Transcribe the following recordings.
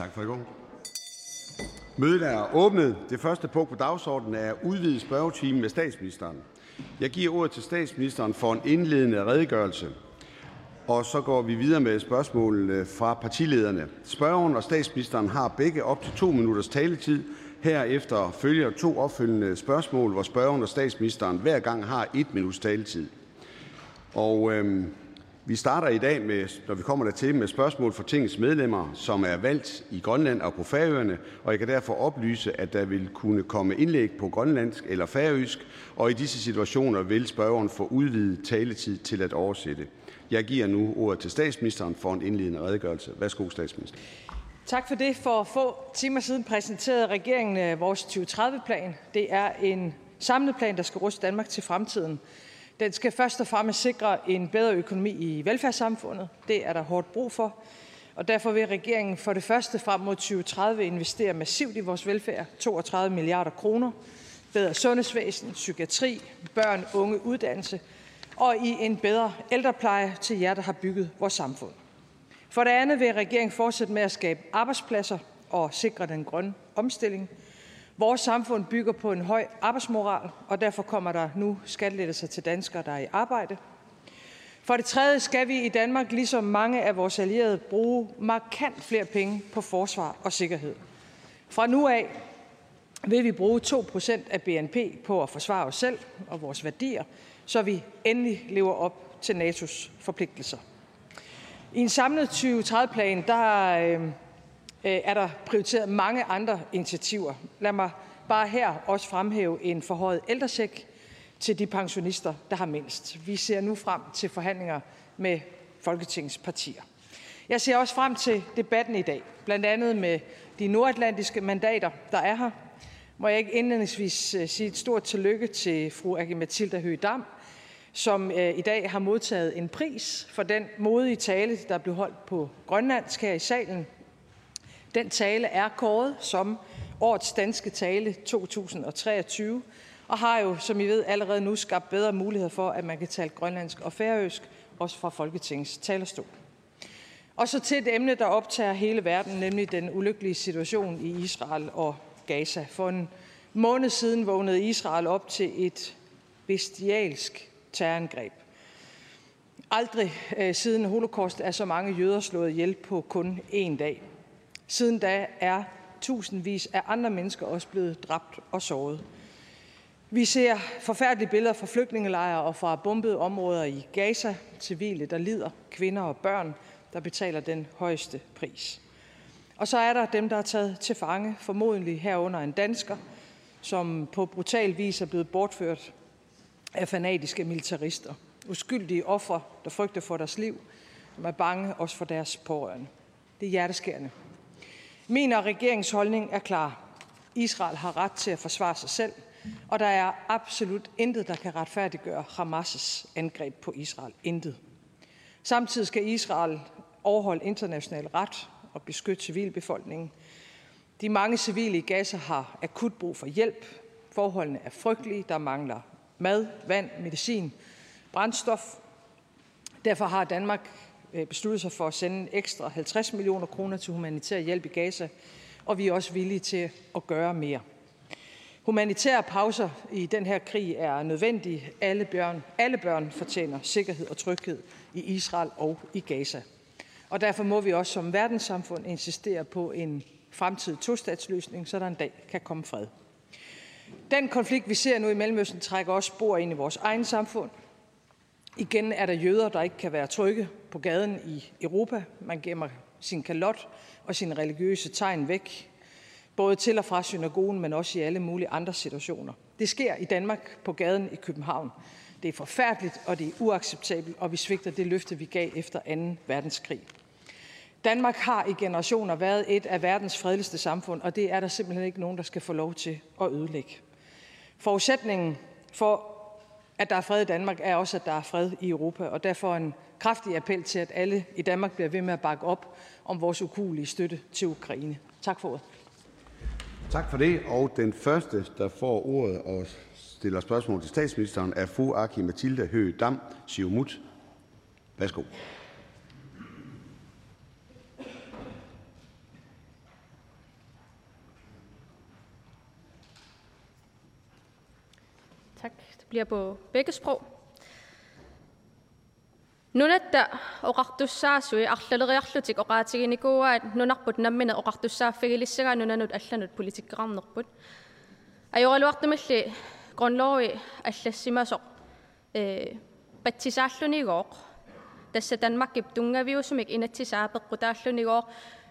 Tak for i går. Mødet er åbnet. Det første punkt på dagsordenen er udvidet spørgetime med statsministeren. Jeg giver ordet til statsministeren for en indledende redegørelse. Og så går vi videre med spørgsmålene fra partilederne. Spørgeren og statsministeren har begge op til to minutters taletid. Herefter følger to opfølgende spørgsmål, hvor spørgeren og statsministeren hver gang har et minuts taletid. Og øhm, vi starter i dag, med, når vi kommer dertil, med spørgsmål fra tingets medlemmer, som er valgt i Grønland og på Færøerne, og jeg kan derfor oplyse, at der vil kunne komme indlæg på grønlandsk eller færøsk, og i disse situationer vil spørgeren få udvidet taletid til at oversætte. Jeg giver nu ordet til statsministeren for en indledende redegørelse. Værsgo, statsminister. Tak for det. For få timer siden præsenterede regeringen øh, vores 2030-plan. Det er en samlet plan, der skal ruste Danmark til fremtiden. Den skal først og fremmest sikre en bedre økonomi i velfærdssamfundet. Det er der hårdt brug for. Og derfor vil regeringen for det første frem mod 2030 investere massivt i vores velfærd. 32 milliarder kroner. Bedre sundhedsvæsen, psykiatri, børn, unge, uddannelse og i en bedre ældrepleje til jer, der har bygget vores samfund. For det andet vil regeringen fortsætte med at skabe arbejdspladser og sikre den grønne omstilling. Vores samfund bygger på en høj arbejdsmoral, og derfor kommer der nu skattelettelser til danskere, der er i arbejde. For det tredje skal vi i Danmark, ligesom mange af vores allierede, bruge markant flere penge på forsvar og sikkerhed. Fra nu af vil vi bruge 2% af BNP på at forsvare os selv og vores værdier, så vi endelig lever op til NATO's forpligtelser. I en samlet 2030-plan der, øh, Øh, er der prioriteret mange andre initiativer. Lad mig bare her også fremhæve en forhøjet ældresæk til de pensionister, der har mindst. Vi ser nu frem til forhandlinger med Folketingets partier. Jeg ser også frem til debatten i dag, blandt andet med de nordatlantiske mandater, der er her. Må jeg ikke indledningsvis øh, sige et stort tillykke til fru Agge Mathilda Høgh-Dam, som øh, i dag har modtaget en pris for den modige tale, der blev holdt på grønlandsk her i salen. Den tale er kåret som årets danske tale 2023, og har jo, som I ved, allerede nu skabt bedre muligheder for, at man kan tale grønlandsk og færøsk, også fra Folketingets talerstol. Og så til et emne, der optager hele verden, nemlig den ulykkelige situation i Israel og Gaza. For en måned siden vågnede Israel op til et bestialsk terrorangreb. Aldrig øh, siden holocaust er så mange jøder slået ihjel på kun én dag. Siden da er tusindvis af andre mennesker også blevet dræbt og såret. Vi ser forfærdelige billeder fra flygtningelejre og fra bombede områder i Gaza, civile, der lider, kvinder og børn, der betaler den højeste pris. Og så er der dem, der er taget til fange, formodentlig herunder en dansker, som på brutal vis er blevet bortført af fanatiske militarister. Uskyldige ofre, der frygter for deres liv, som er bange også for deres pårørende. Det er hjerteskærende. Min og regeringens holdning er klar. Israel har ret til at forsvare sig selv, og der er absolut intet, der kan retfærdiggøre Hamas' angreb på Israel. Intet. Samtidig skal Israel overholde international ret og beskytte civilbefolkningen. De mange civile i Gaza har akut brug for hjælp. Forholdene er frygtelige. Der mangler mad, vand, medicin, brændstof. Derfor har Danmark Øh, besluttet sig for at sende ekstra 50 millioner kroner til humanitær hjælp i Gaza, og vi er også villige til at gøre mere. Humanitære pauser i den her krig er nødvendige. Alle børn, alle børn fortjener sikkerhed og tryghed i Israel og i Gaza. Og derfor må vi også som verdenssamfund insistere på en fremtidig tostatsløsning, så der en dag kan komme fred. Den konflikt, vi ser nu i Mellemøsten, trækker også spor ind i vores egen samfund. Igen er der jøder, der ikke kan være trygge på gaden i Europa. Man gemmer sin kalot og sine religiøse tegn væk, både til og fra synagogen, men også i alle mulige andre situationer. Det sker i Danmark på gaden i København. Det er forfærdeligt, og det er uacceptabelt, og vi svigter det løfte, vi gav efter 2. verdenskrig. Danmark har i generationer været et af verdens fredeligste samfund, og det er der simpelthen ikke nogen, der skal få lov til at ødelægge. Forudsætningen for, at der er fred i Danmark, er også, at der er fred i Europa, og derfor en kraftig appel til, at alle i Danmark bliver ved med at bakke op om vores ukulige støtte til Ukraine. Tak for ordet. Tak for det. Og den første, der får ordet og stiller spørgsmål til statsministeren, er fru Aki Mathilde Høgh Dam, Siumut. Værsgo. bliver på begge sprog. нунатта оқартуссаасуи арлалериарлутик оқаатигиникууаат нунарпут наммина оқартуссааффигилиссагаа нунанут алланут политиккеқарнерпут ajorluartumilli grunlovi аллассимасоқ э патсисааллунигооқ тасса танмаккип тунгаviusumik инатсисаапеққутааллунигооқ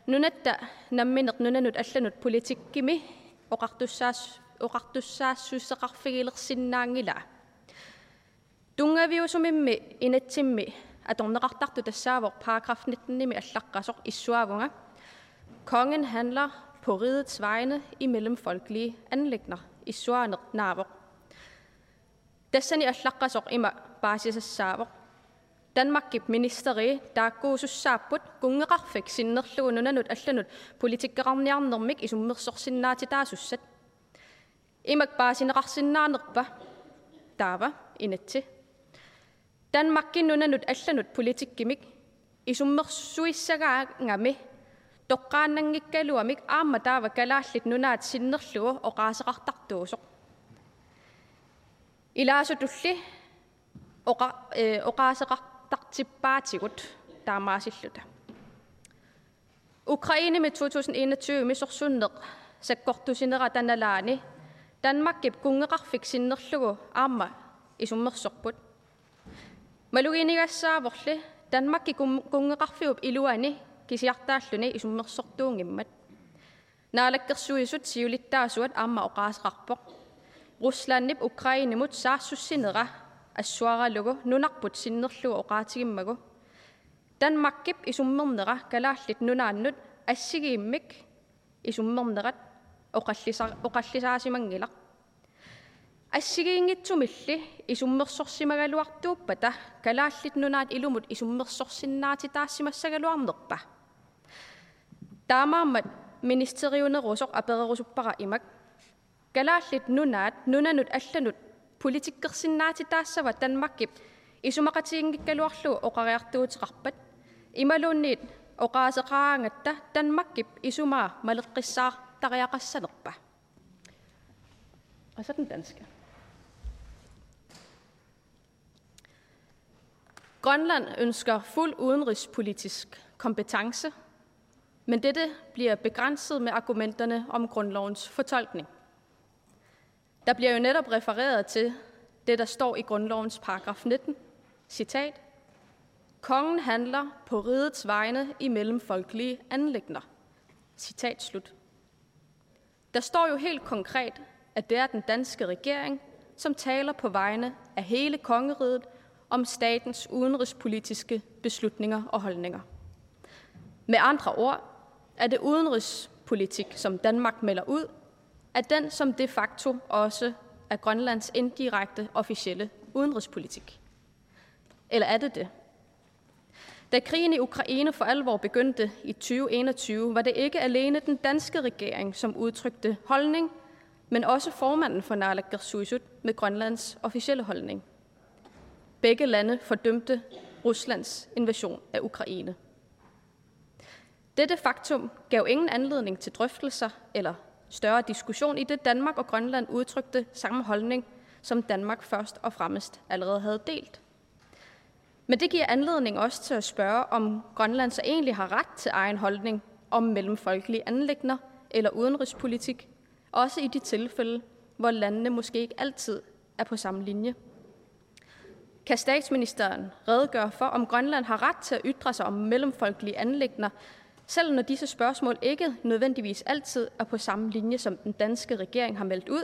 нунатта намминеқ нунанут алланут политиккими оқартуссаас uqartussaa susseqarfigilersinnaangila tungaviusumimmi inatsimmi atorneqartartu tassaavoq paragraf 19 nimi allaqqasoq issuavunga kongen handler på rigets vegne i mellemfolkelige anlægner issuaneq naavoq tassani allaqqasoq ima baasisassaavoq Danmarkip ministeri taakkuusussaaput kungeqarfik sinnerluununanut allanut politikkaqarniarnermik isummersorsinnaatitaasusat taasussat. Imak baasineqarsinnaanerpa taava inatsi. Danmarkin nunanut allanut politikkimik isummersuissagaangami тоққааннангиккалуамик аама таава калааллит нунаат синнерлугу оқаасеқартартуусоқ илаасутулли оқа э оқаасеқартартиппаатигут таамаасиллута Ukraine med 2021 мисорсуннеқ саккортусинера таналаани Danmarkip кунгеқарфик синнерлугу аама исуммерсорпут малугинигассааворлли Danmarkki кунгеқарфиуп илуани кисиартааллуни исуммерсортуунгиммат наалаккерсуисут сиулиттаасуат аама оqaасеқарпоқ руслааннип украинимут саассуссинера ассуаралугу нунарпут синнерлугу оqaатигиммагу данмаккип исуммернера калааллит нунааннут ассигииммик исуммернерат оқаллиса оқаллисаасимангилақ ассигиингитсумилли исуммерсорсимагалуартууппата калааллит нунаат илумут исуммерсорсиннаати таассимассагалуарнерпа таамааммат министериунерусоқ аперерусуппара имак калааллит нунаат нунанут алланут политиккерсиннаати таассава танмаккип исумақатигингиккалуарлугу оқариартуутеқарпат ималуунниит оқаасеқараангатта танмаккип исумаа малеққиссаар Tarjaqassanerpa. Og så den danske. Grønland ønsker fuld udenrigspolitisk kompetence, men dette bliver begrænset med argumenterne om grundlovens fortolkning. Der bliver jo netop refereret til det, der står i grundlovens paragraf 19, citat, Kongen handler på rigets vegne i mellemfolkelige anlægner. Citat slut. Der står jo helt konkret, at det er den danske regering, som taler på vegne af hele kongeriget om statens udenrigspolitiske beslutninger og holdninger. Med andre ord er det udenrigspolitik, som Danmark melder ud, er den, som de facto også er Grønlands indirekte officielle udenrigspolitik. Eller er det det? Da krigen i Ukraine for alvor begyndte i 2021, var det ikke alene den danske regering, som udtrykte holdning, men også formanden for Naalakkersuisut med Grønlands officielle holdning. Begge lande fordømte Ruslands invasion af Ukraine. Dette faktum gav ingen anledning til drøftelser eller større diskussion i det Danmark og Grønland udtrykte samme holdning, som Danmark først og fremmest allerede havde delt. Men det giver anledning også til at spørge, om Grønland så egentlig har ret til egen holdning om mellemfolkelige anlægner eller udenrigspolitik, også i de tilfælde, hvor landene måske ikke altid er på samme linje. Kan statsministeren redegøre for, om Grønland har ret til at ytre sig om mellemfolkelige anlægner, selv når disse spørgsmål ikke nødvendigvis altid er på samme linje, som den danske regering har meldt ud?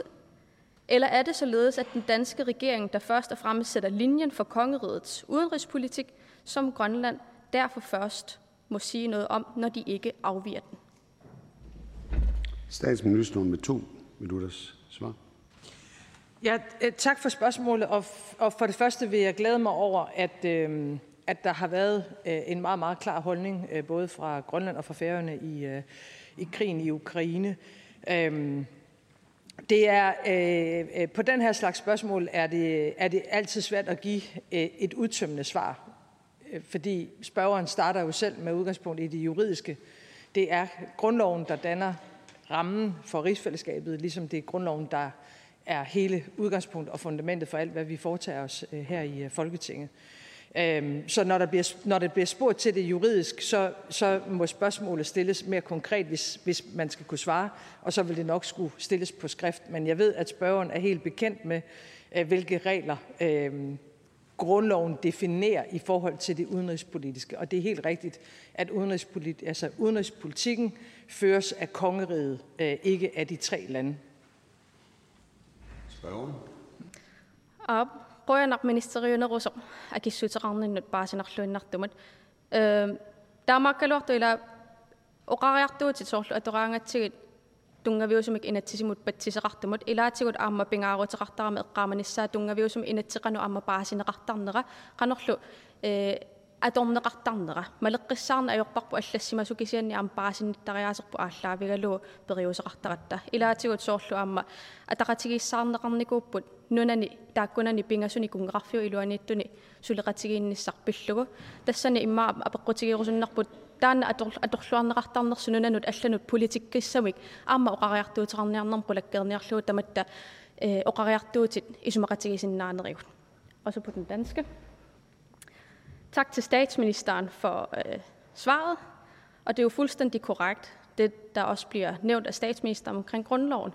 Eller er det således, at den danske regering, der først og fremmest sætter linjen for kongerigets udenrigspolitik, som Grønland derfor først må sige noget om, når de ikke afviger den? Statsministeren med to minutters svar. Ja, øh, tak for spørgsmålet. Og, og for det første vil jeg glæde mig over, at, øh, at der har været øh, en meget, meget klar holdning, øh, både fra Grønland og fra Færøerne i, øh, i krigen i Ukraine. Øhm, det er, øh, øh, på den her slags spørgsmål er det, er det altid svært at give øh, et udtømmende svar, øh, fordi spørgeren starter jo selv med udgangspunkt i det juridiske. Det er grundloven, der danner rammen for rigsfællesskabet, ligesom det er grundloven, der er hele udgangspunkt og fundamentet for alt, hvad vi foretager os øh, her i øh, Folketinget. Øhm, så når der, bliver, når der bliver spurgt til det juridisk, så, så må spørgsmålet stilles mere konkret, hvis, hvis man skal kunne svare, og så vil det nok skulle stilles på skrift. Men jeg ved, at spørgeren er helt bekendt med, øh, hvilke regler øh, grundloven definerer i forhold til det udenrigspolitiske. Og det er helt rigtigt, at udenrigspolit, altså udenrigspolitikken føres af kongeriget, øh, ikke af de tre lande. Spørgeren. Ab qoyanaq ministeriuneruso akissuteqarninnut paasinarluinnartumut э таамааккалуарту ила оқариартуутит соорлу атораангатсигит тунгавиусумик инатсисимут патсисеқартумут илаатигут аама пингаарутеқартарами эққааманиссаа тунгавиусум инатсеқану аама паасинеқартарнера қанерлу э аторнеқартарнера малеққиссаарна ajorparpu аллассимасу кисианни аама паасинниттариаасерпу ааллаавигалуу периусеқартаратта илаатигут соорлу аама атақатигиссаарнеқарникууппут нунани тааккунани пингасуни кунгеқарфиу илуаниттуни сулеқатигиинниссарпиллугу тассани имма апеққутигиерусуннарпут таана аторлуарнеқартарнерсу нунанут алланут политиккиссамик аама оқариартуутеқарниарнерпу лаккерниарлуу таматта э оқариартуутит исумақатигисиннаанеригут og så på den danske. Tak til statsministeren for øh, svaret. Og det er jo fuldstændig korrekt, det der også bliver nævnt af statsministeren omkring grundloven.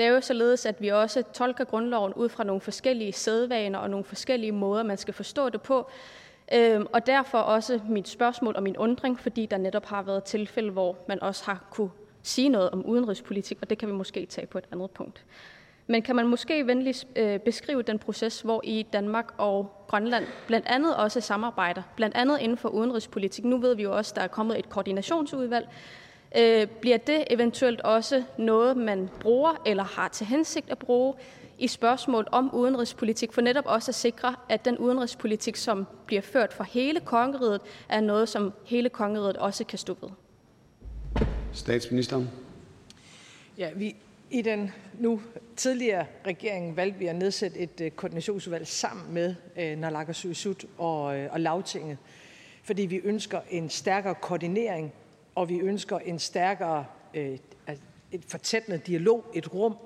det er jo således, at vi også tolker grundloven ud fra nogle forskellige sædvaner og nogle forskellige måder, man skal forstå det på. Øhm, og derfor også mit spørgsmål og min undring, fordi der netop har været tilfælde, hvor man også har kunne sige noget om udenrigspolitik, og det kan vi måske tage på et andet punkt. Men kan man måske venligst øh, beskrive den proces, hvor i Danmark og Grønland blandt andet også samarbejder, blandt andet inden for udenrigspolitik. Nu ved vi jo også, at der er kommet et koordinationsudvalg. Øh, bliver det eventuelt også noget, man bruger eller har til hensigt at bruge i spørgsmål om udenrigspolitik, for netop også at sikre, at den udenrigspolitik, som bliver ført for hele kongeriget, er noget, som hele kongeriget også kan stå ved? Statsministeren. Ja, vi, i den nu tidligere regering valgte vi at nedsætte et øh, koordinationsudvalg sammen med øh, Naalakkersuisut og, øh, og Lavtinget, fordi vi ønsker en stærkere koordinering, og vi ønsker en stærkere øh, et fortættende dialog, et rum,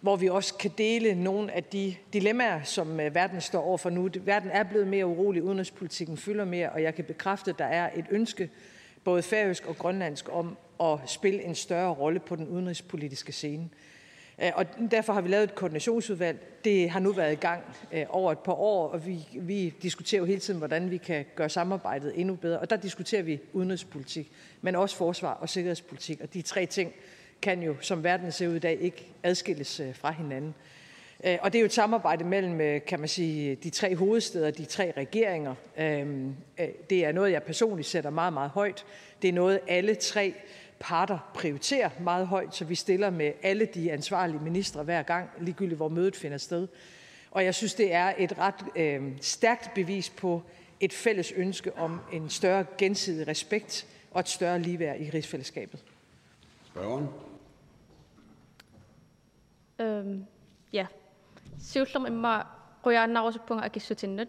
hvor vi også kan dele nogle af de dilemmaer, som øh, verden står overfor nu. Verden er blevet mere urolig, udenrigspolitikken fylder mere, og jeg kan bekræfte, at der er et ønske, både færøsk og grønlandsk, om at spille en større rolle på den udenrigspolitiske scene. Øh, og derfor har vi lavet et koordinationsudvalg. Det har nu været i gang øh, over et par år, og vi, vi diskuterer jo hele tiden, hvordan vi kan gøre samarbejdet endnu bedre. Og der diskuterer vi udenrigspolitik, men også forsvar og sikkerhedspolitik. Og de tre ting kan jo, som verden ser ud i dag, ikke adskilles øh, fra hinanden. Øh, og det er jo et samarbejde mellem, kan man sige, de tre hovedsteder, de tre regeringer. Øhm, det er noget, jeg personligt sætter meget, meget højt. Det er noget, alle tre parter prioriterer meget højt, så vi stiller med alle de ansvarlige ministre hver gang, ligegyldigt hvor mødet finder sted. Og jeg synes, det er et ret øh, stærkt bevis på et fælles ønske om en større gensidig respekt og et større ligeværd i rigsfællesskabet. Spørgeren? Øhm, ja. Siullum imma quyaannarusuppunga akissutinnut.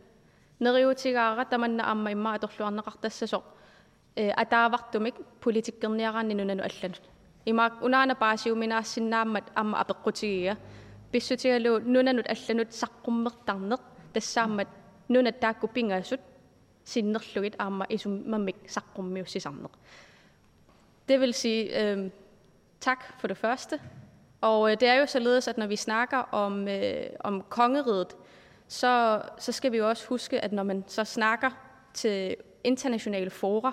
Neriutigaara tamanna amma imma atorluarneqartassasoq атаавартумик политиккерниараанни алланут имаак унаана паасиуминаассиннааммат амма апеққутигиа писсутигалу нунанут алланут саққуммертарнеқ тассааммат нунат таакку пингаасут синнерлугит аама исуммаммик саққуммиуссисарнеқ det vil sige øh, tak for det første. Og øh, det er jo således, at når vi snakker om, øh, om kongeriget, så, så skal vi jo også huske, at når man så snakker til internationale fora,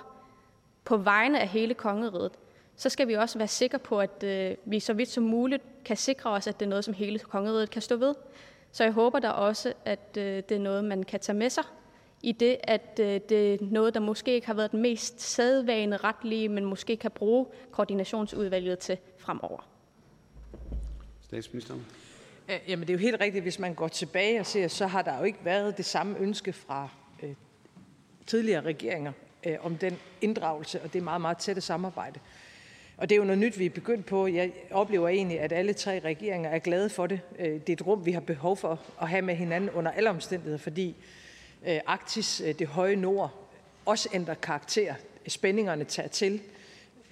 på vegne af hele kongeriget, så skal vi også være sikre på, at øh, vi så vidt som muligt kan sikre os, at det er noget, som hele kongeriget kan stå ved. Så jeg håber da også, at øh, det er noget, man kan tage med sig i det, at øh, det er noget, der måske ikke har været den mest sædvane retlige, men måske kan bruge koordinationsudvalget til fremover. Statsministeren. Jamen det er jo helt rigtigt, hvis man går tilbage og ser, så har der jo ikke været det samme ønske fra øh, tidligere regeringer øh, om den inddragelse og det meget, meget tætte samarbejde. Og det er jo noget nyt, vi er begyndt på. Jeg oplever egentlig, at alle tre regeringer er glade for det. Øh, det er et rum, vi har behov for at have med hinanden under alle omstændigheder, fordi øh, Arktis, øh, det høje nord, også ændrer karakter. Spændingerne tager til,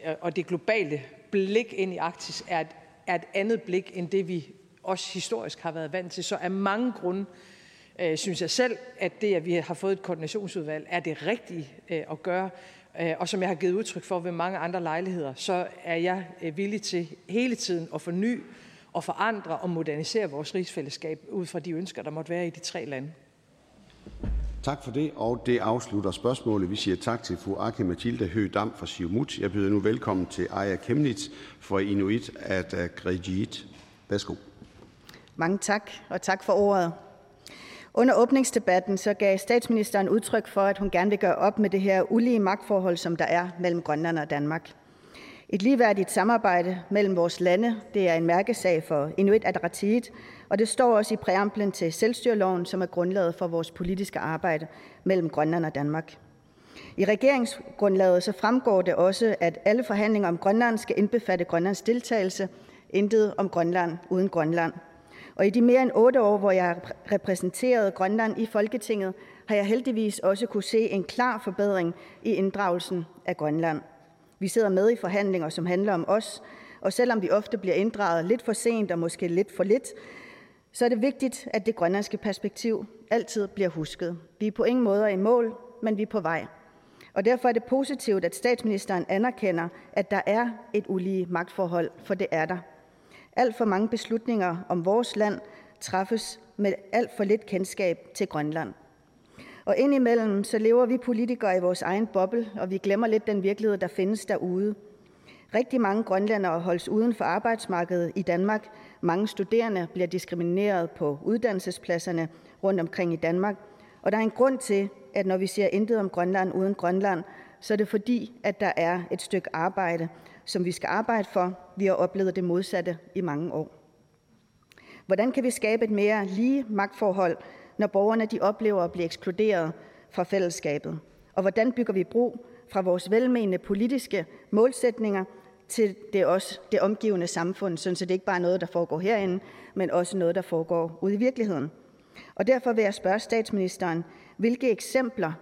øh, og det globale blik ind i Arktis er et, er et andet blik end det, vi også historisk har været vant til. Så af mange grunde synes jeg selv, at det, at vi har fået et koordinationsudvalg, er det rigtige øh, at gøre. Øh, og som jeg har givet udtryk for ved mange andre lejligheder, så er jeg øh, villig til hele tiden at forny og forandre og modernisere vores rigsfællesskab ud fra de ønsker, der måtte være i de tre lande. Tak for det, og det afslutter spørgsmålet. Vi siger tak til fru Aki Mathilde Høgh-Dam fra Siumut. Jeg byder nu velkommen til Aya Kemnitz fra Inuit Ataqatigiit. Værsgo. Mange tak, og tak for ordet. Under åbningsdebatten så gav statsministeren udtryk for, at hun gerne vil gøre op med det her ulige magtforhold, som der er mellem Grønland og Danmark. Et ligeværdigt samarbejde mellem vores lande, det er en mærkesag for Inuit Ataqatigiit, og det står også i præamblen til selvstyreloven, som er grundlaget for vores politiske arbejde mellem Grønland og Danmark. I regeringsgrundlaget så fremgår det også, at alle forhandlinger om Grønland skal indbefatte Grønlands deltagelse, intet om Grønland uden Grønland. Og i de mere end otte år, hvor jeg repræsenterede Grønland i Folketinget, har jeg heldigvis også kunne se en klar forbedring i inddragelsen af Grønland. Vi sidder med i forhandlinger, som handler om os, og selvom vi ofte bliver inddraget lidt for sent og måske lidt for lidt, så er det vigtigt, at det grønlandske perspektiv altid bliver husket. Vi er på ingen måde i mål, men vi er på vej. Og derfor er det positivt, at statsministeren anerkender, at der er et ulige magtforhold, for det er der. Alt for mange beslutninger om vores land træffes med alt for lidt kendskab til Grønland. Og indimellem så lever vi politikere i vores egen boble, og vi glemmer lidt den virkelighed, der findes derude. Rigtig mange grønlændere holdes uden for arbejdsmarkedet i Danmark. Mange studerende bliver diskrimineret på uddannelsespladserne rundt omkring i Danmark. Og der er en grund til, at når vi siger intet om Grønland uden Grønland, så er det fordi, at der er et stykke arbejde, som vi skal arbejde for. Vi har oplevet det modsatte i mange år. Hvordan kan vi skabe et mere lige magtforhold, når borgerne de oplever at blive ekskluderet fra fællesskabet? Og hvordan bygger vi bro fra vores velmenende politiske målsætninger til det, også det omgivende samfund, så det ikke bare er noget, der foregår herinde, men også noget, der foregår ude i virkeligheden. Og derfor vil jeg spørge statsministeren, hvilke eksempler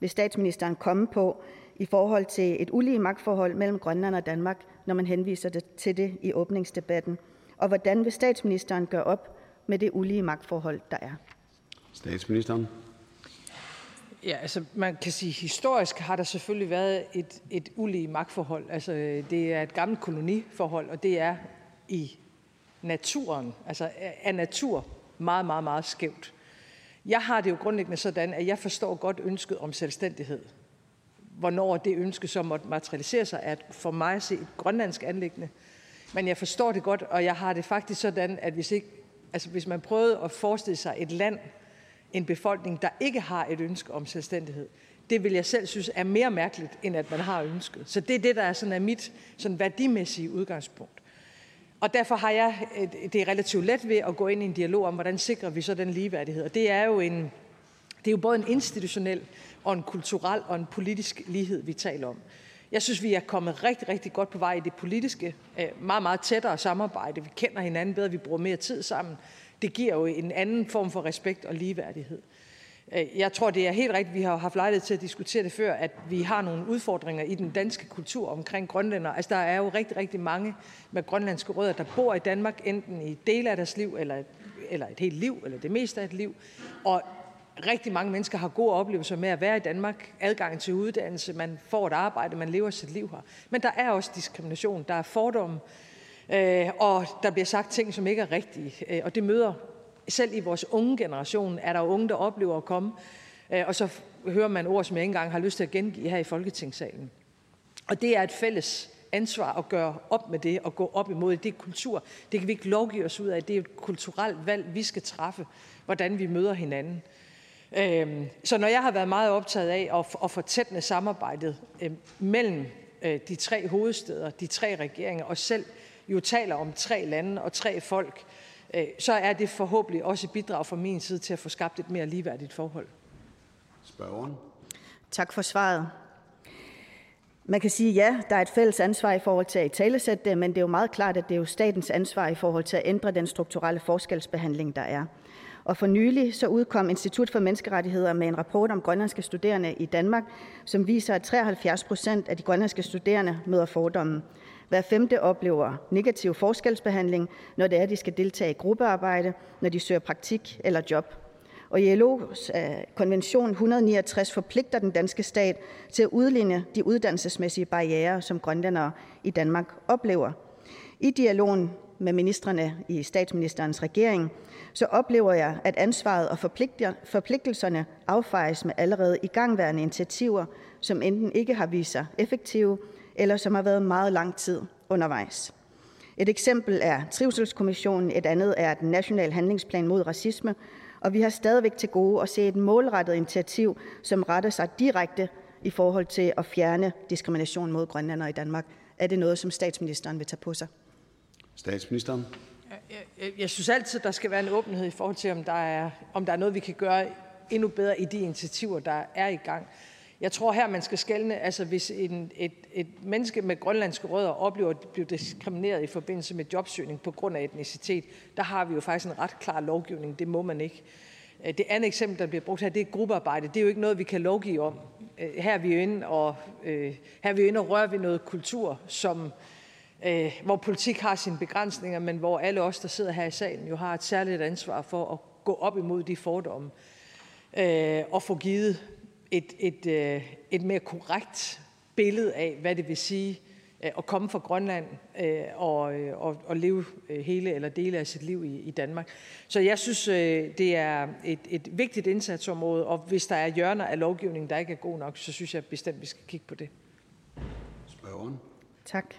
vil statsministeren komme på i forhold til et ulige magtforhold mellem Grønland og Danmark, når man henviser det til det i åbningsdebatten? Og hvordan vil statsministeren gøre op med det ulige magtforhold, der er? Statsministeren. Ja, altså man kan sige, historisk har der selvfølgelig været et, et ulige magtforhold. Altså det er et gammelt koloniforhold, og det er i naturen, altså af natur, meget, meget, meget skævt. Jeg har det jo grundlæggende sådan, at jeg forstår godt ønsket om selvstændighed. Hvornår det ønske så måtte materialisere sig, er for mig at se et grønlandsk anlæggende. Men jeg forstår det godt, og jeg har det faktisk sådan, at hvis, ikke, altså hvis man prøvede at forestille sig et land, en befolkning, der ikke har et ønske om selvstændighed, det vil jeg selv synes er mere mærkeligt, end at man har ønsket. Så det er det, der er, sådan er mit sådan værdimæssige udgangspunkt. Og derfor har jeg øh, det er relativt let ved at gå ind i en dialog om, hvordan sikrer vi så den ligeværdighed. Og det er jo, en, det er jo både en institutionel og en kulturel og en politisk lighed, vi taler om. Jeg synes, vi er kommet rigtig, rigtig godt på vej i det politiske, øh, meget, meget tættere samarbejde. Vi kender hinanden bedre, vi bruger mere tid sammen. Det giver jo en anden form for respekt og ligeværdighed. Øh, jeg tror, det er helt rigtigt, vi har haft lejlighed til at diskutere det før, at vi har nogle udfordringer i den danske kultur omkring grønlænder. Altså, der er jo rigtig, rigtig mange med grønlandske rødder, der bor i Danmark, enten i dele af deres liv, eller, eller et helt liv, eller det meste af et liv. Og rigtig mange mennesker har gode oplevelser med at være i Danmark, adgang til uddannelse, man får et arbejde, man lever sit liv her. Men der er også diskrimination, der er fordomme, øh, og der bliver sagt ting, som ikke er rigtige. Øh, og det møder selv i vores unge generation er der unge, der oplever at komme, øh, og så hører man ord, som jeg ikke engang har lyst til at gengive her i Folketingssalen. Og det er et fælles ansvar at gøre op med det og gå op imod det. Det er kultur. Det kan vi ikke lovgive os ud af. Det er et kulturelt valg, vi skal træffe, hvordan vi møder hinanden. Øhm, så når jeg har været meget optaget af at fortætte samarbejdet øh, mellem øh, de tre hovedsteder, de tre regeringer, og selv jo taler om tre lande og tre folk, Øh, så er det forhåbentlig også et bidrag fra min side til at få skabt et mere ligeværdigt forhold. Spørgeren. Tak for svaret. Man kan sige, ja, der er et fælles ansvar i forhold til at talesætte det, men det er jo meget klart, at det er jo statens ansvar i forhold til at ændre den strukturelle forskelsbehandling, der er. Og for nylig så udkom Institut for Menneskerettigheder med en rapport om grønlandske studerende i Danmark, som viser, at 73 procent af de grønlandske studerende møder fordomme. Hver femte oplever negativ forskelsbehandling, når det er, de skal deltage i gruppearbejde, når de søger praktik eller job. Og ILO's uh, øh, konvention 169 forpligter den danske stat til at udligne de uddannelsesmæssige barriere, som grønlændere i Danmark oplever. I dialogen med ministerne i statsministerens regering, så oplever jeg, at ansvaret og forpligtelserne affejes med allerede igangværende initiativer, som enten ikke har vist sig effektive, eller som har været meget lang tid undervejs. Et eksempel er Trivselskommissionen, et andet er den nationale handlingsplan mod racisme, og vi har stadigvæk til gode at se et målrettet initiativ, som retter sig direkte i forhold til at fjerne diskrimination mod grønlændere i Danmark. Er det noget, som statsministeren vil tage på sig? Statsministeren. Jeg, jeg synes altid, der skal være en åbenhed i forhold til, om der, er, om der er noget, vi kan gøre endnu bedre i de initiativer, der er i gang. Jeg tror her, man skal skælne, altså hvis en, et, et menneske med grønlandske rødder oplever at blive diskrimineret i forbindelse med jobsøgning på grund af etnicitet, der har vi jo faktisk en ret klar lovgivning. Det må man ikke. Øh, det andet eksempel, der bliver brugt her, det er gruppearbejde. Det er jo ikke noget, vi kan lovgive om. Øh, her er vi jo inde og, øh, her er vi inde og rører ved noget kultur, som, øh, hvor politik har sine begrænsninger, men hvor alle os, der sidder her i salen, jo har et særligt ansvar for at gå op imod de fordomme øh, og få givet et, et, øh, et mere korrekt billede af, hvad det vil sige øh, at komme fra Grønland øh, og, og, og leve hele eller dele af sit liv i, i Danmark. Så jeg synes, det er et, et vigtigt indsatsområde, og hvis der er hjørner af lovgivningen, der ikke er god nok, så synes jeg bestemt, vi skal kigge på det. Spørgeren. Tak.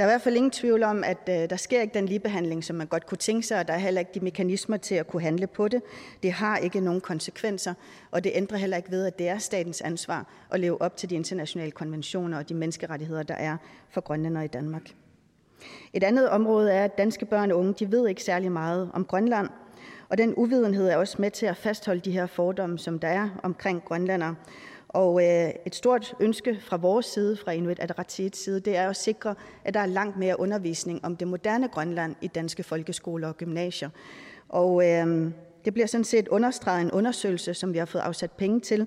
Der er i hvert fald ingen tvivl om, at øh, der sker ikke den ligebehandling, som man godt kunne tænke sig, og der er heller ikke de mekanismer til at kunne handle på det. Det har ikke nogen konsekvenser, og det ændrer heller ikke ved, at det er statens ansvar at leve op til de internationale konventioner og de menneskerettigheder, der er for grønlændere i Danmark. Et andet område er, at danske børn og unge de ved ikke særlig meget om Grønland, og den uvidenhed er også med til at fastholde de her fordomme, som der er omkring grønlandere. Og øh, et stort ønske fra vores side, fra Inuit Ataqatigiits side, det er at sikre, at der er langt mere undervisning om det moderne Grønland i danske folkeskoler og gymnasier. Og øh, det bliver sådan set understreget en undersøgelse, som vi har fået afsat penge til,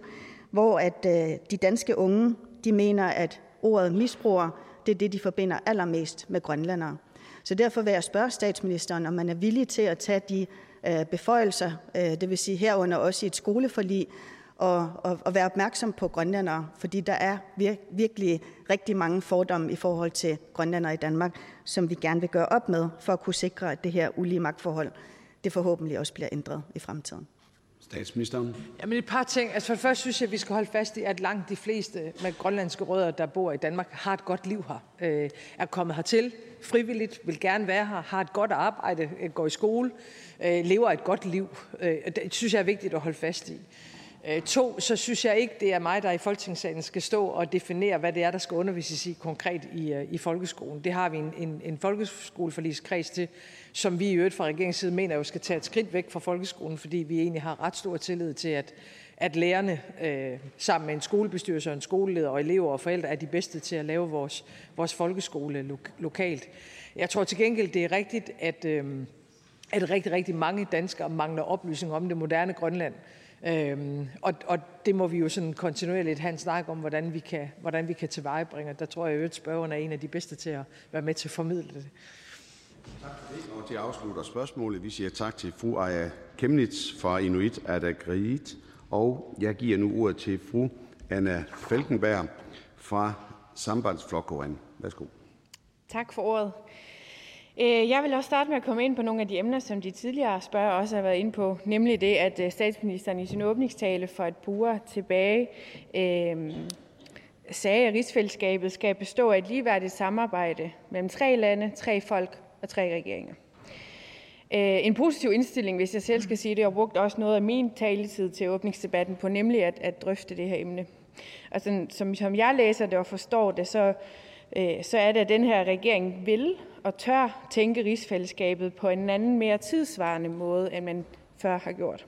hvor at øh, de danske unge, de mener, at ordet misbruger, det er det, de forbinder allermest med grønlandere. Så derfor vil jeg spørge statsministeren, om man er villig til at tage de øh, beføjelser, øh, det vil sige herunder også i et skoleforlig, og, og, og være opmærksom på grønlændere, fordi der er vir, virkelig rigtig mange fordomme i forhold til grønlændere i Danmark, som vi gerne vil gøre op med, for at kunne sikre, at det her ulige magtforhold, det forhåbentlig også bliver ændret i fremtiden. Statsministeren. Jamen et par ting. Altså for det første synes jeg, at vi skal holde fast i, at langt de fleste med grønlandske rødder, der bor i Danmark, har et godt liv her. Øh, er kommet hertil frivilligt, vil gerne være her, har et godt arbejde, går i skole, øh, lever et godt liv. Øh, det synes jeg er vigtigt at holde fast i. Øh, to, så synes jeg ikke, det er mig, der i Folketingssalen skal stå og definere, hvad det er, der skal undervises i konkret i, øh, i folkeskolen. Det har vi en, en, en folkeskoleforligskreds til, som vi i øvrigt fra regeringens side mener jo skal tage et skridt væk fra folkeskolen, fordi vi egentlig har ret stor tillid til, at, at lærerne øh, sammen med en skolebestyrelse og en skoleleder og elever og forældre er de bedste til at lave vores, vores folkeskole lo- lokalt. Jeg tror til gengæld, det er rigtigt, at, øh, at rigtig, rigtig mange danskere mangler oplysning om det moderne Grønland. Øhm, og, og det må vi jo sådan kontinuerligt have en snak om, hvordan vi kan, hvordan vi kan tilvejebringe. Der tror jeg, at spørgeren er en af de bedste til at være med til at formidle det. Tak for det. Og til afslutter spørgsmålet. Vi siger tak til fru Aya Kemnitz fra Inuit Ataqatigiit. Og jeg giver nu ordet til fru Anna Falkenberg fra Sambandsflokkuren. Værsgo. Tak for ordet. Øh, jeg vil også starte med at komme ind på nogle af de emner, som de tidligere spørger også har været inde på, nemlig det, at øh, statsministeren i sin åbningstale for et par uger tilbage øh, sagde, at rigsfællesskabet skal bestå af et ligeværdigt samarbejde mellem tre lande, tre folk og tre regeringer. Øh, en positiv indstilling, hvis jeg selv skal sige det, og brugt også noget af min taletid til åbningsdebatten på, nemlig at, at drøfte det her emne. Og sådan, som, som jeg læser det og forstår det, så, øh, så er det, at den her regering vil og tør tænke rigsfællesskabet på en anden, mere tidsvarende måde, end man før har gjort.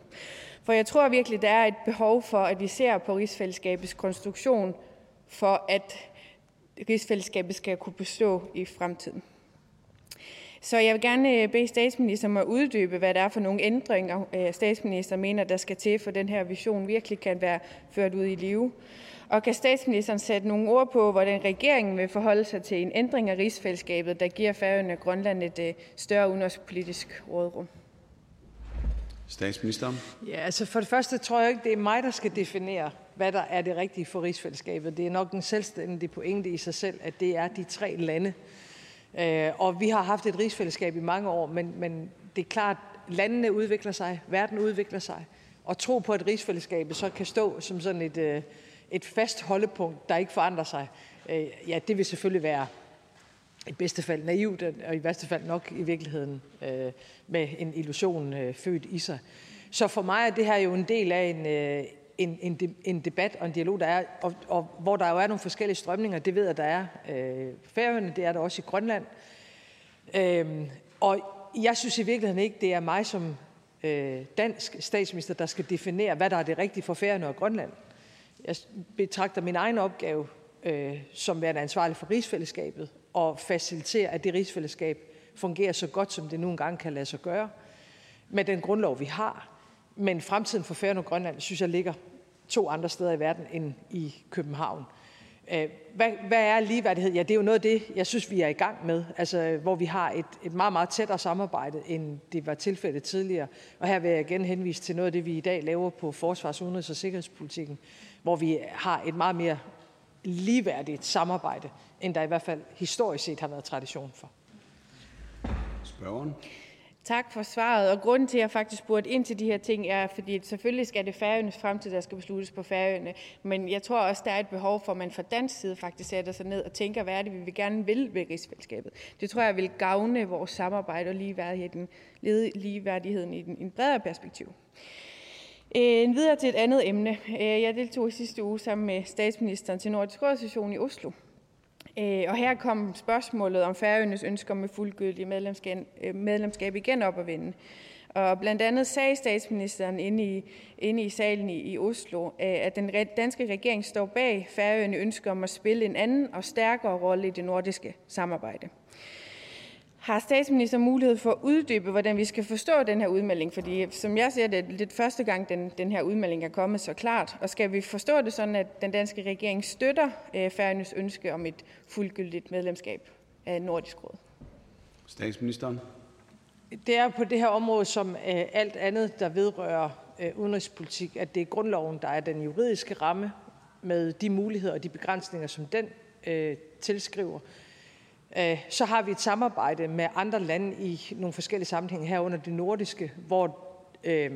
For jeg tror virkelig, der er et behov for, at vi ser på rigsfællesskabets konstruktion, for at rigsfællesskabet skal kunne bestå i fremtiden. Så jeg vil gerne øh, bede statsministeren om at uddybe, hvad det er for nogle ændringer, øh, statsministeren mener, der skal til, for den her vision virkelig kan være ført ud i live. Og kan statsministeren sætte nogle ord på, hvordan regeringen vil forholde sig til en ændring af rigsfællesskabet, der giver Færøerne og Grønland et større udenrigspolitisk rådrum? Statsministeren. Ja, altså for det første tror jeg ikke, det er mig, der skal definere, hvad der er det rigtige for rigsfællesskabet. Det er nok en selvstændig pointe i sig selv, at det er de tre lande. Øh, og vi har haft et rigsfællesskab i mange år, men, men det er klart, landene udvikler sig, verden udvikler sig, og tro på, at rigsfællesskabet så kan stå som sådan et, øh, et fast holdepunkt, der ikke forandrer sig, øh, ja, det vil selvfølgelig være i bedste fald naivt, og i værste fald nok i virkeligheden øh, med en illusion øh, født i sig. Så for mig er det her jo en del af en, øh, en, en, en debat og en dialog, der er, og, og hvor der jo er nogle forskellige strømninger. Det ved jeg, der er øh, færøerne, det er der også i Grønland. Øh, og jeg synes i virkeligheden ikke, det er mig som øh, dansk statsminister, der skal definere, hvad der er det rigtige for Færøerne og Grønland. Jeg betragter min egen opgave øh, som værende ansvarlig for rigsfællesskabet og facilitere, at det rigsfællesskab fungerer så godt, som det nu engang kan lade sig gøre med den grundlov, vi har. Men fremtiden for Færøerne og Grønland, synes jeg, ligger to andre steder i verden end i København. Øh, hvad, hvad er ligeværdighed? Ja, det er jo noget af det, jeg synes, vi er i gang med, altså, hvor vi har et, et meget, meget tættere samarbejde, end det var tilfældet tidligere. Og her vil jeg igen henvise til noget af det, vi i dag laver på forsvars-, udenrigs- og sikkerhedspolitikken, hvor vi har et meget mere ligeværdigt samarbejde, end der i hvert fald historisk set har været tradition for. Spørgeren. Tak for svaret. Og grunden til, at jeg faktisk spurgte ind til de her ting, er, fordi selvfølgelig skal det færøernes fremtid, der skal besluttes på færøerne. Men jeg tror også, der er et behov for, at man fra dansk side faktisk sætter sig ned og tænker, hvad er det, vi vil gerne vil ved rigsfællesskabet. Det tror jeg vil gavne vores samarbejde og ligeværdigheden, ligeværdigheden i en bredere perspektiv. En videre til et andet emne. Øh, jeg deltog i sidste uge sammen med statsministeren til Nordisk Råd i Oslo. Øh, og her kom spørgsmålet om Færøernes ønsker med fuldgyldig medlemskab igen op at vende. Og blandt andet sagde statsministeren inde i, inde i salen i, i Oslo, at den danske regering står bag Færøerne ønsker om at spille en anden og stærkere rolle i det nordiske samarbejde. Har statsminister mulighed for at uddybe, hvordan vi skal forstå den her udmelding? Fordi som jeg ser det, er det første gang, den, den her udmelding er kommet så klart. Og skal vi forstå det sådan, at den danske regering støtter øh, Færøernes ønske om et fuldgyldigt medlemskab af Nordisk Råd? Statsministeren. Det er på det her område, som øh, alt andet, der vedrører øh, udenrigspolitik, at det er grundloven, der er den juridiske ramme med de muligheder og de begrænsninger, som den øh, tilskriver. Øh, så har vi et samarbejde med andre lande i nogle forskellige sammenhænge, herunder det nordiske, hvor øh,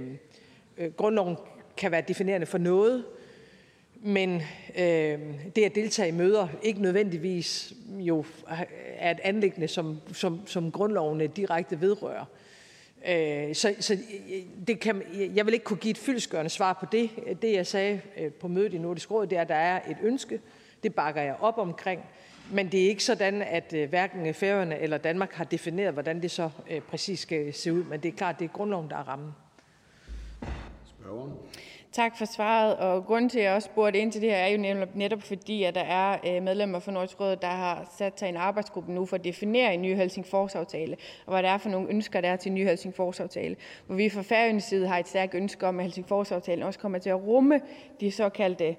øh, grundloven kan være definerende for noget, men øh, det at deltage i møder ikke nødvendigvis jo er et anlæggende, som, som, som grundlovene direkte vedrører. Øh, så så det kan, jeg vil ikke kunne give et fyldsgørende svar på det. Det jeg sagde øh, på mødet i Nordisk Råd, det er, at der er et ønske. Det bakker jeg op omkring. Men det er ikke sådan, at øh, hverken Færøerne eller Danmark har defineret, hvordan det så øh, præcis skal se ud. Men det er klart, det er grundloven, der er rammen. Spørgeren. Tak for svaret. Og grunden til, at jeg også spurgte ind til det her, er jo netop fordi, at der er øh, medlemmer fra Nordisk Råd, der har sat sig en arbejdsgruppe nu for at definere en ny Helsingfors-aftale, og hvad der er for nogle ønsker, der er til en ny Helsingfors-aftale. Hvor vi fra Færøernes side har et stærkt ønske om, at Helsingfors-aftalen også kommer til at rumme de såkaldte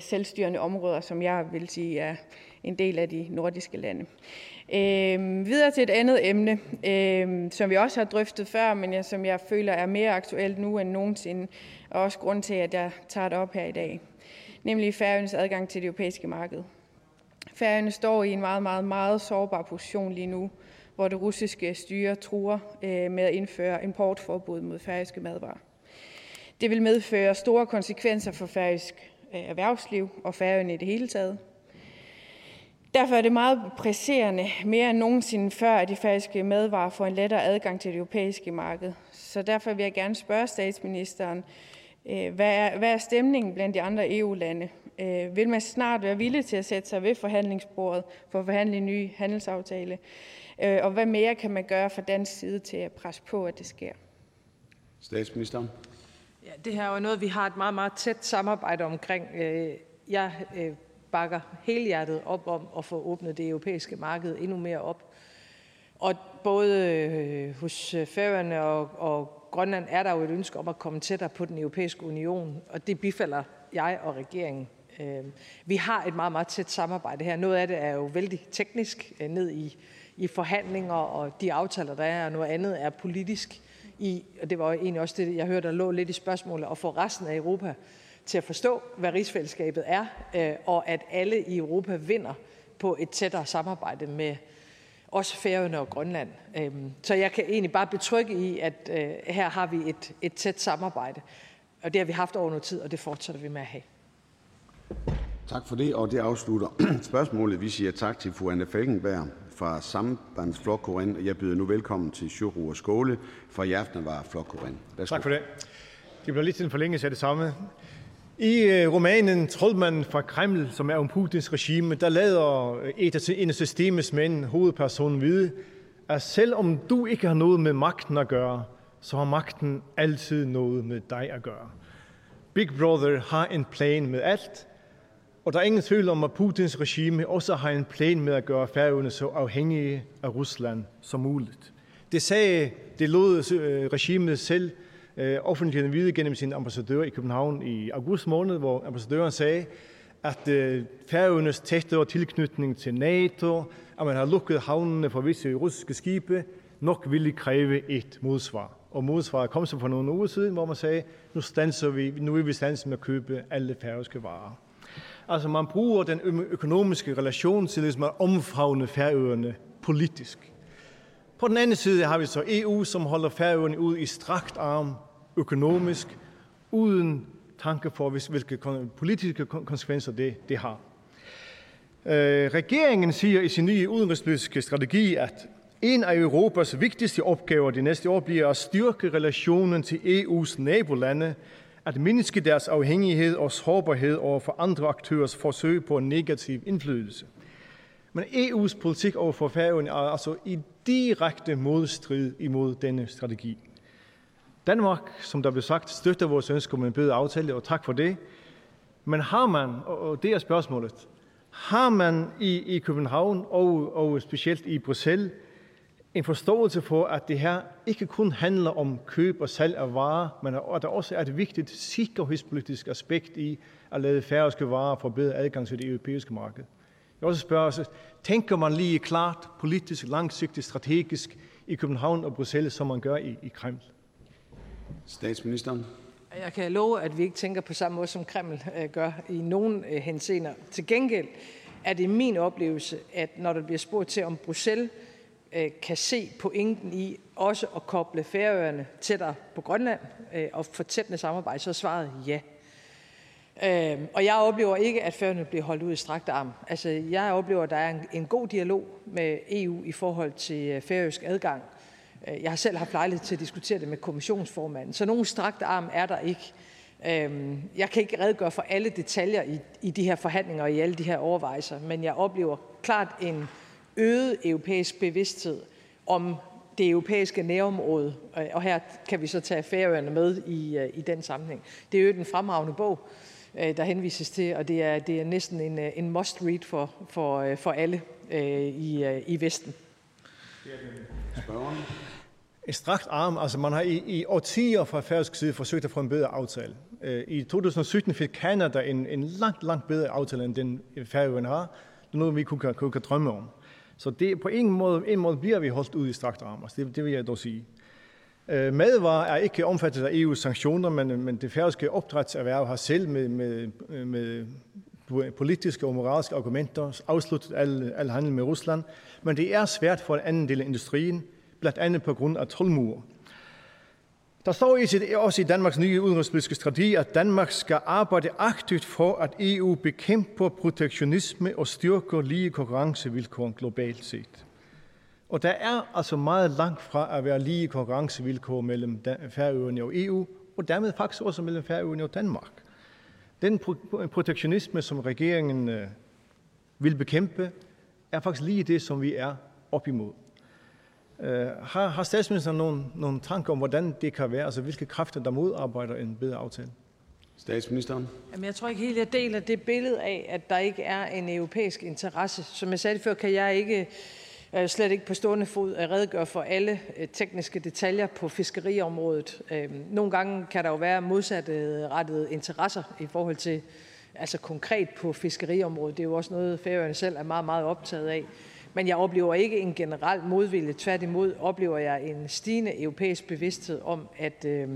selvstyrende områder, som jeg vil sige er en del af de nordiske lande. Øh, videre til et andet emne, øh, som vi også har drøftet før, men jeg, som jeg føler er mere aktuelt nu end nogensinde, og også grund til, at jeg tager det op her i dag, nemlig Færøernes adgang til det europæiske marked. Færøerne står i en meget, meget, meget sårbar position lige nu, hvor det russiske styre truer øh, med at indføre importforbud mod færøske madvarer. Det vil medføre store konsekvenser for færøsk øh, erhvervsliv og Færøerne i det hele taget. Derfor er det meget presserende, mere end nogensinde før, at de færøske madvarer får en lettere adgang til det europæiske marked. Så derfor vil jeg gerne spørge statsministeren, øh, hvad er, hvad er stemningen blandt de andre EU-lande? Øh, vil man snart være villig til at sætte sig ved forhandlingsbordet for at forhandle en ny handelsaftale? Øh, og hvad mere kan man gøre fra dansk side til at presse på, at det sker? Statsministeren. Ja, det her er jo noget, vi har et meget, meget tæt samarbejde omkring. Jeg bakker helhjertet op om at få åbnet det europæiske marked endnu mere op. Og både øh, hos øh, Færøerne og, og Grønland er der jo et ønske om at komme tættere på den europæiske union, og det bifalder jeg og regeringen. Øh, vi har et meget, meget tæt samarbejde her. Noget af det er jo vældig teknisk ned i, i forhandlinger og de aftaler, der er, og noget andet er politisk i, og det var egentlig også det, jeg hørte, der lå lidt i spørgsmålet, at få resten af Europa til at forstå, hvad rigsfællesskabet er, øh, og at alle i Europa vinder på et tættere samarbejde med også Færøerne og Grønland. Øhm, så jeg kan egentlig bare betrygge i, at øh, her har vi et, et tæt samarbejde, og det har vi haft over noget tid, og det fortsætter vi med at have. Tak for det, og det afslutter spørgsmålet. Vi siger tak til fru Anne Falkenberg fra Sambandsflokkuren, og jeg byder nu velkommen til Sjurur Skåle fra Jafnavar Flokkuren. Tak for det. Det bliver lidt en forlængelse af det samme. I øh, romanen Troldmanden fra Kreml, som er om Putins regime, der lader øh, et af en af systemets mænd, hovedpersonen, vide, at selvom du ikke har noget med magten at gøre, så har magten altid noget med dig at gøre. Big Brother har en plan med alt, og der er ingen tvivl om, at Putins regime også har en plan med at gøre Færøerne så afhængige af Rusland som muligt. Det sagde, det lod øh, regimet selv øh, offentligheden vide gennem sin ambassadør i København i august måned, hvor ambassadøren sagde, at øh, Færøernes tættere tilknytning til NATO, at man har lukket havnene for visse russiske skibe, nok ville kræve et modsvar. Og modsvaret kom så for nogle uger siden, hvor man sagde, nu, stanser vi, nu vil vi stanset med at købe alle færøske varer. Altså man bruger den økonomiske relation til ligesom at omfavne Færøerne politisk. På den anden side har vi så EU, som holder Færøerne ud i strakt arm økonomisk, uden tanke for, hvilke politiske konsekvenser det, det har. Øh, regeringen siger i sin nye udenrigspolitiske strategi, at en af Europas vigtigste opgaver de næste år bliver at styrke relationen til EU's nabolande, at mindske deres afhængighed og sårbarhed over for andre aktørers forsøg på en negativ indflydelse. Men EU's politik over for Færøerne er altså i direkte modstrid imod denne strategi. Danmark, som der blev sagt, støtter vores ønske om en bedre aftale, og tak for det. Men har man, og det er spørgsmålet, har man i, i København og, og specielt i Bruxelles en forståelse for, at det her ikke kun handler om køb og salg af varer, men at der også er et vigtigt sikkerhedspolitisk aspekt i at lade færøske varer få bedre adgang til det europæiske marked. Jeg også spørger os, tænker man lige klart, politisk, langsigtet, strategisk i København og Bruxelles, som man gør i, i Kreml? Statsministeren. Jeg kan love, at vi ikke tænker på samme måde, som Kreml øh, gør i nogen øh, henseender. Til gengæld er det min oplevelse, at når der bliver spurgt til, om Bruxelles øh, kan se pointen i også at koble Færøerne tættere på Grønland og fortættende samarbejde, så er svaret ja. Øh, og jeg oplever ikke, at Færøerne bliver holdt ud i strakt arm. Altså, jeg oplever, at der er en, god dialog med EU i forhold til øh, færøsk adgang. Øh, jeg har selv haft lejlighed til at diskutere det med kommissionsformanden, så nogen strakt arm er der ikke. Øhm, jeg kan ikke redegøre for alle detaljer i, i de her forhandlinger og i alle de her overvejelser, men jeg oplever klart en øget europæisk bevidsthed om det europæiske nærområde, øh, og her kan vi så tage Færøerne med i, i den sammenhæng. Det er jo en fremragende bog, der henvises til, og det er, det er næsten en, en must-read for, for, for alle i, i Vesten. En strakt arm, altså man har i, i årtier fra færøsk side forsøgt at få en bedre aftale. I 2017 fik Kanada en, en langt, langt bedre aftale, end den Færøerne har. Det er noget, vi kunne, kunne, kunne drømme om. Så det, på en måde, en måde bliver vi holdt ud i strakt arm. Altså det, det vil jeg dog sige. Øh, madvarer er ikke omfattet af EU's sanktioner, men, men det færøske opdrætserhverv har selv med, med, med politiske og moralske argumenter afsluttet al, al handel med Rusland. Men det er svært for en anden del af industrien, blandt andet på grund af tolvmure. Der står også i Danmarks nye udenrigspolitiske strategi, at Danmark skal arbejde aktivt for, at EU bekæmper protektionisme og styrker lige konkurrencevilkår globalt set. Og der er altså meget langt fra at være lige konkurrencevilkår mellem Færøerne og EU, og dermed faktisk også mellem Færøerne og Danmark. Den protektionisme, som regeringen øh, vil bekæmpe, er faktisk lige det, som vi er op imod. Øh, har, har statsministeren nogle, nogle tanker om, hvordan det kan være, altså hvilke kræfter, der modarbejder en bedre aftale? Statsministeren. Jamen, jeg tror ikke helt, jeg deler det billede af, at der ikke er en europæisk interesse. Som jeg sagde før, kan jeg ikke jeg slet ikke på stående fod at redegøre for alle øh, tekniske detaljer på fiskeriområdet. Øh, nogle gange kan der jo være modsatte rettede interesser i forhold til altså konkret på fiskeriområdet. Det er jo også noget, Færøerne selv er meget, meget optaget af. Men jeg oplever ikke en generel modvilje. Tværtimod oplever jeg en stigende europæisk bevidsthed om, at, øh,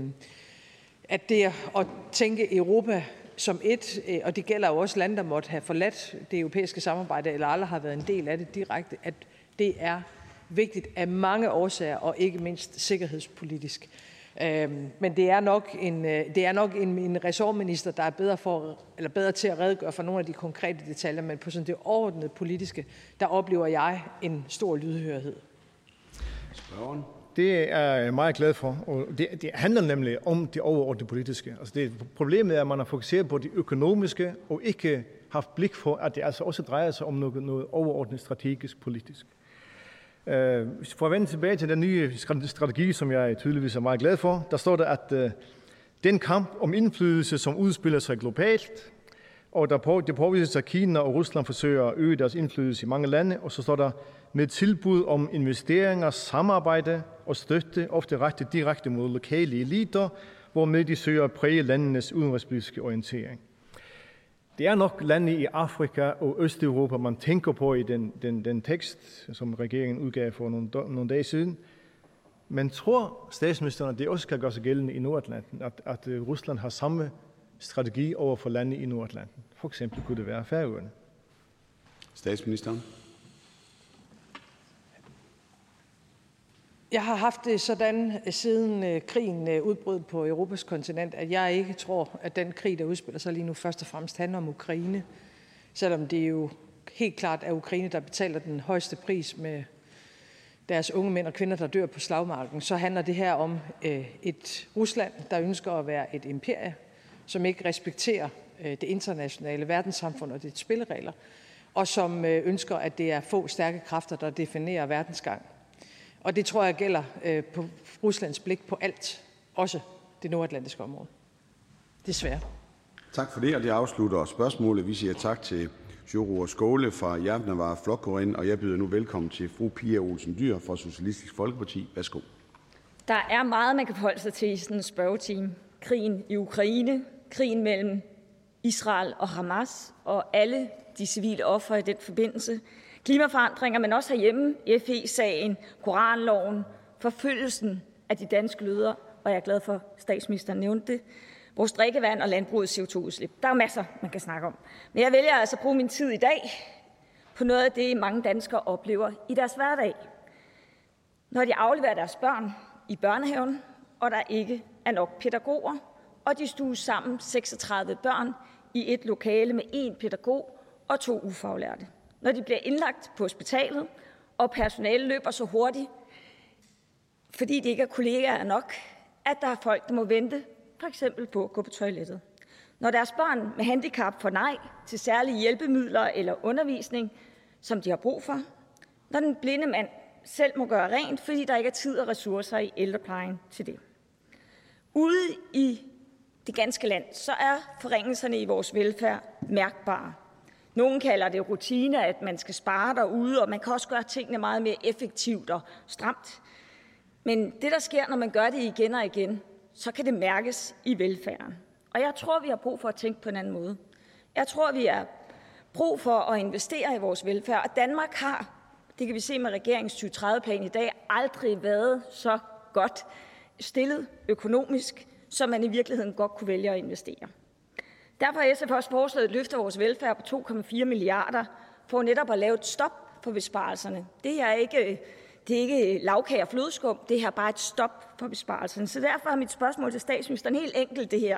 at det at tænke Europa som et, øh, og det gælder jo også lande, der måtte have forladt det europæiske samarbejde, eller aldrig har været en del af det direkte, at det er vigtigt af mange årsager, og ikke mindst sikkerhedspolitisk. Øhm, men det er nok en, øh, det er nok en, en ressortminister, der er bedre, for, eller bedre til at redegøre for nogle af de konkrete detaljer, men på sådan det overordnede politiske, der oplever jeg en stor lydhørighed. Spørgen. Det er jeg meget glad for, og det, det handler nemlig om det overordnede politiske. Altså det, problemet er, at man har fokuseret på det økonomiske, og ikke haft blik for, at det altså også drejer sig om noget, noget overordnet strategisk politisk. Øh, for at vende tilbage til den nye strategi, som jeg tydeligvis er meget glad for, der står der, at øh, den kamp om indflydelse, som udspiller sig globalt, og der på, det påvises, at Kina og Rusland forsøger at øge deres indflydelse i mange lande, og så står der med tilbud om investeringer, samarbejde og støtte, ofte rettet direkte mod lokale eliter, hvormed de søger at præge landenes udenrigspolitiske orientering. Det er nok lande i Afrika og Østeuropa, man tænker på i den, den, den tekst, som regeringen udgav for nogle, nogle dage siden. Men tror statsministeren, at det også kan gøre sig gældende i Nordatlanten, at, at Rusland har samme strategi over for lande i Nordatlanten? For eksempel kunne det være Færøerne. Statsministeren? Jeg har haft det sådan øh, siden øh, krigen øh, udbrød på Europas kontinent, at jeg ikke tror, at den krig, der udspiller sig lige nu, først og fremmest handler om Ukraine. Selvom det jo helt klart er Ukraine, der betaler den højeste pris med deres unge mænd og kvinder, der dør på slagmarken, så handler det her om et Rusland, der ønsker at være et imperie, som ikke respekterer det internationale verdenssamfund og dets spilleregler, og som ønsker, at det er få stærke kræfter, der definerer verdensgang. Og det tror jeg gælder øh, på Ruslands blik på alt, også det nordatlantiske område. Desværre. Tak for det, og det afslutter spørgsmålet. Vi siger tak til Sjoro Skåle fra Javnavar Flokkorin, og jeg byder nu velkommen til fru Pia Olsen Dyr fra Socialistisk Folkeparti. Værsgo. Der er meget, man kan forholde sig til i sådan en spørgetime. Krigen i Ukraine, krigen mellem Israel og Hamas og alle de civile ofre i den forbindelse, klimaforandringer, men også herhjemme, FE-sagen, koranloven, forfølgelsen af de danske lyder, og jeg er glad for, at statsministeren nævnte det, vores drikkevand og landbrugets CO2-udslip. Der er masser, man kan snakke om. Men jeg vælger altså at bruge min tid i dag på noget af det, mange danskere oplever i deres hverdag. Når de afleverer deres børn i børnehaven, og der ikke er nok pædagoger, og de stues sammen 36 børn i et lokale med én pædagog og to ufaglærte når de bliver indlagt på hospitalet, og personalet løber så hurtigt, fordi de ikke er kollegaer nok, at der er folk, der må vente, for eksempel på at gå på toilettet. Når deres børn med handicap får nej til særlige hjælpemidler eller undervisning, som de har brug for. Når den blinde mand selv må gøre rent, fordi der ikke er tid og ressourcer i ældreplejen til det. Ude i det ganske land, så er forringelserne i vores velfærd mærkbare. Nogle kalder det rutine, at man skal spare derude, og man kan også gøre tingene meget mere effektivt og stramt. Men det, der sker, når man gør det igen og igen, så kan det mærkes i velfærden. Og jeg tror, vi har brug for at tænke på en anden måde. Jeg tror, vi har brug for at investere i vores velfærd. Og Danmark har, det kan vi se med regeringens 2030-plan i dag, aldrig været så godt stillet økonomisk, som man i virkeligheden godt kunne vælge at investere. Derfor har SF også foreslået et løft af vores velfærd på 2,4 milliarder for netop at lave et stop for besparelserne. Det er ikke, det er ikke lavkage og flødeskum, det er bare et stop for besparelserne. Så derfor er mit spørgsmål til statsministeren helt enkelt det her.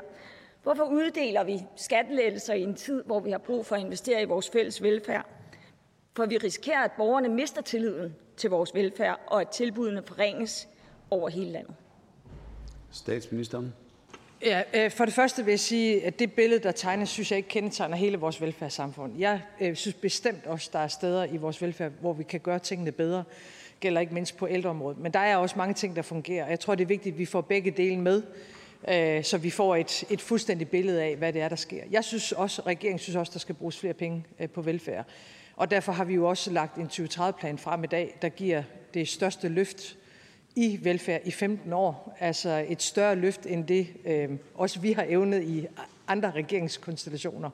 Hvorfor uddeler vi skattelettelser i en tid, hvor vi har brug for at investere i vores fælles velfærd? For vi risikerer, at borgerne mister tilliden til vores velfærd, og at tilbudene forringes over hele landet. Statsministeren. Ja, øh, for det første vil jeg sige, at det billede, der tegnes, synes jeg ikke kendetegner hele vores velfærdssamfund. Jeg øh, synes bestemt også, der er steder i vores velfærd, hvor vi kan gøre tingene bedre. Det gælder ikke mindst på ældreområdet. Men der er også mange ting, der fungerer. Jeg tror, det er vigtigt, at vi får begge dele med, øh, så vi får et, et fuldstændigt billede af, hvad det er, der sker. Jeg synes også, regeringen synes også, der skal bruges flere penge på velfærd. Og derfor har vi jo også lagt en 2030-plan frem i dag, der giver det største løft i velfærd i 15 år. Altså et større løft end det, øh, også vi har evnet i andre regeringskonstellationer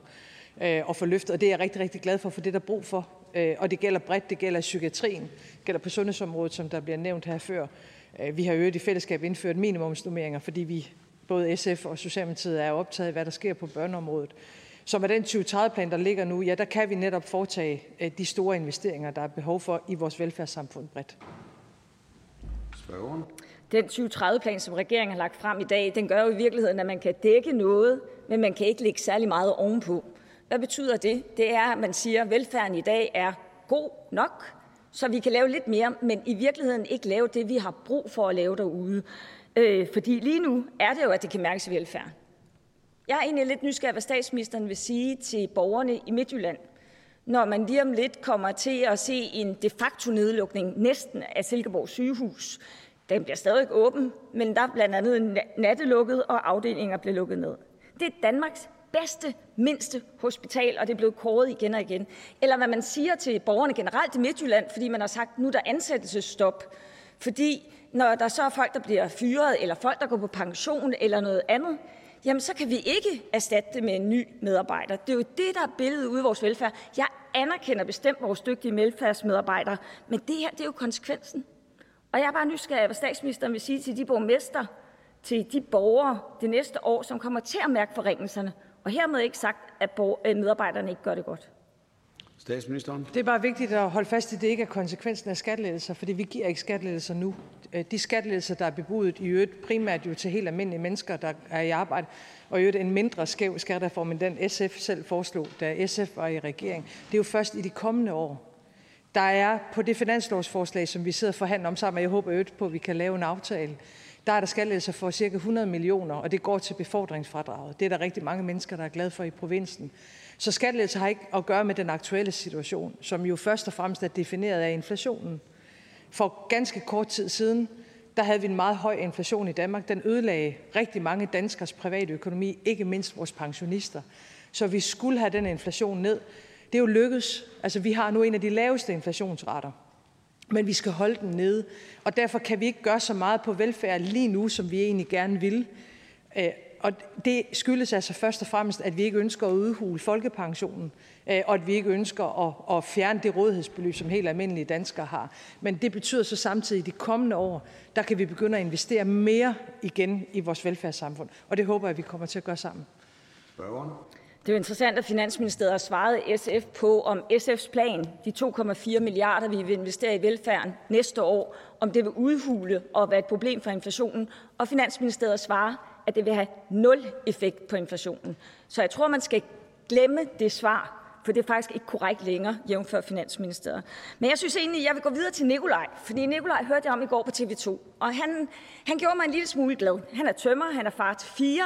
øh, at få løftet. Og det er jeg rigtig, rigtig glad for, for det er der brug for. Øh, og det gælder bredt. Det gælder psykiatrien, det gælder på sundhedsområdet, som der bliver nævnt her før. Øh, vi har øvrigt i fællesskab indført minimumsnummeringer, fordi vi både SF og Socialdemokratiet er optaget af, hvad der sker på børneområdet. Så med den 2030-plan, der ligger nu, ja, der kan vi netop foretage øh, de store investeringer, der er behov for i vores velfærdssamfund bredt. Spørgeren. Den 2030-plan, som regeringen har lagt frem i dag, den gør jo i virkeligheden, at man kan dække noget, men man kan ikke lægge særlig meget ovenpå. Hvad betyder det? Det er, at man siger, at velfærden i dag er god nok, så vi kan lave lidt mere, men i virkeligheden ikke lave det, vi har brug for at lave derude. Øh, fordi lige nu er det jo, at det kan mærkes i velfærden. Jeg er egentlig lidt nysgerrig, hvad statsministeren vil sige til borgerne i Midtjylland, når man lige om lidt kommer til at se en de facto nedlukning næsten af Silkeborg sygehus. Den bliver stadig åben, men der er blandt andet nattelukket, og afdelinger bliver lukket ned. Det er Danmarks bedste, mindste hospital, og det er blevet kåret igen og igen. Eller hvad man siger til borgerne generelt i Midtjylland, fordi man har sagt, nu er der ansættelsesstop. Fordi når der så er folk, der bliver fyret, eller folk, der går på pension, eller noget andet, jamen så kan vi ikke erstatte det med en ny medarbejder. Det er jo det, der er billedet ude i vores velfærd. Jeg anerkender bestemt vores dygtige velfærdsmedarbejdere, men det her det er jo konsekvensen. Og jeg er bare nysgerrig, hvad statsministeren vil sige til de borgmester, til de borgere det næste år, som kommer til at mærke forringelserne. Og hermed ikke sagt, at medarbejderne ikke gør det godt. Statsministeren. Det er bare vigtigt at holde fast i, at det ikke er konsekvensen af skattelettelser, fordi vi giver ikke skattelettelser nu. Øh, de skattelettelser, der er bebudet i øvrigt primært jo til helt almindelige mennesker, der er i arbejde, og i øvrigt en mindre skæv skattereform end den SF selv foreslog, da SF var i regering. Det er jo først i de kommende år. Der er på det finanslovsforslag, som vi sidder og forhandler om sammen, og jeg håber øvrigt på, at vi kan lave en aftale, der er der skattelettelser for cirka 100 millioner, og det går til befordringsfradraget. Det er der rigtig mange mennesker, der er glade for i provinsen. Så skattelettelser har ikke at gøre med den aktuelle situation, som jo først og fremmest er defineret af inflationen. For ganske kort tid siden, der havde vi en meget høj inflation i Danmark. Den ødelagde rigtig mange danskers private økonomi, ikke mindst vores pensionister. Så vi skulle have den inflation ned. Det er jo lykkedes. Altså, vi har nu en af de laveste inflationsrater. Men vi skal holde den nede. Og derfor kan vi ikke gøre så meget på velfærd lige nu, som vi egentlig gerne vil. Øh, og det skyldes altså først og fremmest, at vi ikke ønsker at udhule folkepensionen, øh, og at vi ikke ønsker at, at fjerne det rådighedsbeløb, som helt almindelige danskere har. Men det betyder så samtidig, at de kommende år, der kan vi begynde at investere mere igen i vores velfærdssamfund. Og det håber jeg, at vi kommer til at gøre sammen. Spørgeren. Det er jo interessant, at Finansministeriet har svaret SF på, om SF's plan, de 2,4 milliarder, vi vil investere i velfærden næste år, om det vil udhule og være et problem for inflationen. Og Finansministeriet svarer, at det vil have nul effekt på inflationen. Så jeg tror, man skal glemme det svar, for det er faktisk ikke korrekt længere, jævnfør Finansministeriet. Men jeg synes egentlig, jeg vil gå videre til Nikolaj, fordi Nikolaj hørte jeg om i går på TV2, og han, han gjorde mig en lille smule glad. Han er tømmer, han er far til fire.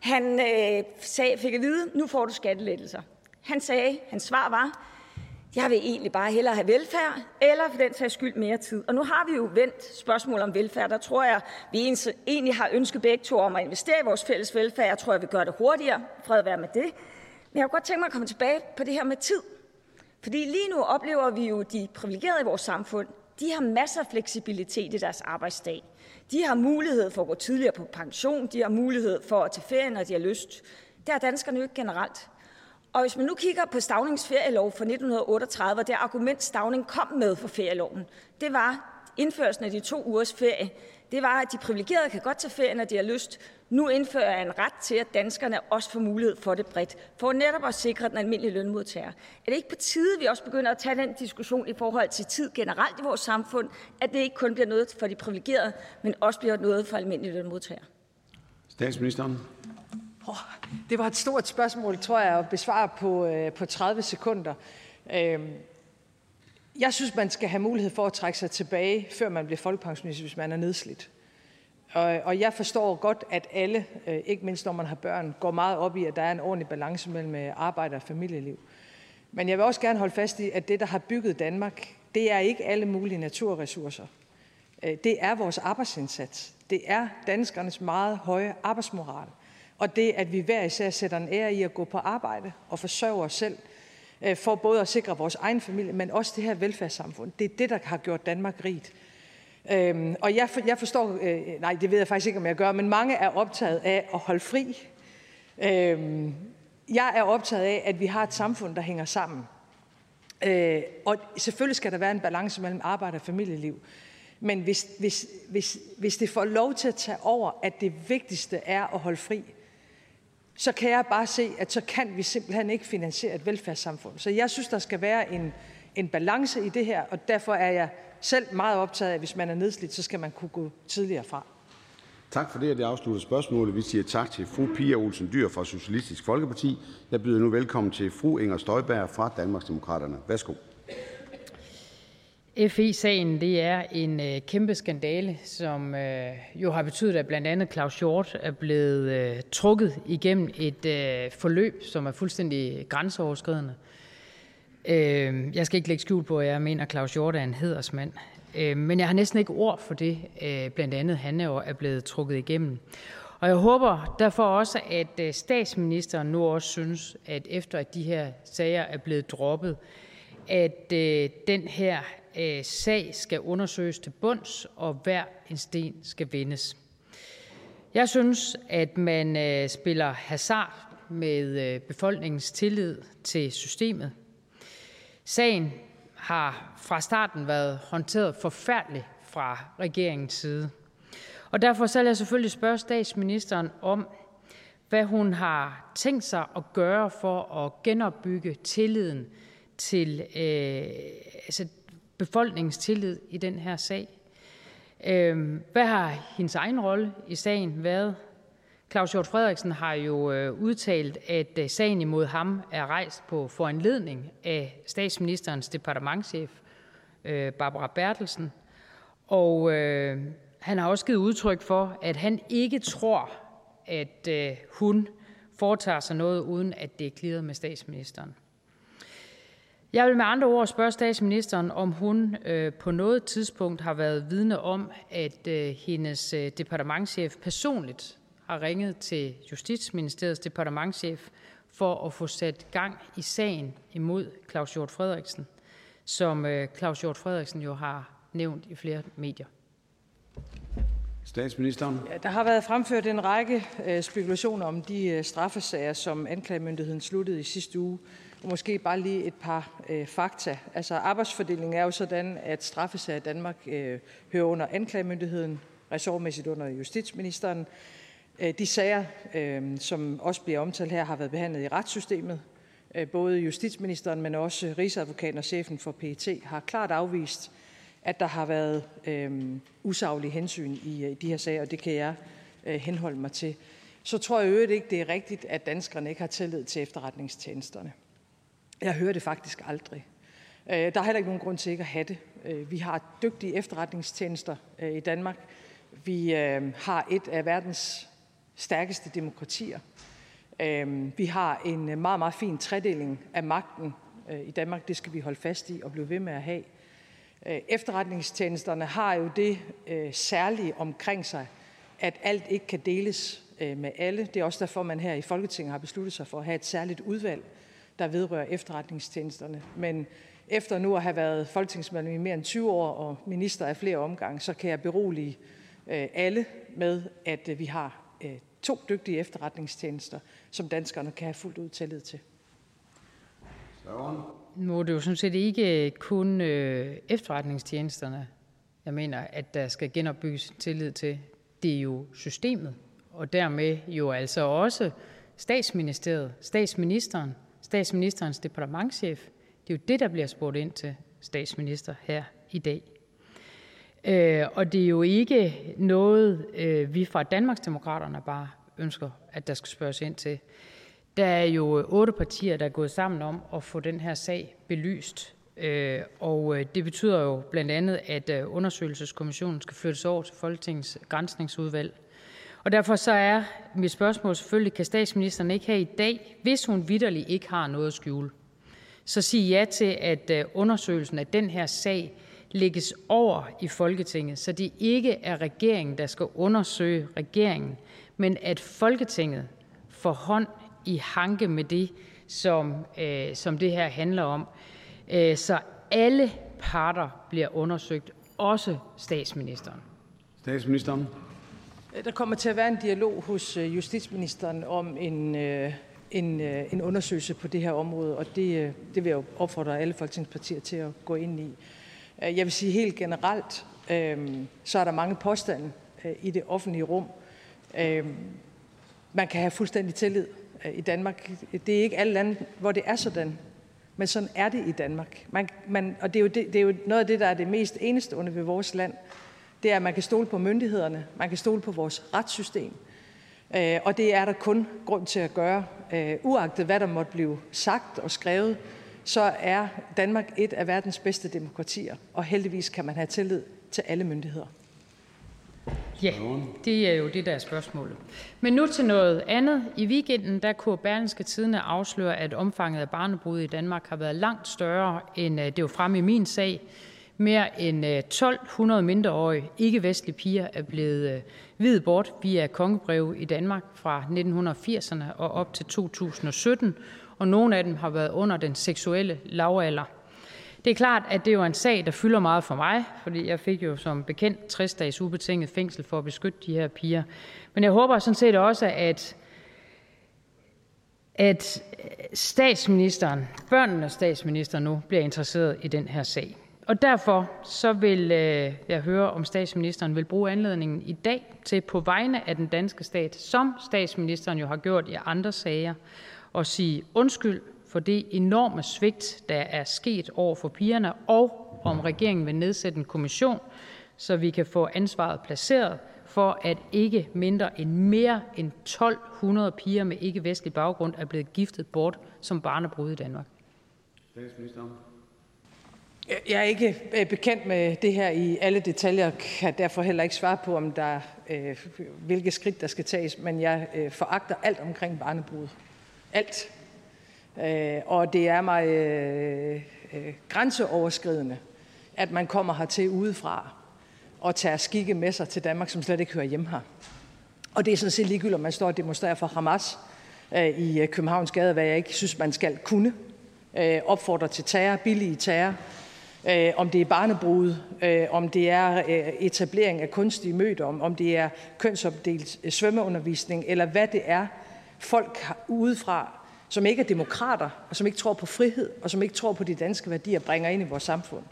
Han øh, sag, fik at vide, nu får du skattelettelser. Han sagde, hans svar var, jeg vil egentlig bare hellere have velfærd, eller for den sags skyld mere tid. Og nu har vi jo vendt spørgsmål om velfærd. Der tror jeg, vi egentlig har ønsket begge to om at investere i vores fælles velfærd. Jeg tror, jeg vil gøre det hurtigere. Fred være med det. Men jeg kunne godt tænke mig at komme tilbage på det her med tid. Fordi lige nu oplever vi jo de privilegerede i vores samfund. De har masser af fleksibilitet i deres arbejdsdag. De har mulighed for at gå tidligere på pension. De har mulighed for at tage ferie, når de har lyst. Det har danskerne jo ikke generelt. Og hvis man nu kigger på Stavnings ferielov fra 1938, og det argument, Stavning kom med for ferieloven, det var indførelsen af de to ugers ferie. Det var, at de privilegerede kan godt tage ferie, når de har lyst. Nu indfører jeg en ret til, at danskerne også får mulighed for det bredt, for netop at sikre den almindelige lønmodtager. Er det ikke på tide, at vi også begynder at tage den diskussion i forhold til tid generelt i vores samfund, at det ikke kun bliver noget for de privilegerede, men også bliver noget for almindelige lønmodtagere? Statsministeren. Det var et stort spørgsmål, tror jeg, at besvare på, øh, på 30 sekunder. Øhm, jeg synes, man skal have mulighed for at trække sig tilbage, før man bliver folkepensionist, hvis man er nedslidt. Og, og jeg forstår godt, at alle, øh, ikke mindst når man har børn, går meget op i, at der er en ordentlig balance mellem øh, arbejde og familieliv. Men jeg vil også gerne holde fast i, at det, der har bygget Danmark, det er ikke alle mulige naturressourcer. Øh, det er vores arbejdsindsats. Det er danskernes meget høje arbejdsmoral og det, at vi hver især sætter en ære i at gå på arbejde og forsørge os selv. Øh, for både at sikre vores egen familie, men også det her velfærdssamfund. Det er det, der har gjort Danmark rigt. Øhm, og jeg, jeg forstår, øh, nej, det ved jeg faktisk ikke, om jeg gør, men mange er optaget af at holde fri. Øhm, jeg er optaget af, at vi har et samfund, der hænger sammen. Øh, og selvfølgelig skal der være en balance mellem arbejde og familieliv. Men hvis, hvis, hvis, hvis det får lov til at tage over, at det vigtigste er at holde fri, så kan jeg bare se, at så kan vi simpelthen ikke finansiere et velfærdssamfund. Så jeg synes, der skal være en, en balance i det her, og derfor er jeg selv meget optaget af, at hvis man er nedslidt, så skal man kunne gå tidligere fra. Tak for det, og det afslutter spørgsmålet. Vi siger tak til fru Pia Olsen Dyr fra Socialistisk Folkeparti. Jeg byder nu velkommen til fru Inger Støjberg fra Danmarksdemokraterne. Værsgo. FE-sagen det er en øh, kæmpe skandale, som øh, jo har betydet, at blandt andet Claus Hjort er blevet øh, trukket igennem et øh, forløb, som er fuldstændig grænseoverskridende. Øh, jeg skal ikke lægge skjul på, at jeg mener, at Claus Hjort er en hedersmand. Øh, men jeg har næsten ikke ord for det, øh, blandt andet han er blevet trukket igennem. Og jeg håber derfor også, at øh, statsministeren nu også synes, at efter at de her sager er blevet droppet, at øh, den her øh, sag skal undersøges til bunds, og hver en sten skal vendes. Jeg synes, at man øh, spiller hasard med befolkningens tillid til systemet. Sagen har fra starten været håndteret forfærdeligt fra regeringens side. Og derfor så vil jeg selvfølgelig spørge statsministeren om, hvad hun har tænkt sig at gøre for at genopbygge tilliden til øh, altså befolkningens tillid i den her sag. Øh, hvad har hendes egen rolle i sagen været? Claus Hjort Frederiksen har jo øh, udtalt, at øh, sagen imod ham er rejst på foranledning af statsministerens departementschef, øh, Barbara Bertelsen. Og øh, han har også givet udtryk for, at han ikke tror, at øh, hun foretager sig noget, uden at det er klidret med statsministeren. Jeg vil med andre ord spørge statsministeren, om hun på noget tidspunkt har været vidne om, at hendes departementschef personligt har ringet til Justitsministeriets departementschef for at få sat gang i sagen imod Claus Hjort Frederiksen, som øh, Claus Hjort Frederiksen jo har nævnt i flere medier. Statsministeren. Ja, der har været fremført en række øh, spekulationer om de øh, straffesager, som anklagemyndigheden sluttede i sidste uge. Og måske bare lige et par øh, fakta. Altså arbejdsfordelingen er jo sådan, at straffesager i Danmark øh, hører under anklagemyndigheden, ressortmæssigt under justitsministeren, Øh, de sager, øh, som også bliver omtalt her, har været behandlet i retssystemet. Øh, både justitsministeren, men også rigsadvokaten og chefen for PET har klart afvist, at der har været øh, usaglige hensyn i øh, de her sager, og det kan jeg øh, henholde mig til. Så tror jeg øvrigt ikke, det er rigtigt, at danskerne ikke har tillid til efterretningstjenesterne. Jeg hører det faktisk aldrig. Øh, der er heller ikke nogen grund til ikke at have det. Øh, vi har dygtige efterretningstjenester øh, i Danmark. Vi har et af verdens stærkeste demokratier. Vi har en meget, meget fin tredeling af magten i Danmark. Det skal vi holde fast i og blive ved med at have. Efterretningstjenesterne har jo det særlige omkring sig, at alt ikke kan deles med alle. Det er også derfor, man her i Folketinget har besluttet sig for at have et særligt udvalg, der vedrører efterretningstjenesterne. Men efter nu at have været folketingsmedlem i mere end 20 år og minister af flere omgange, så kan jeg berolige alle med, at vi har to dygtige efterretningstjenester, som danskerne kan have fuldt ud tillid til. Nu er det jo sådan set ikke kun øh, efterretningstjenesterne, jeg mener, at der skal genopbygges tillid til. Det er jo systemet, og dermed jo altså også statsministeriet, statsministeren, statsministerens departementchef. Det er jo det, der bliver spurgt ind til statsminister her i dag. Øh, og det er jo ikke noget, øh, vi fra Danmarksdemokraterne bare ønsker, at der skal spørges ind til. Der er jo otte partier, der er gået sammen om at få den her sag belyst. Øh, og det betyder jo blandt andet, at undersøgelseskommissionen skal flyttes over til Folketingets grænsningsudvalg. Og derfor så er mit spørgsmål selvfølgelig, kan statsministeren ikke her i dag, hvis hun vitterlig ikke har noget at skjule, så sige ja til, at øh, undersøgelsen af den her sag lægges over i Folketinget, så det ikke er regeringen, der skal undersøge regeringen, men at Folketinget får hånd i hanke med det, som, øh, som det her handler om. Øh, så alle parter bliver undersøgt, også statsministeren. Statsministeren. Øh, der kommer til at være en dialog hos øh, justitsministeren om en, øh, en, en undersøgelse på det her område, og det, det vil jeg opfordre alle folketingspartier til at gå ind i. Jeg vil sige helt generelt, så er der mange påstande i det offentlige rum. Man kan have fuldstændig tillid i Danmark. Det er ikke alle lande, hvor det er sådan, men sådan er det i Danmark. Man, man, og det er, jo det, det er jo noget af det, der er det mest enestående ved vores land – det er, at man kan stole på myndighederne, man kan stole på vores retssystem, øh, og det er der kun grund til at gøre. Øh, uagtet hvad der måtte blive sagt og skrevet, så er Danmark et af verdens bedste demokratier, og heldigvis kan man have tillid til alle myndigheder. Ja, det er jo det, der er spørgsmålet. Men nu til noget andet. I weekenden der kunne Berlingske Tidene afsløre, at omfanget af barnebrud i Danmark har været langt større, end øh, det var fremme i min sag. Mere end øh, 1200 mindreårige ikke-vestlige piger er blevet øh, videt bort via kongebreve i Danmark fra 1980'erne og op til 2017, og nogle af dem har været under den seksuelle lavalder. Det er klart, at det er en sag, der fylder meget for mig, fordi jeg fik jo som bekendt 60 dages ubetinget fængsel for at beskytte de her piger. Men jeg håber sådan set også, at at statsministeren, børnenes statsminister nu, bliver interesseret i den her sag. Og derfor så vil øh, jeg høre, om statsministeren vil bruge anledningen i dag til på vegne af den danske stat, som statsministeren jo har gjort i andre sager, at sige undskyld for det enorme svigt, der er sket over for pigerne, og om regeringen vil nedsætte en kommission, så vi kan få ansvaret placeret for, at ikke mindre end mere end 1200 piger med ikke-vestlig baggrund er blevet giftet bort som barnebrud i Danmark. Statsministeren. Jeg er ikke øh, bekendt med det her i alle detaljer, kan derfor heller ikke svare på, om der, øh, hvilke skridt der skal tages, men jeg øh, foragter alt omkring barnebrud. Alt. Og det er mig grænseoverskridende, at man kommer hertil udefra og tager skikke med sig til Danmark, som slet ikke hører hjemme her. Og det er sådan set ligegyldigt, om man står og demonstrerer for Hamas i Københavns Gade, hvad jeg ikke synes, man skal kunne. Øh, opfordre til terror, billige terror, øh, om det er barnebrud, øh, om det er øh, etablering af kunstige mødom, om det er kønsopdelt øh, svømmeundervisning, eller hvad det er, folk udefra, som ikke er demokrater, og som ikke tror på frihed, og som ikke tror på de danske værdier, bringer ind i vores samfund.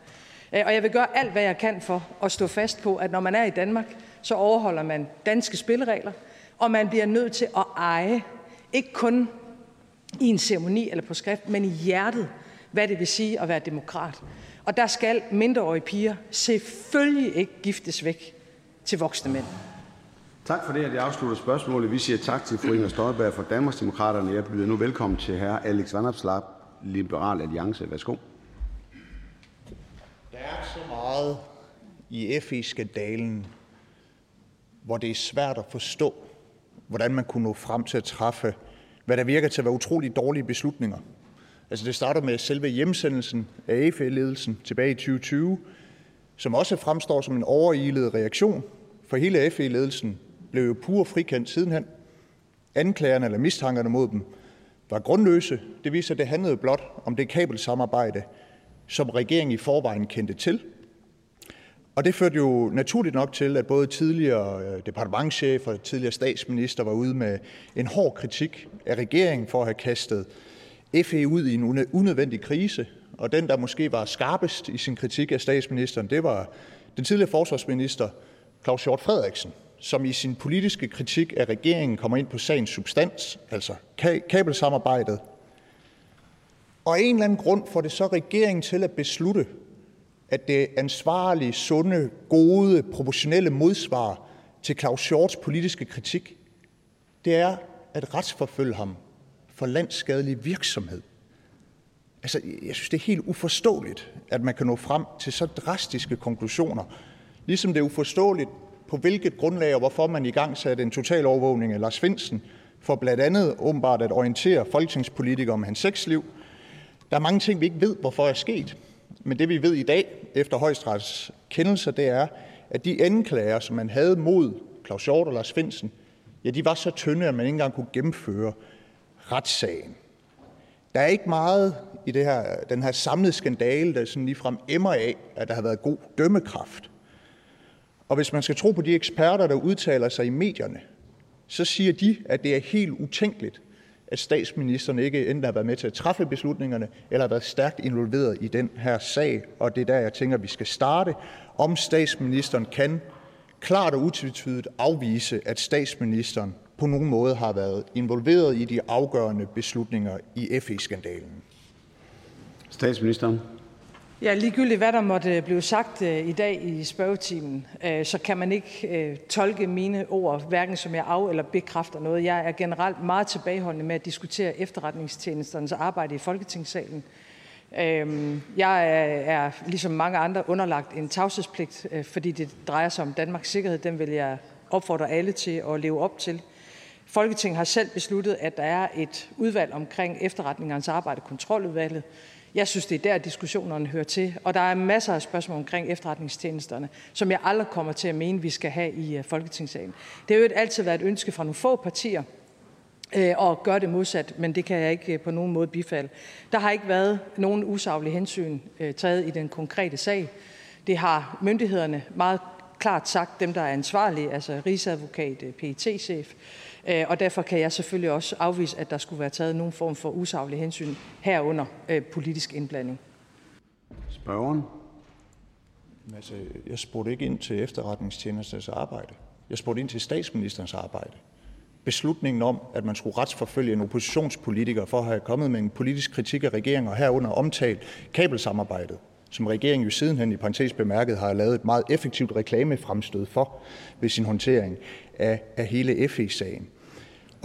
Øh, og jeg vil gøre alt, hvad jeg kan for at stå fast på, at når man er i Danmark, så overholder man danske spilleregler, og man bliver nødt til at eje, ikke kun i en ceremoni eller på skrift, men i hjertet, hvad det vil sige at være demokrat. Og der skal mindreårige piger selvfølgelig ikke giftes væk til voksne mænd. Tak for det, at jeg afslutter spørgsmålet. Vi siger tak til fru Inger Støjberg fra Danmarksdemokraterne. Jeg byder nu velkommen til hr. Alex Vanopslagh, Liberal Alliance. Værsgo. Der er så meget i FE-skandalen, hvor det er svært at forstå, hvordan man kunne nå frem til at træffe, hvad der virker til at være utrolig dårlige beslutninger. Altså det starter med selve hjemsendelsen af FE-ledelsen tilbage i 2020, som også fremstår som en overilet reaktion, for hele FE-ledelsen blev jo pur frikendt sidenhen. Anklagerne eller mistankerne mod dem var grundløse. Det viser, at det handlede blot om det kabelsamarbejde, som regeringen i forvejen kendte til. Og det førte jo naturligt nok til, at både tidligere øh, departementchef og tidligere statsminister var ude med en hård kritik af regeringen for at have kastet FE ud i en unødvendig krise, og den, der måske var skarpest i sin kritik af statsministeren, det var den tidligere forsvarsminister Claus Hjort Frederiksen, som i sin politiske kritik af regeringen kommer ind på sagens substans, altså kabelsamarbejdet. Og af en eller anden grund får det så regeringen til at beslutte, at det ansvarlige, sunde, gode, proportionelle modsvar til Claus Hjorts politiske kritik, det er at retsforfølge ham for landsskadelig virksomhed. Altså, jeg synes, det er helt uforståeligt, at man kan nå frem til så drastiske konklusioner. Ligesom det er uforståeligt, på hvilket grundlag og hvorfor man i gang satte en total overvågning af Lars Finsen, for blandt andet åbenbart at orientere folketingspolitikere om hans sexliv. Der er mange ting, vi ikke ved, hvorfor er sket. Men det vi ved i dag, efter højstrets kendelser, det er, at de anklager, som man havde mod Claus Hjort og Lars Finsen, ja, de var så tynde, at man ikke engang kunne gennemføre retssagen. Der er ikke meget i det her, den her samlede skandale, der sådan ligefrem emmer af, at der har været god dømmekraft. Og hvis man skal tro på de eksperter, der udtaler sig i medierne, så siger de, at det er helt utænkeligt, at statsministeren ikke enten har været med til at træffe beslutningerne eller har været stærkt involveret i den her sag. Og det er der, jeg tænker, vi skal starte. Om statsministeren kan klart og utvetydigt afvise, at statsministeren på nogen måde har været involveret i de afgørende beslutninger i FE-skandalen. Statsministeren. Ja, ligegyldigt hvad der måtte blive sagt øh, i dag i spørgetimen, øh, så kan man ikke øh, tolke mine ord, hverken som jeg af- eller bekræfter noget. Jeg er generelt meget tilbageholdende med at diskutere efterretningstjenesternes arbejde i Folketingssalen. Øhm, jeg er, ligesom mange andre, underlagt en tavshedspligt, fordi det drejer sig om Danmarks sikkerhed. Den vil jeg opfordre alle til at leve op til. Folketinget har selv besluttet, at der er et udvalg omkring efterretningernes arbejde, kontroludvalget, jeg synes, det er der, diskussionerne hører til, og der er masser af spørgsmål omkring efterretningstjenesterne, som jeg aldrig kommer til at mene, vi skal have i øh, Folketingssalen. Det har jo altid været et ønske fra nogle få partier øh, at gøre det modsat, men det kan jeg ikke øh, på nogen måde bifalde. Der har ikke været nogen usaglige hensyn øh, taget i den konkrete sag. Det har myndighederne meget klart sagt, dem der er ansvarlige, altså rigsadvokat, pet chef Øh, og derfor kan jeg selvfølgelig også afvise, at der skulle være taget nogen form for usaglig hensyn herunder øh, politisk indblanding. Spørgeren. Altså, jeg spurgte ikke ind til efterretningstjenestens arbejde. Jeg spurgte ind til statsministerens arbejde. Beslutningen om, at man skulle retsforfølge en oppositionspolitiker for at have kommet med en politisk kritik af regeringen og herunder omtalt kabelsamarbejdet, som regeringen jo sidenhen i parentes bemærket har lavet et meget effektivt reklamefremstød for ved sin håndtering af, af hele FE-sagen.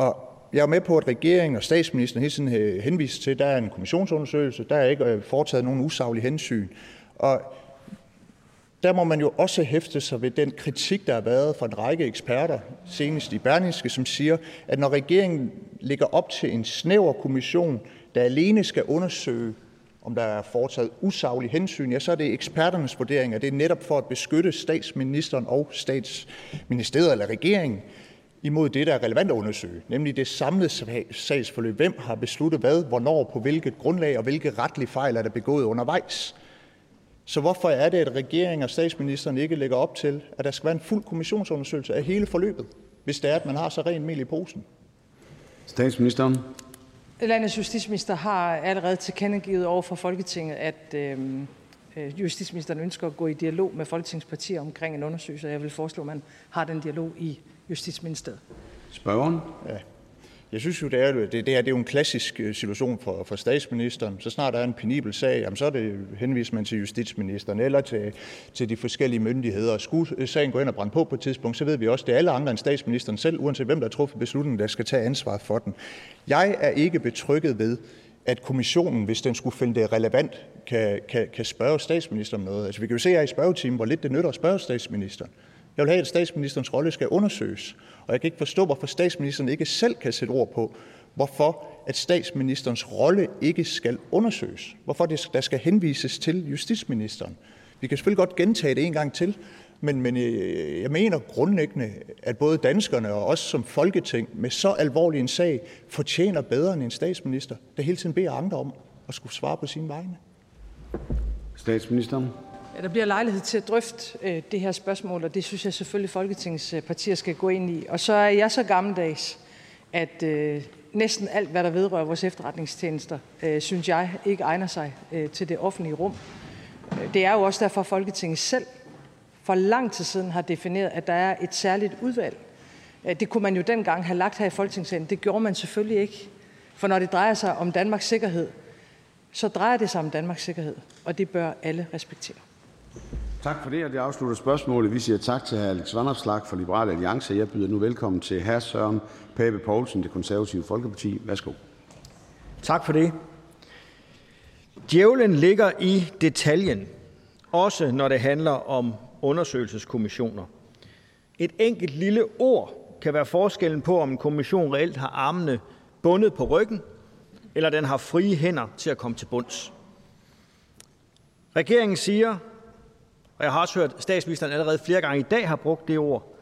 Og jeg er med på, at regeringen og statsministeren hele tiden øh, henviser til, at der er en kommissionsundersøgelse, der er ikke øh, foretaget nogen usaglige hensyn. Og der må man jo også hæfte sig ved den kritik, der har været fra en række eksperter, senest i Berlingske, som siger, at når regeringen ligger op til en snæver kommission, der alene skal undersøge, om der er foretaget usaglige hensyn, ja, så er det eksperternes vurdering, at det er netop for at beskytte statsministeren og statsministeriet eller regeringen imod det, der er relevant at undersøge, nemlig det samlede sagsforløb. Hvem har besluttet hvad, hvornår, på hvilket grundlag og hvilke retlige fejl er der begået undervejs? Så hvorfor er det, at regeringen og statsministeren ikke lægger op til, at der skal være en fuld kommissionsundersøgelse af hele forløbet, hvis det er, at man har så rent mel i posen? Statsministeren. Landets justitsminister har allerede tilkendegivet over for Folketinget, at øh, justitsministeren ønsker at gå i dialog med Folketingspartier omkring en undersøgelse, og jeg vil foreslå, at man har den dialog i Justitsministeriet. Spørgeren? Ja. Jeg synes jo, det er, det, det, her, det er jo en klassisk øh, situation for, for statsministeren. Så snart der er en penibel sag, jamen, så er det henvist man til justitsministeren eller til, til de forskellige myndigheder. Og skulle øh, sagen gå ind og brænde på på et tidspunkt, så ved vi også, at det er alle andre end statsministeren selv, uanset hvem der har truffet beslutningen, der skal tage ansvar for den. Jeg er ikke betrykket ved, at kommissionen, hvis den skulle finde det relevant, kan, kan, kan spørge statsministeren om noget. Altså, vi kan jo se her i spørgetimen, hvor lidt det nytter at spørge statsministeren. Jeg vil have, at statsministerens rolle skal undersøges, og jeg kan ikke forstå, hvorfor statsministeren ikke selv kan sætte ord på, hvorfor at statsministerens rolle ikke skal undersøges, hvorfor det, der skal henvises til justitsministeren. Vi kan selvfølgelig godt gentage det en gang til, men, men øh, jeg mener grundlæggende, at både danskerne og os som folketing med så alvorlig en sag fortjener bedre end en statsminister, der hele tiden beder andre om at skulle svare på sine vegne. Statsministeren. Der bliver lejlighed til at drøfte øh, det her spørgsmål, og det synes jeg selvfølgelig, Folketingets øh, partier skal gå ind i. Og så er jeg så gammeldags, at øh, næsten alt, hvad der vedrører vores efterretningstjenester, synes jeg ikke egner sig til det offentlige rum. Det er jo også derfor, at Folketinget selv for lang tid siden har defineret, at der er et særligt udvalg. Det kunne man jo dengang have lagt her i Folketingssalen. Det gjorde man selvfølgelig ikke. For når det drejer sig om Danmarks sikkerhed, så drejer det sig om Danmarks sikkerhed, og det bør alle respektere. Tak for det, og det afslutter spørgsmålet. Vi siger tak til hr. Alex Vanopslagh fra Liberal Alliance. Jeg byder nu velkommen til hr. Søren Pape Poulsen, det konservative Folkeparti. Værsgo. Tak for det. Djævlen ligger i detaljen, også når det handler om undersøgelseskommissioner. Et enkelt lille ord kan være forskellen på, om en kommission reelt har armene bundet på ryggen, eller den har frie hænder til at komme til bunds. Regeringen siger, og jeg har også hørt statsministeren allerede flere gange i dag har brugt det ord,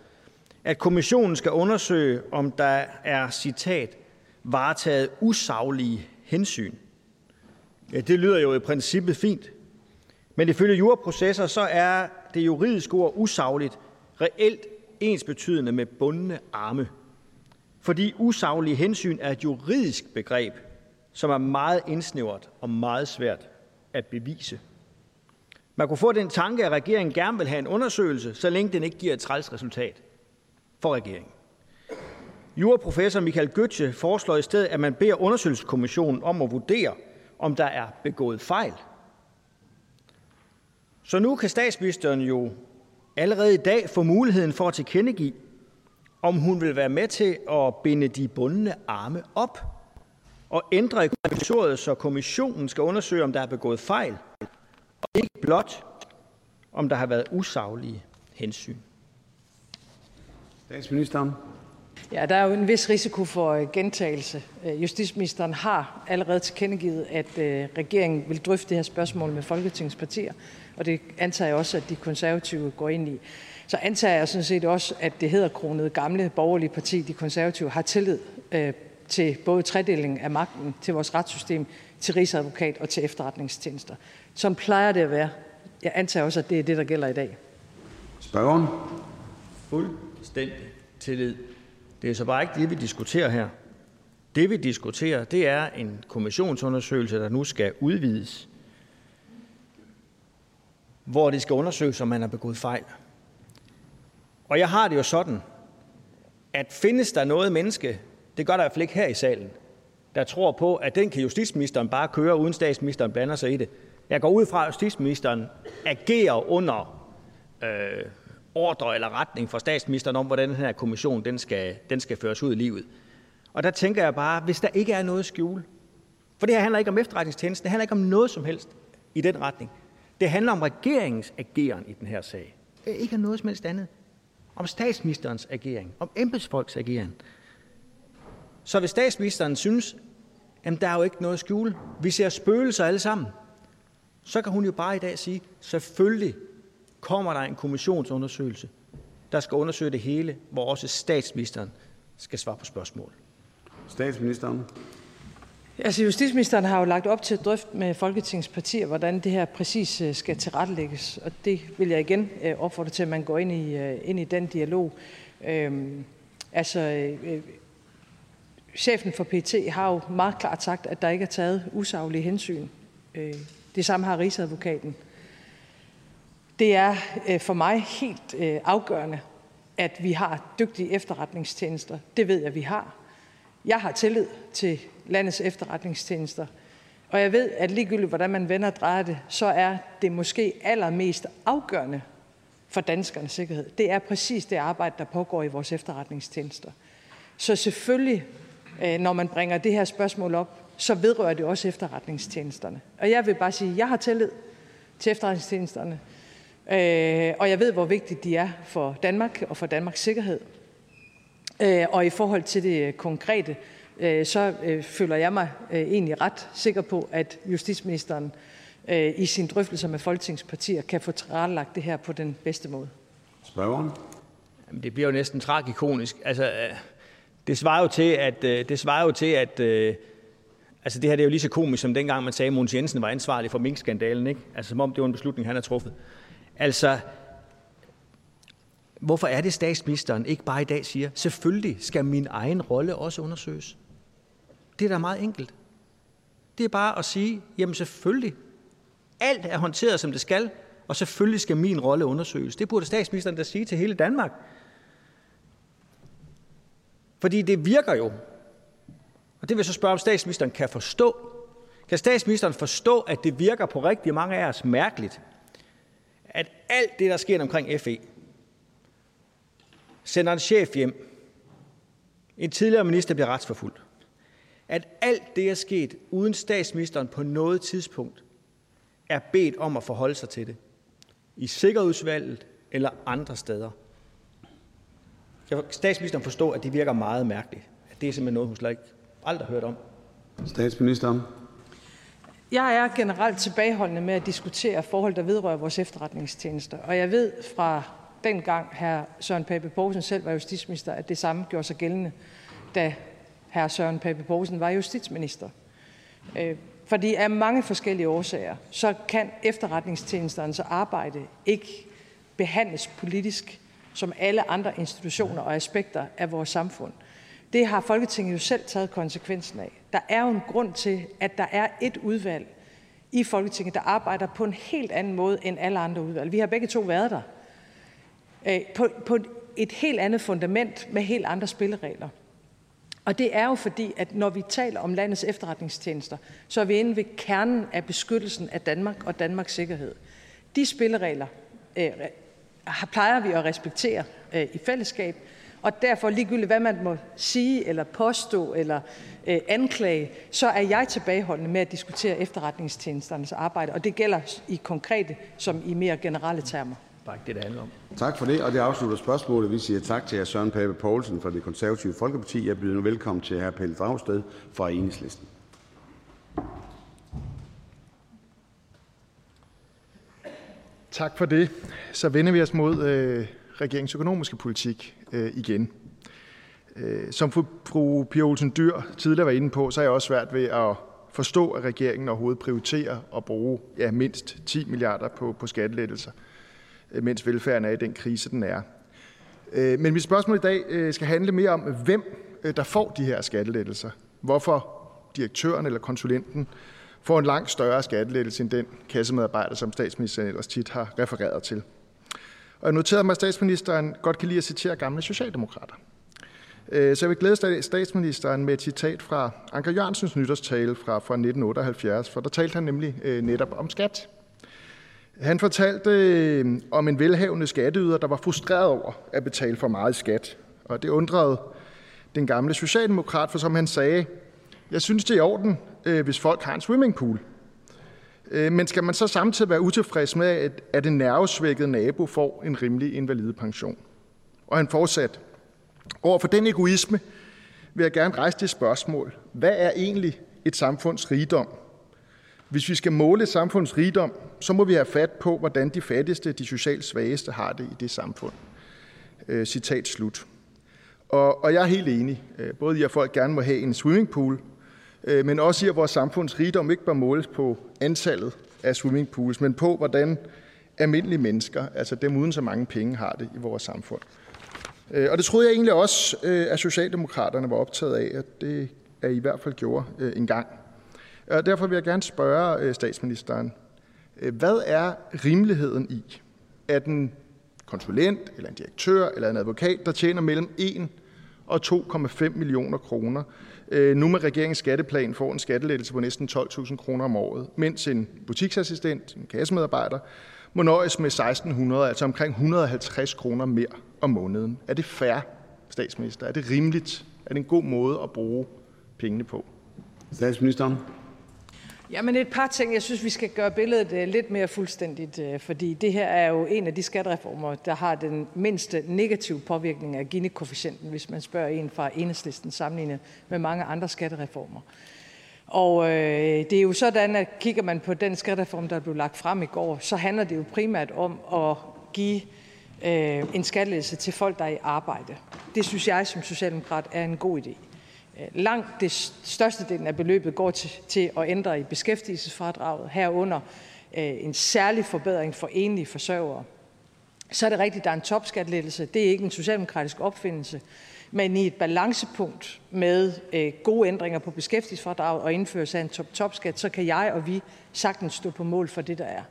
at kommissionen skal undersøge, om der er, citat, varetaget usaglige hensyn. Ja, det lyder jo i princippet fint. Men ifølge juraprocesser, så er det juridiske ord usagligt reelt ensbetydende med bundne arme. Fordi usaglige hensyn er et juridisk begreb, som er meget indsnævret og meget svært at bevise. Man kunne få den tanke, at regeringen gerne vil have en undersøgelse, så længe den ikke giver et træls resultat for regeringen. Juraprofessor Michael Gøtje foreslår i stedet, at man beder undersøgelseskommissionen om at vurdere, om der er begået fejl. Så nu kan statsministeren jo allerede i dag få muligheden for at tilkendegive, om hun vil være med til at binde de bundne arme op og ændre i kommissoriet, så kommissionen skal undersøge, om der er begået fejl, og ikke blot, om der har været usaglige hensyn. Statsministeren. Ja, der er jo en vis risiko for øh, gentagelse. Øh, justitsministeren har allerede tilkendegivet, at øh, regeringen vil drøfte det her spørgsmål med Folketingets partier, og det antager jeg også, at de konservative går ind i. Så antager jeg sådan set også, at det hedder kronet gamle borgerlige parti, de konservative, har tillid til både tredelingen af magten, til vores retssystem, til rigsadvokat og til efterretningstjenester. Sådan plejer det at være. Jeg antager også, at det er det, der gælder i dag. Spørgeren. Fuldstændig tillid. Det er så bare ikke det, vi diskuterer her. Det, vi diskuterer, det er en kommissionsundersøgelse, der nu skal udvides, hvor det skal undersøges, om man har begået fejl. Og jeg har det jo sådan, at findes der noget menneske, det gør der i hvert fald ikke her i salen, der tror på, at den kan justitsministeren bare køre, uden statsministeren blander sig i det. Jeg går ud fra, at justitsministeren agerer under øh, ordre eller retning fra statsministeren om, hvordan den her kommission den skal, den skal føres ud i livet. Og der tænker jeg bare, hvis der ikke er noget skjul, for det her handler ikke om efterretningstjenesten, det handler ikke om noget som helst i den retning. Det handler om regeringens ageren i den her sag. Er ikke noget som helst andet. Om statsministerens agering, om embedsfolks agering. Så hvis statsministeren synes, at der er jo ikke noget skjul, vi ser spøgelser alle sammen, så kan hun jo bare i dag sige, selvfølgelig kommer der en kommissionsundersøgelse, der skal undersøge det hele, hvor også statsministeren skal svare på spørgsmål. Statsministeren. Altså, justitsministeren har jo lagt op til at drøfte med Folketingets partier, hvordan det her præcis øh, skal tilrettelægges. Og det vil jeg igen øh, opfordre til, at man går ind i, øh, ind i den dialog. Øhm, altså, øh, chefen for PT har jo meget klart sagt, at der ikke er taget usaglige hensyn. Øh, det samme har Rigsadvokaten. Det er øh, for mig helt øh, afgørende, at vi har dygtige efterretningstjenester. Det ved jeg, vi har. Jeg har tillid til landets efterretningstjenester, og jeg ved, at ligegyldigt hvordan man vender og drejer det, så er det måske allermest afgørende for danskernes sikkerhed. Det er præcis det arbejde, der pågår i vores efterretningstjenester. Så selvfølgelig, øh, når man bringer det her spørgsmål op, så vedrører det også efterretningstjenesterne. Og jeg vil bare sige, at jeg har tillid til efterretningstjenesterne. Øh, og jeg ved, hvor vigtigt de er for Danmark og for Danmarks sikkerhed. Øh, og i forhold til det konkrete, øh, så føler jeg mig egentlig ret sikker på, at justitsministeren i sin drøftelser med Folketingspartier kan få tilrettelagt det her på den bedste måde. Spørgeren? Jamen, det bliver jo næsten tragikonisk. Altså, det svarer jo til, at, det svarer jo til, at altså det her det er jo lige så komisk, som dengang man sagde, at Mogens Jensen var ansvarlig for minkskandalen. Ikke? Altså som om det var en beslutning, han har truffet. Altså, hvorfor er det, statsministeren ikke bare i dag siger, selvfølgelig skal min egen rolle også undersøges? Det er da meget enkelt. Det er bare at sige, jamen selvfølgelig, alt er håndteret, som det skal, og selvfølgelig skal min rolle undersøges. Det burde statsministeren da sige til hele Danmark. Fordi det virker jo. Og det vil jeg så spørge, om statsministeren kan forstå. Kan statsministeren forstå, at det virker på rigtig mange af os mærkeligt, at alt det, der sker omkring FE, sender en chef hjem, en tidligere minister bliver retsforfulgt, at alt det er sket, uden statsministeren på noget tidspunkt er bedt om at forholde sig til det, i Sikkerhedsudvalget eller andre steder. Kan statsministeren forstå, at det virker meget mærkeligt? At det er simpelthen noget, hun slet ikke aldrig har hørt om? Statsministeren. Jeg er generelt tilbageholdende med at diskutere forhold, der vedrører vores efterretningstjenester. Og jeg ved fra dengang hr. Søren Pape Poulsen selv var justitsminister, at det samme gjorde sig gældende, da hr. Søren Pape Poulsen var justitsminister. Øh, Fordi af mange forskellige årsager, så kan efterretningstjenesternes arbejde ikke behandles politisk som alle andre institutioner og aspekter af vores samfund. Det har Folketinget jo selv taget konsekvensen af. Der er jo en grund til, at der er et udvalg i Folketinget, der arbejder på en helt anden måde end alle andre udvalg. Vi har begge to været der. Øh, på, på et helt andet fundament med helt andre spilleregler. Og det er jo fordi, at når vi taler om landets efterretningstjenester, så er vi inde ved kernen af beskyttelsen af Danmark og Danmarks sikkerhed. De spilleregler øh, plejer vi at respektere øh, i fællesskab, og derfor ligegyldigt hvad man må sige eller påstå eller øh, anklage, så er jeg tilbageholdende med at diskutere efterretningstjenesternes arbejde, og det gælder i konkrete som i mere generelle termer. Bare det, det handler om. Tak for det, og det afslutter spørgsmålet. Vi siger tak til hr. Søren Pape Poulsen fra det konservative Folkeparti. Jeg byder nu velkommen til hr. Pelle Dragsted fra Enhedslisten. Tak for det. Så vender vi os mod øh, regeringens økonomiske politik øh, igen. Øh, som fru, fru Pia Olsen Dyr tidligere var inde på, så er jeg også svært ved at forstå, at regeringen overhovedet prioriterer at bruge ja, mindst 10 milliarder på, på skattelettelser, øh, mens velfærden er i den krise, den er. Øh, men mit spørgsmål i dag øh, skal handle mere om, hvem øh, der får de her skattelettelser. Hvorfor direktøren eller konsulenten får en langt større skattelettelse end den kassemedarbejder, som statsministeren ellers tit har refereret til. Og jeg noterede mig, at statsministeren godt kan lide at citere gamle socialdemokrater. Øh, så jeg vil glæde statsministeren med et citat fra Anker Jørgensens nytårstale fra, fra 1978, for der talte han nemlig øh, netop om skat. Han fortalte øh, om en velhavende skatteyder, der var frustreret over at betale for meget skat. Og det undrede den gamle socialdemokrat, for som han sagde, jeg synes, det er i orden, øh, hvis folk har en swimmingpool. Øh, men skal man så samtidig være utilfreds med, at en nervesvækket nabo får en rimelig invalidepension? Og han fortsatte, over for den egoisme vil jeg gerne rejse det spørgsmål. Hvad er egentlig et samfunds rigdom? Hvis vi skal måle et samfunds rigdom, så må vi have fat på, hvordan de fattigste, de socialt svageste har det i det samfund. Øh, citat slut. Og, og jeg er helt enig, øh, både i at folk gerne må have en swimmingpool, Øh, men også i at vores samfunds rigdom ikke bør måles på antallet af swimmingpools, men på hvordan almindelige mennesker, altså dem uden så mange penge, har det i vores samfund. Øh, og det troede jeg egentlig også, øh, at Socialdemokraterne var optaget af, at det er I hvert fald gjorde en gang. Og derfor vil jeg gerne spørge statsministeren, hvad er rimeligheden i, at en konsulent, eller en direktør, eller en advokat, der tjener mellem 1 og 2,5 millioner kroner, Øh, nu med regeringens skatteplan får en skattelettelse på næsten 12.000 kroner om året, mens en butiksassistent, en kassemedarbejder, må nøjes med 1.600, altså omkring 150 kroner mere om måneden. Er det fair, statsminister? Er det rimeligt? Er det en god måde at bruge pengene på? Statsministeren. Jamen et par ting. Jeg synes, vi skal gøre billedet øh, lidt mere fuldstændigt, øh, fordi det her er jo en af de skattereformer, der har den mindste negative påvirkning af Gini-koefficienten, hvis man spørger en fra enhedslisten sammenlignet med mange andre skattereformer. Og øh, det er jo sådan, at kigger man på den skattereform, der blev lagt frem i går, så handler det jo primært om at give øh, en skattelettelse til folk, der er i arbejde. Det synes jeg som socialdemokrat er en god idé. Øh, langt det største del af beløbet går til, til at ændre i beskæftigelsesfradraget, herunder øh, en særlig forbedring for enlige forsørgere. Så er det rigtigt, at der er en topskattelettelse. Det er ikke en socialdemokratisk opfindelse. Men i et balancepunkt med øh, gode ændringer på beskæftigelsesfradraget og indførelse af en top-topskat, så kan jeg og vi sagtens stå på mål for det, der er.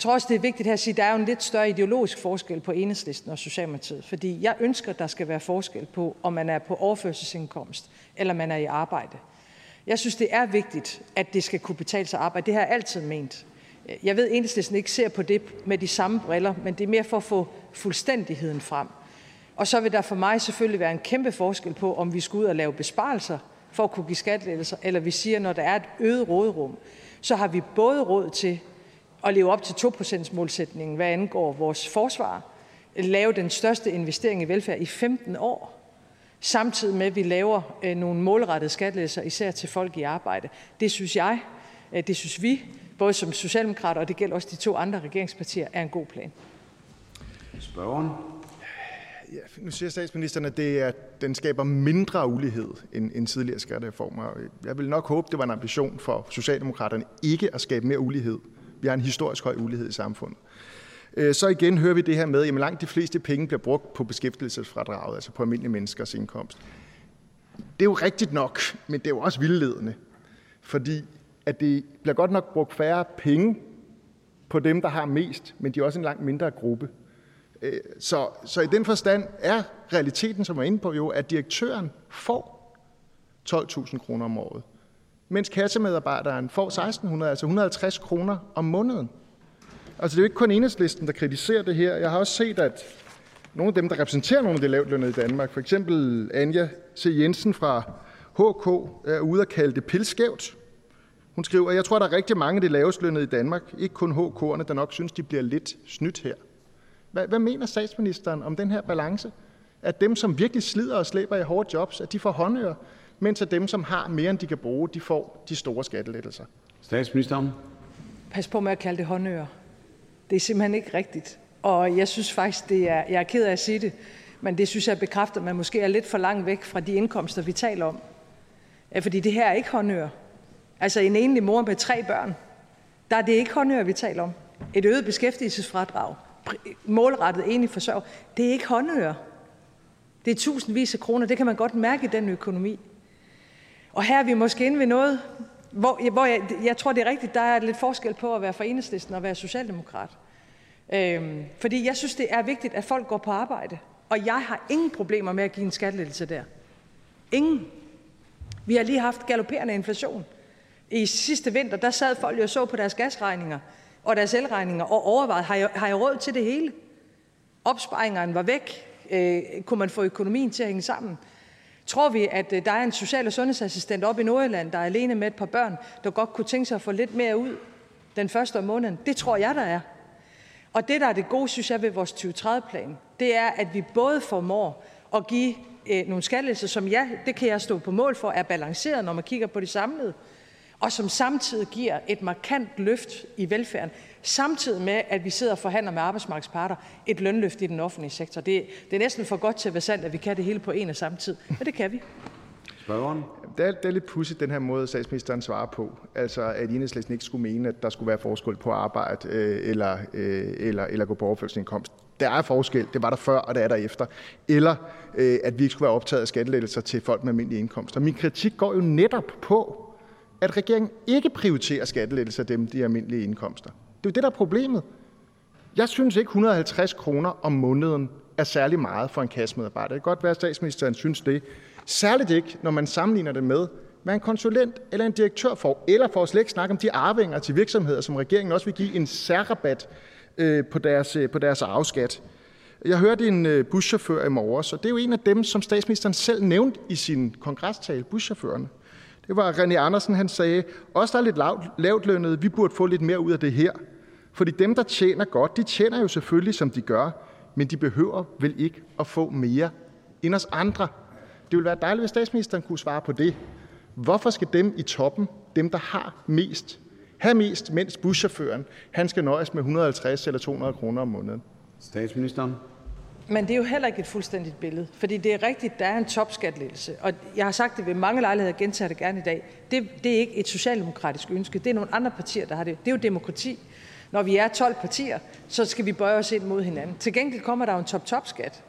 Jeg tror også, det er vigtigt her at sige, at der er jo en lidt større ideologisk forskel på enhedslisten og Socialdemokratiet. Fordi jeg ønsker, at der skal være forskel på, om man er på overførselsindkomst eller man er i arbejde. Jeg synes, det er vigtigt, at det skal kunne betale sig arbejde. Det har jeg altid ment. Jeg ved, at enhedslisten ikke ser på det med de samme briller, men det er mere for at få fuldstændigheden frem. Og så vil der for mig selvfølgelig være en kæmpe forskel på, om vi skal ud og lave besparelser for at kunne give skattelettelser, eller vi siger, når der er et øget råderum, så har vi både råd til at leve op til 2%-målsætningen, hvad angår vores forsvar, lave den største investering i velfærd i 15 år, samtidig med, at vi laver øh, nogle målrettede skattelettelser, især til folk i arbejde. Det synes jeg, øh, det synes vi, både som socialdemokrater, og det gælder også de to andre regeringspartier, er en god plan. Spørgeren. Ja, nu siger statsministeren, at det er, den skaber mindre ulighed end, end tidligere skattereformer. Jeg vil nok håbe, det var en ambition for Socialdemokraterne ikke at skabe mere ulighed. Vi har en historisk høj ulighed i samfundet. Øh, så igen hører vi det her med, at langt de fleste penge bliver brugt på beskæftigelsesfradraget, altså på almindelige menneskers indkomst. Det er jo rigtigt nok, men det er jo også vildledende, fordi at det bliver godt nok brugt færre penge på dem, der har mest, men de er også en langt mindre gruppe. Øh, så, så i den forstand er realiteten, som jeg er inde på, jo, at direktøren får 12.000 kroner om året, mens kassemedarbejderen får 1.600, altså 150 kroner om måneden. Altså, det er jo ikke kun enhedslisten, der kritiserer det her. Jeg har også set, at nogle af dem, der repræsenterer nogle af de lavtlønnede i Danmark, for eksempel Anja C. Jensen fra HK, er ude og kalde det pilskævt. Hun skriver, at jeg tror, der er rigtig mange af de lavestlønnede i Danmark, ikke kun HK'erne, der nok synes, de bliver lidt snydt her. Hvad, hvad mener statsministeren om den her balance? At dem, som virkelig slider og slæber i hårde jobs, at de får håndører, mens at dem, som har mere, end de kan bruge, de får de store skattelettelser. Statsministeren. Pas på med at kalde det håndører. Det er simpelthen ikke rigtigt. Og jeg synes faktisk, det er, jeg er ked af at sige det, men det synes jeg bekræfter, at man måske er lidt for langt væk fra de indkomster, vi taler om. Fordi det her er ikke håndører. Altså en enlig mor med tre børn, der er det ikke håndører, vi taler om. Et øget beskæftigelsesfradrag, målrettet enlig forsørg, det er ikke håndører. Det er tusindvis af kroner. Det kan man godt mærke i den økonomi. Og her er vi måske inde ved noget, hvor, hvor jeg, jeg tror, det er rigtigt, der er lidt forskel på at være for enhedslisten og være socialdemokrat. Øhm, fordi jeg synes, det er vigtigt, at folk går på arbejde. Og jeg har ingen problemer med at give en skattelettelse der. Ingen. Vi har lige haft galopperende inflation. I sidste vinter, der sad folk jo og så på deres gasregninger og deres elregninger og overvejede, har jeg, har jeg råd til det hele? Opsparingerne var væk. Øh, kunne man få økonomien til at hænge sammen? Tror vi, at øh, der er en social- og sundhedsassistent oppe i Nordjylland, der er alene med et par børn, der godt kunne tænke sig at få lidt mere ud den første om måneden? Det tror jeg, der er. Og det, der er det gode, synes jeg, ved vores 2030-plan, det er, at vi både formår at give øh, nogle skattelser, som ja, det kan jeg stå på mål for, er balanceret, når man kigger på det samlede, og som samtidig giver et markant løft i velfærden, samtidig med, at vi sidder og forhandler med arbejdsmarkedsparter et lønløft i den offentlige sektor. Det, det er næsten for godt til at være sandt, at vi kan det hele på en og samme tid, men det kan vi. Spørgeren. Det er, det er lidt pudsigt, den her måde, statsministeren svarer på. Altså, at enhedslisten ikke skulle mene, at der skulle være forskel på arbejde øh, eller, øh, eller, eller gå på overførselsindkomst. Der er forskel. Det var der før, og det er der efter. Eller øh, at vi ikke skulle være optaget af skattelettelser til folk med almindelige indkomster. Min kritik går jo netop på, at regeringen ikke prioriterer skattelettelser dem, de almindelige indkomster. Det er jo det, der er problemet. Jeg synes ikke, 150 kroner om måneden er særlig meget for en kassemedarbejder. Det kan godt være, at statsministeren synes det. Særligt ikke, når man sammenligner det med, hvad en konsulent eller en direktør får, eller for at slet ikke snakke om de arvinger til virksomheder, som regeringen også vil give en særrabat øh, på deres, øh, på deres afskat. Jeg hørte en øh, buschauffør i morges, og det er jo en af dem, som statsministeren selv nævnte i sin kongrestale, buschaufførerne. Det var René Andersen, han sagde, os der er lidt lavt, lavt lønnet, vi burde få lidt mere ud af det her. Fordi dem, der tjener godt, de tjener jo selvfølgelig, som de gør, men de behøver vel ikke at få mere end os andre. Det ville være dejligt, hvis statsministeren kunne svare på det. Hvorfor skal dem i toppen, dem der har mest, have mest, mens buschaufføren han skal nøjes med 150 eller 200 kroner om måneden? Statsministeren. Men det er jo heller ikke et fuldstændigt billede, fordi det er rigtigt, der er en topskatlettelse, og jeg har sagt det ved mange lejligheder, og gentager det gerne i dag. Det, det er ikke et socialdemokratisk ønske, det er nogle andre partier, der har det. Det er jo demokrati. Når vi er 12 partier, så skal vi bøje os ind mod hinanden. Til gengæld kommer der jo en top-top-skat.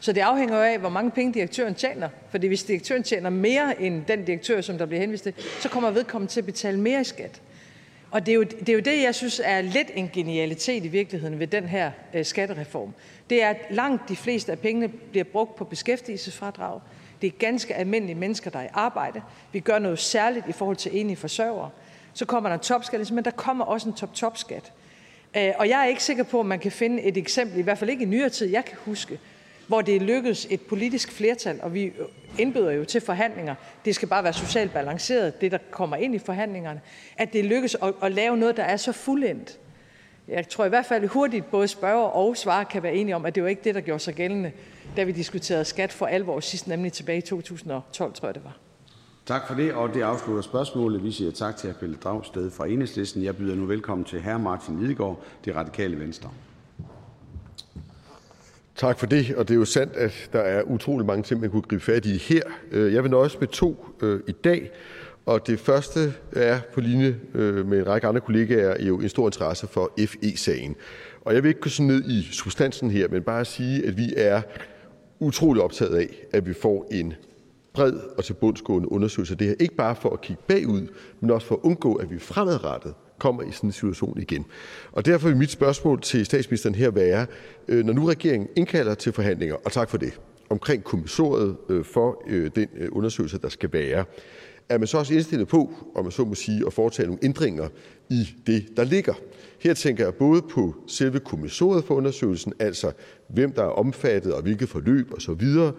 Så det afhænger jo af, hvor mange penge direktøren tjener. Fordi hvis direktøren tjener mere end den direktør, som der bliver henvist til, så kommer vedkommende til at betale mere i skat. Og det er, jo, det er jo det, jeg synes er lidt en genialitet i virkeligheden ved den her øh, skattereform. Det er, at langt de fleste af pengene bliver brugt på beskæftigelsesfradrag. Det er ganske almindelige mennesker, der er i arbejde. Vi gør noget særligt i forhold til enlige forsørgere. Så kommer der en topskat, men der kommer også en top-top-skat. Øh, og jeg er ikke sikker på, at man kan finde et eksempel, i hvert fald ikke i nyere tid, jeg kan huske, hvor det lykkedes et politisk flertal, og vi indbyder jo til forhandlinger, det skal bare være socialt balanceret, det der kommer ind i forhandlingerne, at det lykkes at, at lave noget, der er så fuldendt. Jeg tror i hvert fald hurtigt, både spørger og svarer kan være enige om, at det var ikke det, der gjorde sig gældende, da vi diskuterede skat for alvor sidst, nemlig tilbage i 2012, tror jeg det var. Tak for det, og det afslutter spørgsmålet. Vi siger tak til hr. Pelle Dragsted fra Enhedslisten. Jeg byder nu velkommen til hr. Martin Lidegaard, Det Radikale Venstre. Tak for det. Og det er jo sandt, at der er utrolig mange ting, man kunne gribe fat i her. Øh, jeg vil nøjes med to øh, i dag. Og det første er på linje øh, med en række andre kollegaer jo en stor interesse for FE-sagen. Og jeg vil ikke gå sådan ned i substansen her, men bare sige, at vi er utrolig optaget af, at vi får en bred og tilbundsgående undersøgelse af det her. Ikke bare for at kigge bagud, men også for at undgå, at vi fremadrettet kommer i sådan en situation igen. Og derfor vil mit spørgsmål til statsministeren her være, øh, når nu regeringen indkalder til forhandlinger, og tak for det, omkring kommissoriet øh, for den undersøgelse, der skal være, er man så også indstillet på, om man så må sige, at foretage nogle ændringer i det, der ligger? Her tænker jeg både på selve kommissoriet for undersøgelsen, altså hvem der er omfattet og hvilket forløb osv.,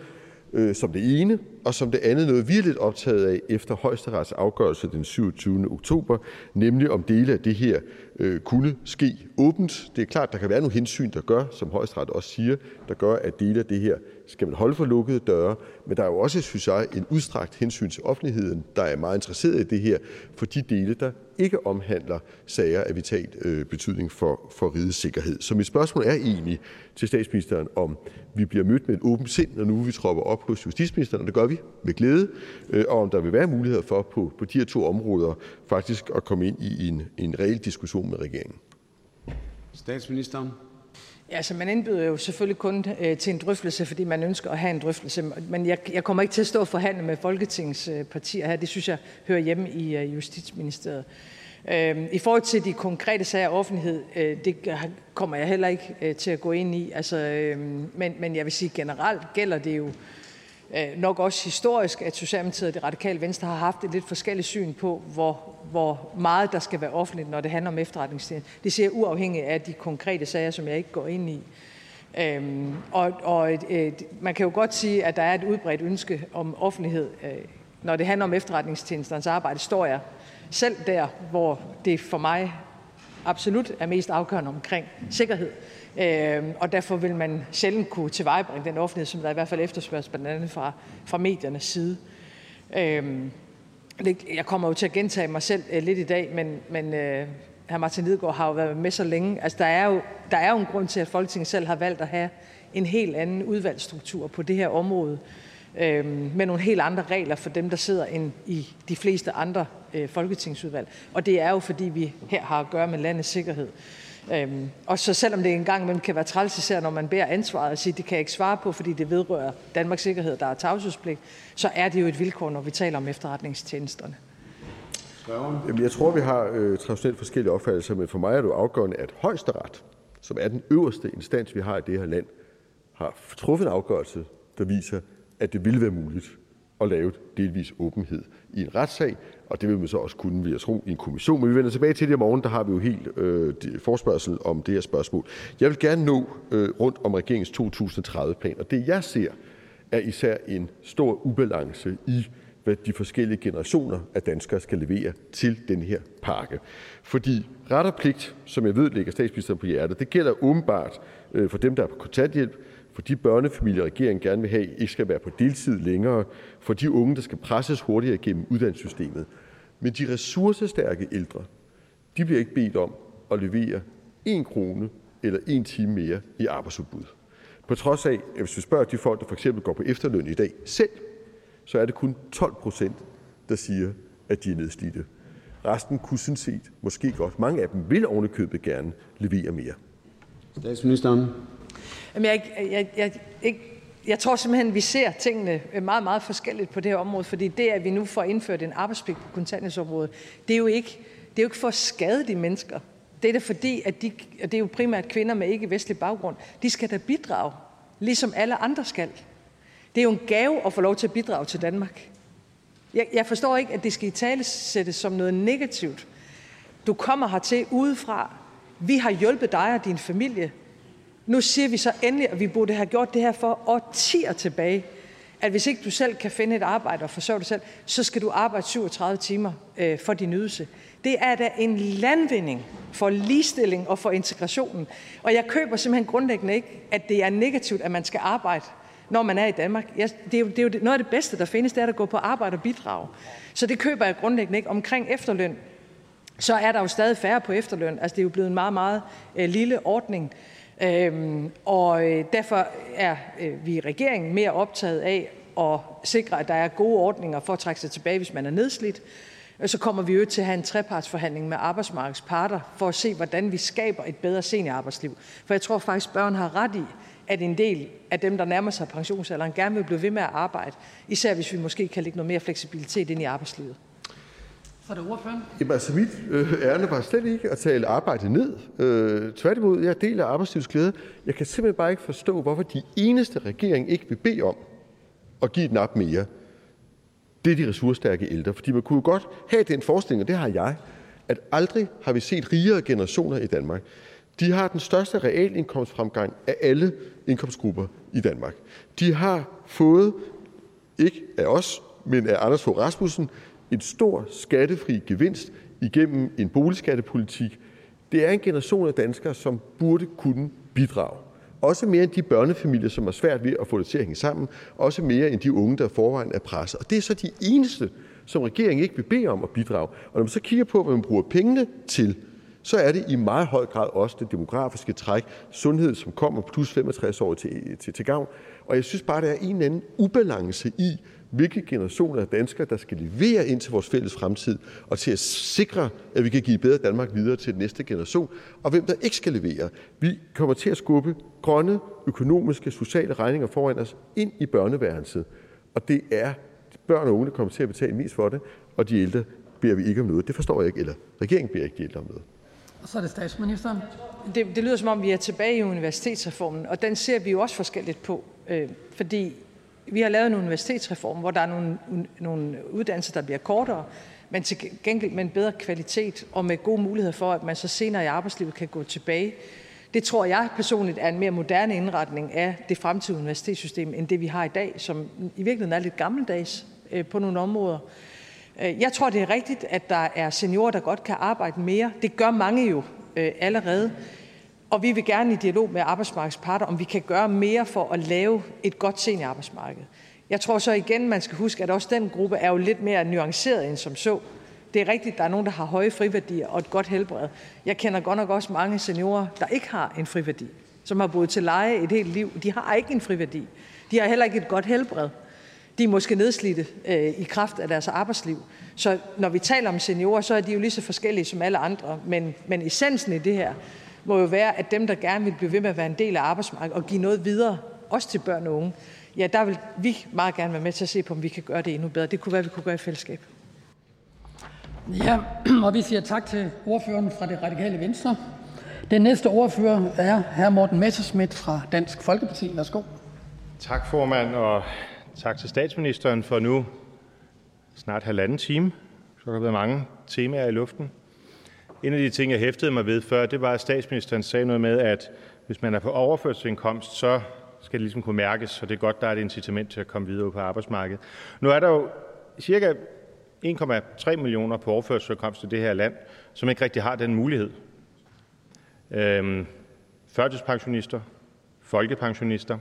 øh, som det ene, og som det andet noget, vi er lidt optaget af efter højesterets afgørelse den 27. oktober, nemlig om dele af det her øh, kunne ske åbent. Det er klart, der kan være nogle hensyn, der gør, som højesteret også siger, der gør, at dele af det her skal man holde for lukkede døre. Men der er jo også, synes jeg, en udstrakt hensyn til offentligheden, der er meget interesseret i det her, for de dele, der ikke omhandler sager af vital øh, betydning for, for rigets sikkerhed. Så mit spørgsmål er egentlig til statsministeren, om vi bliver mødt med et åbent sind, når nu vi tropper op hos justitsministeren, og det gør vi med glæde, øh, og om der vil være muligheder for på, på de her to områder faktisk at komme ind i en, en reel diskussion med regeringen. Statsministeren. Ja, altså man indbyder jo selvfølgelig kun øh, til en drøftelse, fordi man ønsker at have en drøftelse. Men jeg, jeg kommer ikke til at stå og forhandle med Folketingets øh, partier her. Det synes jeg hører hjemme i øh, Justitsministeriet. Øh, I forhold til de konkrete sager af offentlighed, øh, det kommer jeg heller ikke øh, til at gå ind i. Altså, øh, men, men jeg vil sige, generelt gælder det jo øh, Øh, nok også historisk, at Socialdemokratiet og det radikale venstre har haft et lidt forskelligt syn på, hvor, hvor meget der skal være offentligt, når det handler om efterretningstjeneste. Det ser uafhængigt af de konkrete sager, som jeg ikke går ind i. Øhm, og og et man kan jo godt sige, at der er et udbredt ønske om offentlighed. Øh, når det handler om efterretningstjenesternes arbejde, står jeg selv der, hvor det for mig absolut er mest afgørende omkring sikkerhed. Øh, og derfor vil man sjældent kunne tilvejebringe den offentlighed, som der i hvert fald efterspørges blandt andet fra, fra mediernes side. Øhm, jeg kommer jo til at gentage mig selv øh, lidt i dag, men, men øh, hr. Martin Lidegaard har jo været med så længe. Altså, der, er jo, der er jo en grund til, at Folketinget selv har valgt at have en helt anden udvalgsstruktur på det her område, øh, med nogle helt andre regler for dem, der sidder end i de fleste andre øh, folketingsudvalg. Og det er jo, fordi vi her har at gøre med landets sikkerhed. Øhm, og så selvom det engang imellem kan være træls, især når man bærer ansvaret og siger, det kan jeg ikke svare på, fordi det vedrører Danmarks sikkerhed, der er tavshedspligt, så er det jo et vilkår, når vi taler om efterretningstjenesterne. Jamen, jeg tror, vi har øh, traditionelt forskellige opfattelser, men for mig er det jo afgørende, at højesteret, som er den øverste instans, vi har i det her land, har truffet en afgørelse, der viser, at det ville være muligt at lave delvis åbenhed i en retssag, og det vil man så også kunne, vil jeg tro, i en kommission. Men vi vender tilbage til det i morgen, der har vi jo helt øh, forspørgsel om det her spørgsmål. Jeg vil gerne nå øh, rundt om regeringens 2030-plan, og det jeg ser, er især en stor ubalance i, hvad de forskellige generationer af danskere skal levere til den her pakke. Fordi ret og pligt, som jeg ved ligger statsministeren på hjertet, det gælder åbenbart øh, for dem, der er på kontanthjælp, for de børnefamilier, regeringen gerne vil have, ikke skal være på deltid længere, for de unge, der skal presses hurtigere igennem uddannelsessystemet. Men de ressourcestærke ældre, de bliver ikke bedt om at levere en krone eller en time mere i arbejdsudbud. På trods af, at hvis vi spørger de folk, der for eksempel går på efterløn i dag selv, så er det kun 12 procent, der siger, at de er nedslidte. Resten kunne sådan set måske godt, mange af dem vil ovenikøbet gerne levere mere. Statsministeren. Jamen, jeg, jeg, jeg, jeg, jeg tror simpelthen, vi ser tingene øh, meget, meget forskelligt på det her område, fordi det, at vi nu får indført en arbejdspligt på kontanthjælpsområdet, det er jo ikke, det er jo ikke for at skade de mennesker. Det er da fordi, at de, og det er jo primært kvinder med ikke-vestlig baggrund, de skal da bidrage, ligesom alle andre skal. Det er jo en gave at få lov til at bidrage til Danmark. Jeg, jeg forstår ikke, at det skal i tale sættes som noget negativt. Du kommer hertil udefra. Vi har hjulpet dig og din familie. Nu siger vi så endelig, at vi burde have gjort det her for årtier tilbage, at hvis ikke du selv kan finde et arbejde og forsørge dig selv, så skal du arbejde 37 timer øh, for din ydelse. Det er da en landvinding for ligestilling og for integrationen. Og jeg køber simpelthen grundlæggende ikke, at det er negativt, at man skal arbejde, når man er i Danmark. Jeg, det, er jo, det er jo noget af det bedste, der findes, det er at gå på arbejde og bidrage. Så det køber jeg grundlæggende ikke. Omkring efterløn, så er der jo stadig færre på efterløn. Altså det er jo blevet en meget, meget øh, lille ordning. Øhm, og øh, derfor er øh, vi i regeringen mere optaget af at sikre, at der er gode ordninger for at trække sig tilbage, hvis man er nedslidt. Så kommer vi jo til at have en trepartsforhandling med arbejdsmarkedets parter for at se, hvordan vi skaber et bedre seniorarbejdsliv. For jeg tror faktisk, børn har ret i, at en del af dem, der nærmer sig pensionsalderen, gerne vil blive ved med at arbejde, især hvis vi måske kan lægge noget mere fleksibilitet ind i arbejdslivet. Så er det ordføreren. Jamen altså, mit øh, ærne var slet ikke at tale arbejde ned. Øh, tværtimod, jeg deler arbejdslivets glæde. Jeg kan simpelthen bare ikke forstå, hvorfor de eneste regering ikke vil bede om at give et nap mere. Det er de ressourcestærke ældre. Fordi man kunne jo godt have den forestilling, og det har jeg, at aldrig har vi set rigere generationer i Danmark. De har den største realindkomstfremgang af alle indkomstgrupper i Danmark. De har fået, ikke af os, men af Anders Fogh Rasmussen, en stor skattefri gevinst igennem en boligskattepolitik. Det er en generation af danskere, som burde kunne bidrage. Også mere end de børnefamilier, som har svært ved at få det til at hænge sammen. Også mere end de unge, der forvejen er presset. Og det er så de eneste, som regeringen ikke vil bede om at bidrage. Og når man så kigger på, hvad man bruger pengene til, så er det i meget høj grad også det demografiske træk, sundhed, som kommer plus 65 år til, til, til gavn. Og jeg synes bare, der er en eller anden ubalance i, hvilke generationer af danskere der skal levere ind til vores fælles fremtid og til at sikre, at vi kan give bedre Danmark videre til den næste generation, og hvem der ikke skal levere. Vi kommer til at skubbe grønne, økonomiske, sociale regninger foran os ind i børneværelset, og det er børn og unge, der kommer til at betale mest for det, og de ældre beder vi ikke om noget. Det forstår jeg ikke, eller regeringen beder ikke de ældre om noget. Og så er det statsministeren. Det, det lyder som om, vi er tilbage i universitetsreformen, og den ser vi jo også forskelligt på. Øh, fordi vi har lavet en universitetsreform, hvor der er nogle, nogle uddannelser, der bliver kortere, men til gengæld med en bedre kvalitet og med gode muligheder for, at man så senere i arbejdslivet kan gå tilbage. Det tror jeg personligt er en mere moderne indretning af det fremtidige universitetssystem, end det vi har i dag, som i virkeligheden er lidt gammeldags øh, på nogle områder. Øh, jeg tror, det er rigtigt, at der er seniorer, der godt kan arbejde mere. Det gør mange jo øh, allerede. Og vi vil gerne i dialog med arbejdsmarkedets parter, om vi kan gøre mere for at lave et godt seniorarbejdsmarked. Jeg tror så igen, man skal huske, at også den gruppe er jo lidt mere nuanceret end som så. Det er rigtigt, der er nogen, der har høje friværdier og et godt helbred. Jeg kender godt nok også mange seniorer, der ikke har en friværdi, som har boet til leje et helt liv. De har ikke en friværdi. De har heller ikke et godt helbred. De er måske nedslidte øh, i kraft af deres arbejdsliv. Så når vi taler om seniorer, så er de jo lige så forskellige som alle andre. Men, men essensen i det her må jo være, at dem, der gerne vil blive ved med at være en del af arbejdsmarkedet og give noget videre, også til børn og unge, ja, der vil vi meget gerne være med til at se på, om vi kan gøre det endnu bedre. Det kunne være, vi kunne gøre i fællesskab. Ja, og vi siger tak til ordføreren fra det radikale venstre. Den næste ordfører er hr. Morten Messerschmidt fra Dansk Folkeparti. Værsgo. Tak, formand, og tak til statsministeren for nu snart halvanden time. Så har der været mange temaer i luften. En af de ting, jeg hæftede mig ved før, det var, at statsministeren sagde noget med, at hvis man er på overførselsindkomst, så skal det ligesom kunne mærkes, og det er godt, der er et incitament til at komme videre på arbejdsmarkedet. Nu er der jo cirka 1,3 millioner på overførselsindkomst i det her land, som ikke rigtig har den mulighed. Øhm, førtidspensionister, folkepensionister,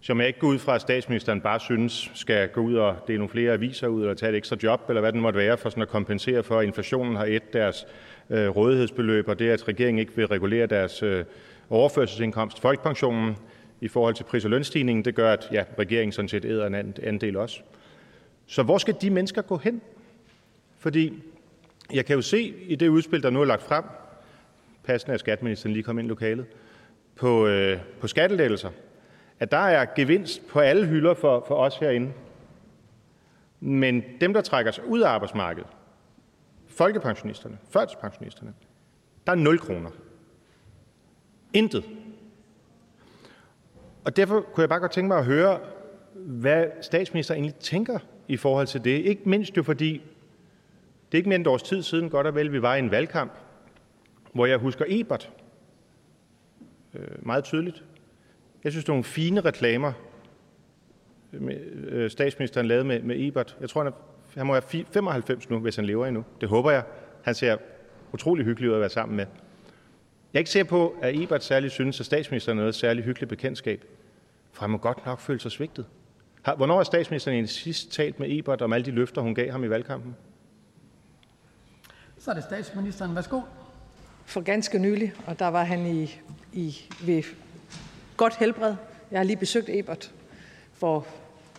som jeg ikke går ud fra, at statsministeren bare synes skal gå ud og dele nogle flere aviser ud, eller tage et ekstra job, eller hvad det måtte være, for sådan at kompensere for, at inflationen har et deres øh, rådighedsbeløb, og det, at regeringen ikke vil regulere deres øh, overførselsindkomst, folkepensionen, i forhold til pris- og lønstigningen, det gør, at ja, regeringen sådan set æder en anden del også. Så hvor skal de mennesker gå hen? Fordi jeg kan jo se i det udspil, der nu er lagt frem, passende at skatteministeren lige kom ind i lokalet, på, øh, på skattelettelser, at der er gevinst på alle hylder for, for os herinde. Men dem, der trækker sig ud af arbejdsmarkedet, folkepensionisterne, førtidspensionisterne, der er 0 kroner. Intet. Og derfor kunne jeg bare godt tænke mig at høre, hvad statsministeren egentlig tænker i forhold til det. Ikke mindst jo fordi, det er ikke mere end et års tid siden, godt og vel, vi var i en valgkamp, hvor jeg husker Ebert øh, meget tydeligt. Jeg synes, det var nogle fine reklamer, øh, statsministeren lavede med, med Ebert. Jeg tror, han, er, han må være 95 nu, hvis han lever endnu. Det håber jeg. Han ser utrolig hyggelig ud at være sammen med. Jeg er ikke sikker på, at Ebert særligt synes, at statsministeren er noget særligt hyggeligt bekendtskab, for han må godt nok føle sig svigtet. Hvornår har statsministeren egentlig sidst talt med Ebert om alle de løfter, hun gav ham i valgkampen? Så er det statsministeren. Værsgo. For ganske nylig, og der var han i, i, ved godt helbred. Jeg har lige besøgt Ebert for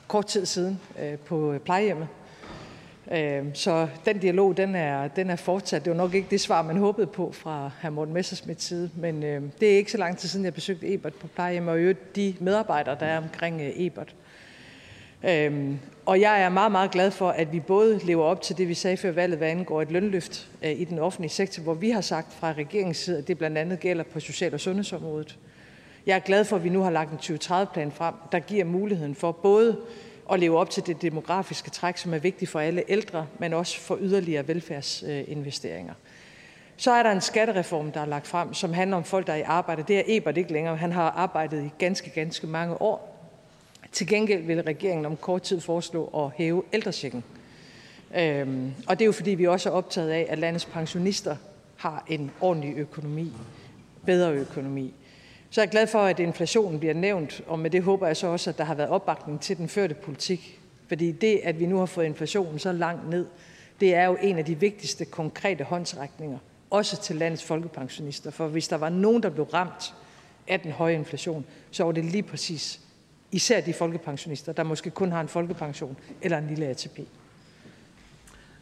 kort tid siden øh, på plejehjemmet. Øh, så den dialog den er, den er fortsat. Det var nok ikke det svar, man håbede på fra hr. Morten Messersmiths side, men øhm, det er ikke så lang tid siden, jeg besøgte Ebert på plejehjem, og øvrigt de medarbejdere, der er omkring øh, Ebert. Øhm, og jeg er meget, meget glad for, at vi både lever op til det, vi sagde før valget, hvad angår et lønløft øh, i den offentlige sektor, hvor vi har sagt fra regeringens side, at det blandt andet gælder på social- og sundhedsområdet. Jeg er glad for, at vi nu har lagt en 2030-plan frem, der giver muligheden for både at leve op til det demografiske træk, som er vigtigt for alle ældre, men også for yderligere velfærdsinvesteringer. Så er der en skattereform, der er lagt frem, som handler om folk, der er i arbejde. Det er Ebert ikke længere. Han har arbejdet i ganske, ganske mange år. Til gengæld vil regeringen om kort tid foreslå at hæve ældrechecken. Øhm, og det er jo fordi, vi også er optaget af, at landets pensionister har en ordentlig økonomi, bedre økonomi. Så jeg er glad for, at inflationen bliver nævnt, og med det håber jeg så også, at der har været opbakning til den førte politik. Fordi det, at vi nu har fået inflationen så langt ned, det er jo en af de vigtigste konkrete håndsrækninger, også til landets folkepensionister. For hvis der var nogen, der blev ramt af den høje inflation, så var det lige præcis især de folkepensionister, der måske kun har en folkepension eller en lille ATP.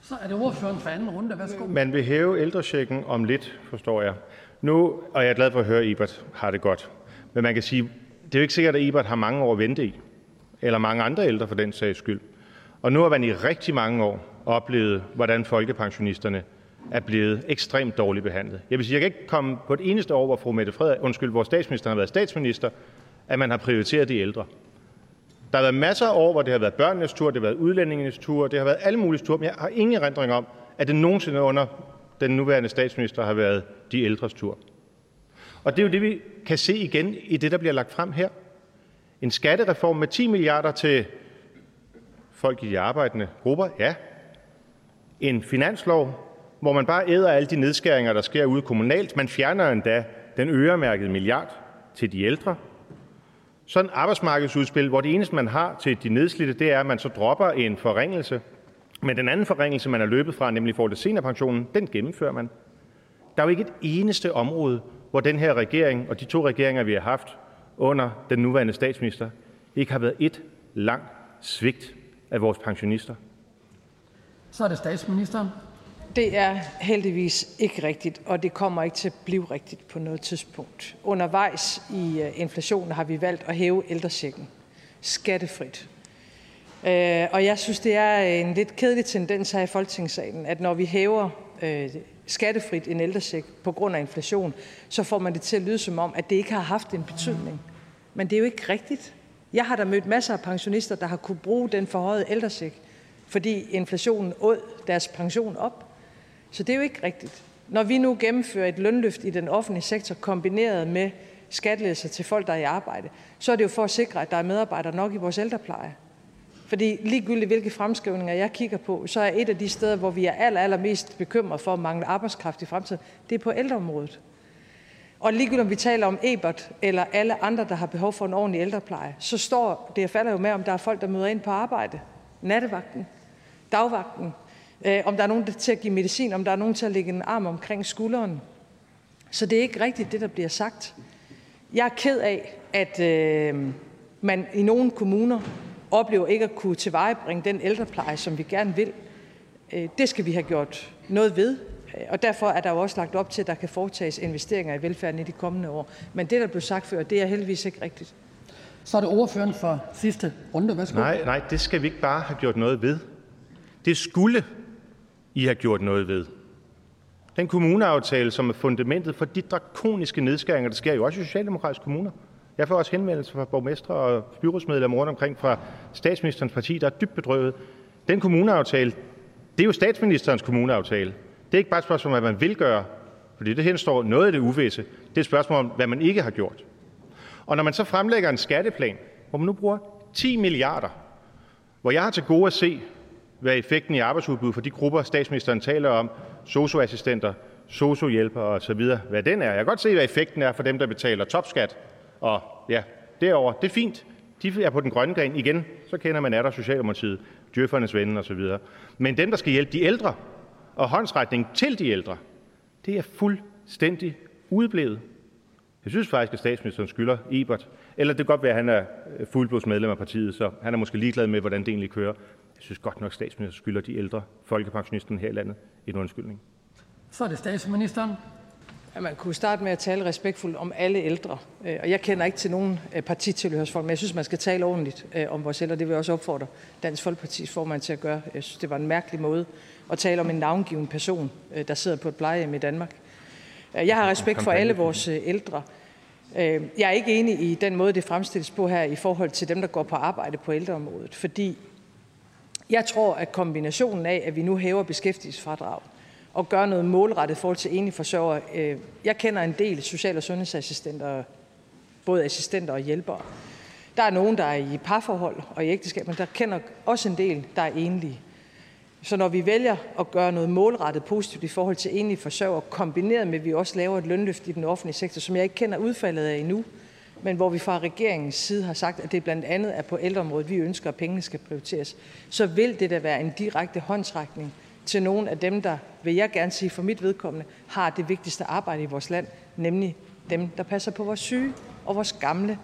Så er det ordføreren for anden runde. Værsgo. Man vil hæve ældrechecken om lidt, forstår jeg. Nu, og jeg er glad for at høre, at Ebert har det godt. Men man kan sige, det er jo ikke sikkert, at Ebert har mange år at vente i. Eller mange andre ældre for den sags skyld. Og nu har man i rigtig mange år oplevet, hvordan folkepensionisterne er blevet ekstremt dårligt behandlet. Jeg vil sige, jeg kan ikke komme på et eneste år, hvor fru Mette Frederik, undskyld, hvor statsministeren har været statsminister, at man har prioriteret de ældre. Der har været masser af år, hvor det har været børnenes tur, det har været udlændingenes tur, det har været alle mulige tur, men jeg har ingen erindring om, at det nogensinde under den nuværende statsminister har været de ældres tur. Og det er jo det, vi kan se igen i det, der bliver lagt frem her. En skattereform med 10 milliarder til folk i de arbejdende grupper, ja. En finanslov, hvor man bare æder alle de nedskæringer, der sker ude kommunalt. Man fjerner endda den øremærkede milliard til de ældre. Sådan et arbejdsmarkedsudspil, hvor det eneste, man har til de nedslidte, det er, at man så dropper en forringelse. Men den anden forringelse, man er løbet fra, nemlig for det seniorpensionen, den gennemfører man. Der er jo ikke et eneste område, hvor den her regering og de to regeringer, vi har haft under den nuværende statsminister, ikke har været et langt svigt af vores pensionister. Så er det statsministeren. Det er heldigvis ikke rigtigt, og det kommer ikke til at blive rigtigt på noget tidspunkt. Undervejs i øh, inflationen har vi valgt at hæve ældrechecken skattefrit. Øh, og jeg synes, det er en lidt kedelig tendens her i Folketingssalen, at når vi hæver øh, skattefrit en ældrecheck på grund af inflation, så får man det til at lyde som om, at det ikke har haft en betydning. Men det er jo ikke rigtigt. Jeg har da mødt masser af pensionister, der har kunne bruge den forhøjede ældrecheck, fordi inflationen åd deres pension op. Så det er jo ikke rigtigt. Når vi nu gennemfører et lønløft i den offentlige sektor kombineret med skattelettelser til folk, der er i arbejde, så er det jo for at sikre, at der er medarbejdere nok i vores ældrepleje. Fordi ligegyldigt hvilke fremskrivninger jeg kigger på, så er et af de steder, hvor vi er aller, allermest bekymret for at mangle arbejdskraft i fremtiden, det er på ældreområdet. Og ligegyldigt om vi taler om Ebert eller alle andre, der har behov for en ordentlig ældrepleje, så står det falder jo med, om der er folk, der møder ind på arbejde. Nattevagten, dagvagten, øh, om der er nogen til at give medicin, om der er nogen til at lægge en arm omkring skulderen. Så det er ikke rigtigt, det der bliver sagt. Jeg er ked af, at øh, man i nogle kommuner oplever ikke at kunne tilvejebringe den ældrepleje, som vi gerne vil. Øh, det skal vi have gjort noget ved, øh, og derfor er der jo også lagt op til, at der kan foretages investeringer i velfærden i de kommende år. Men det, der blev sagt før, det er heldigvis ikke rigtigt. Så er det ordføreren for sidste runde. Værsgo. Nej, nej, det skal vi ikke bare have gjort noget ved. Det skulle I have gjort noget ved. Den kommuneaftale, som er fundamentet for de drakoniske nedskæringer, der sker jo også i socialdemokratiske kommuner. Jeg får også henvendelser fra borgmestre og byrådsmedlemmer rundt omkring fra statsministerens parti, der er dybt bedrøvet. Den kommuneaftale, det er jo statsministerens kommuneaftale. Det er ikke bare et spørgsmål om, hvad man vil gøre, fordi det henstår noget af det uvisse. Det er et spørgsmål om, hvad man ikke har gjort. Og når man så fremlægger en skatteplan, hvor man nu bruger 10 milliarder, hvor jeg har til gode at se, hvad effekten i arbejdsudbud for de grupper, statsministeren taler om, socioassistenter, sociohjælpere osv., hvad den er. Jeg kan godt se, hvad effekten er for dem, der betaler topskat og ja, derover. Det er fint. De er på den grønne gren. Igen, så kender man der Socialdemokratiet, djøffernes venner osv. Men dem, der skal hjælpe de ældre, og håndsretning til de ældre, det er fuldstændig udeblevet. Jeg synes faktisk, at statsministeren skylder Ebert, eller det kan godt være, at han er øh, fuldblodsmedlem af partiet, så han er måske ligeglad med, hvordan det egentlig kører. Jeg synes godt nok, at statsministeren skylder de ældre folkepensionisterne her i landet en undskyldning. Så er det statsministeren. Ja, man kunne starte med at tale respektfuldt om alle ældre. Øh, og jeg kender ikke til nogen øh, partitilhørsfolk, men jeg synes, man skal tale ordentligt øh, om vores ældre. Det vil jeg også opfordre Dansk Folkepartis formand til at gøre. Jeg synes, det var en mærkelig måde at tale om en navngiven person, der sidder på et plejehjem i Danmark. Jeg har respekt for alle vores ældre. Jeg er ikke enig i den måde, det fremstilles på her i forhold til dem, der går på arbejde på ældreområdet, fordi jeg tror, at kombinationen af, at vi nu hæver beskæftigelsesfradrag, og gøre noget målrettet i forhold til enlige forsørgere. Øh, jeg kender en del social- og sundhedsassistenter, både assistenter og hjælpere. Der er nogen, der er i parforhold og i ægteskab, men der kender også en del, der er enlige. Så når vi vælger at gøre noget målrettet positivt i forhold til enlige forsørgere, kombineret med, at vi også laver et lønløft i den offentlige sektor, som jeg ikke kender udfaldet af endnu, men hvor vi fra regeringens side har sagt, at det blandt andet er på ældreområdet, vi ønsker, at pengene skal prioriteres, så vil det da være en direkte håndtrækning til nogle af dem, der, vil jeg gerne sige for mit vedkommende, har det vigtigste arbejde i vores land, nemlig dem, der passer på vores syge og vores gamle.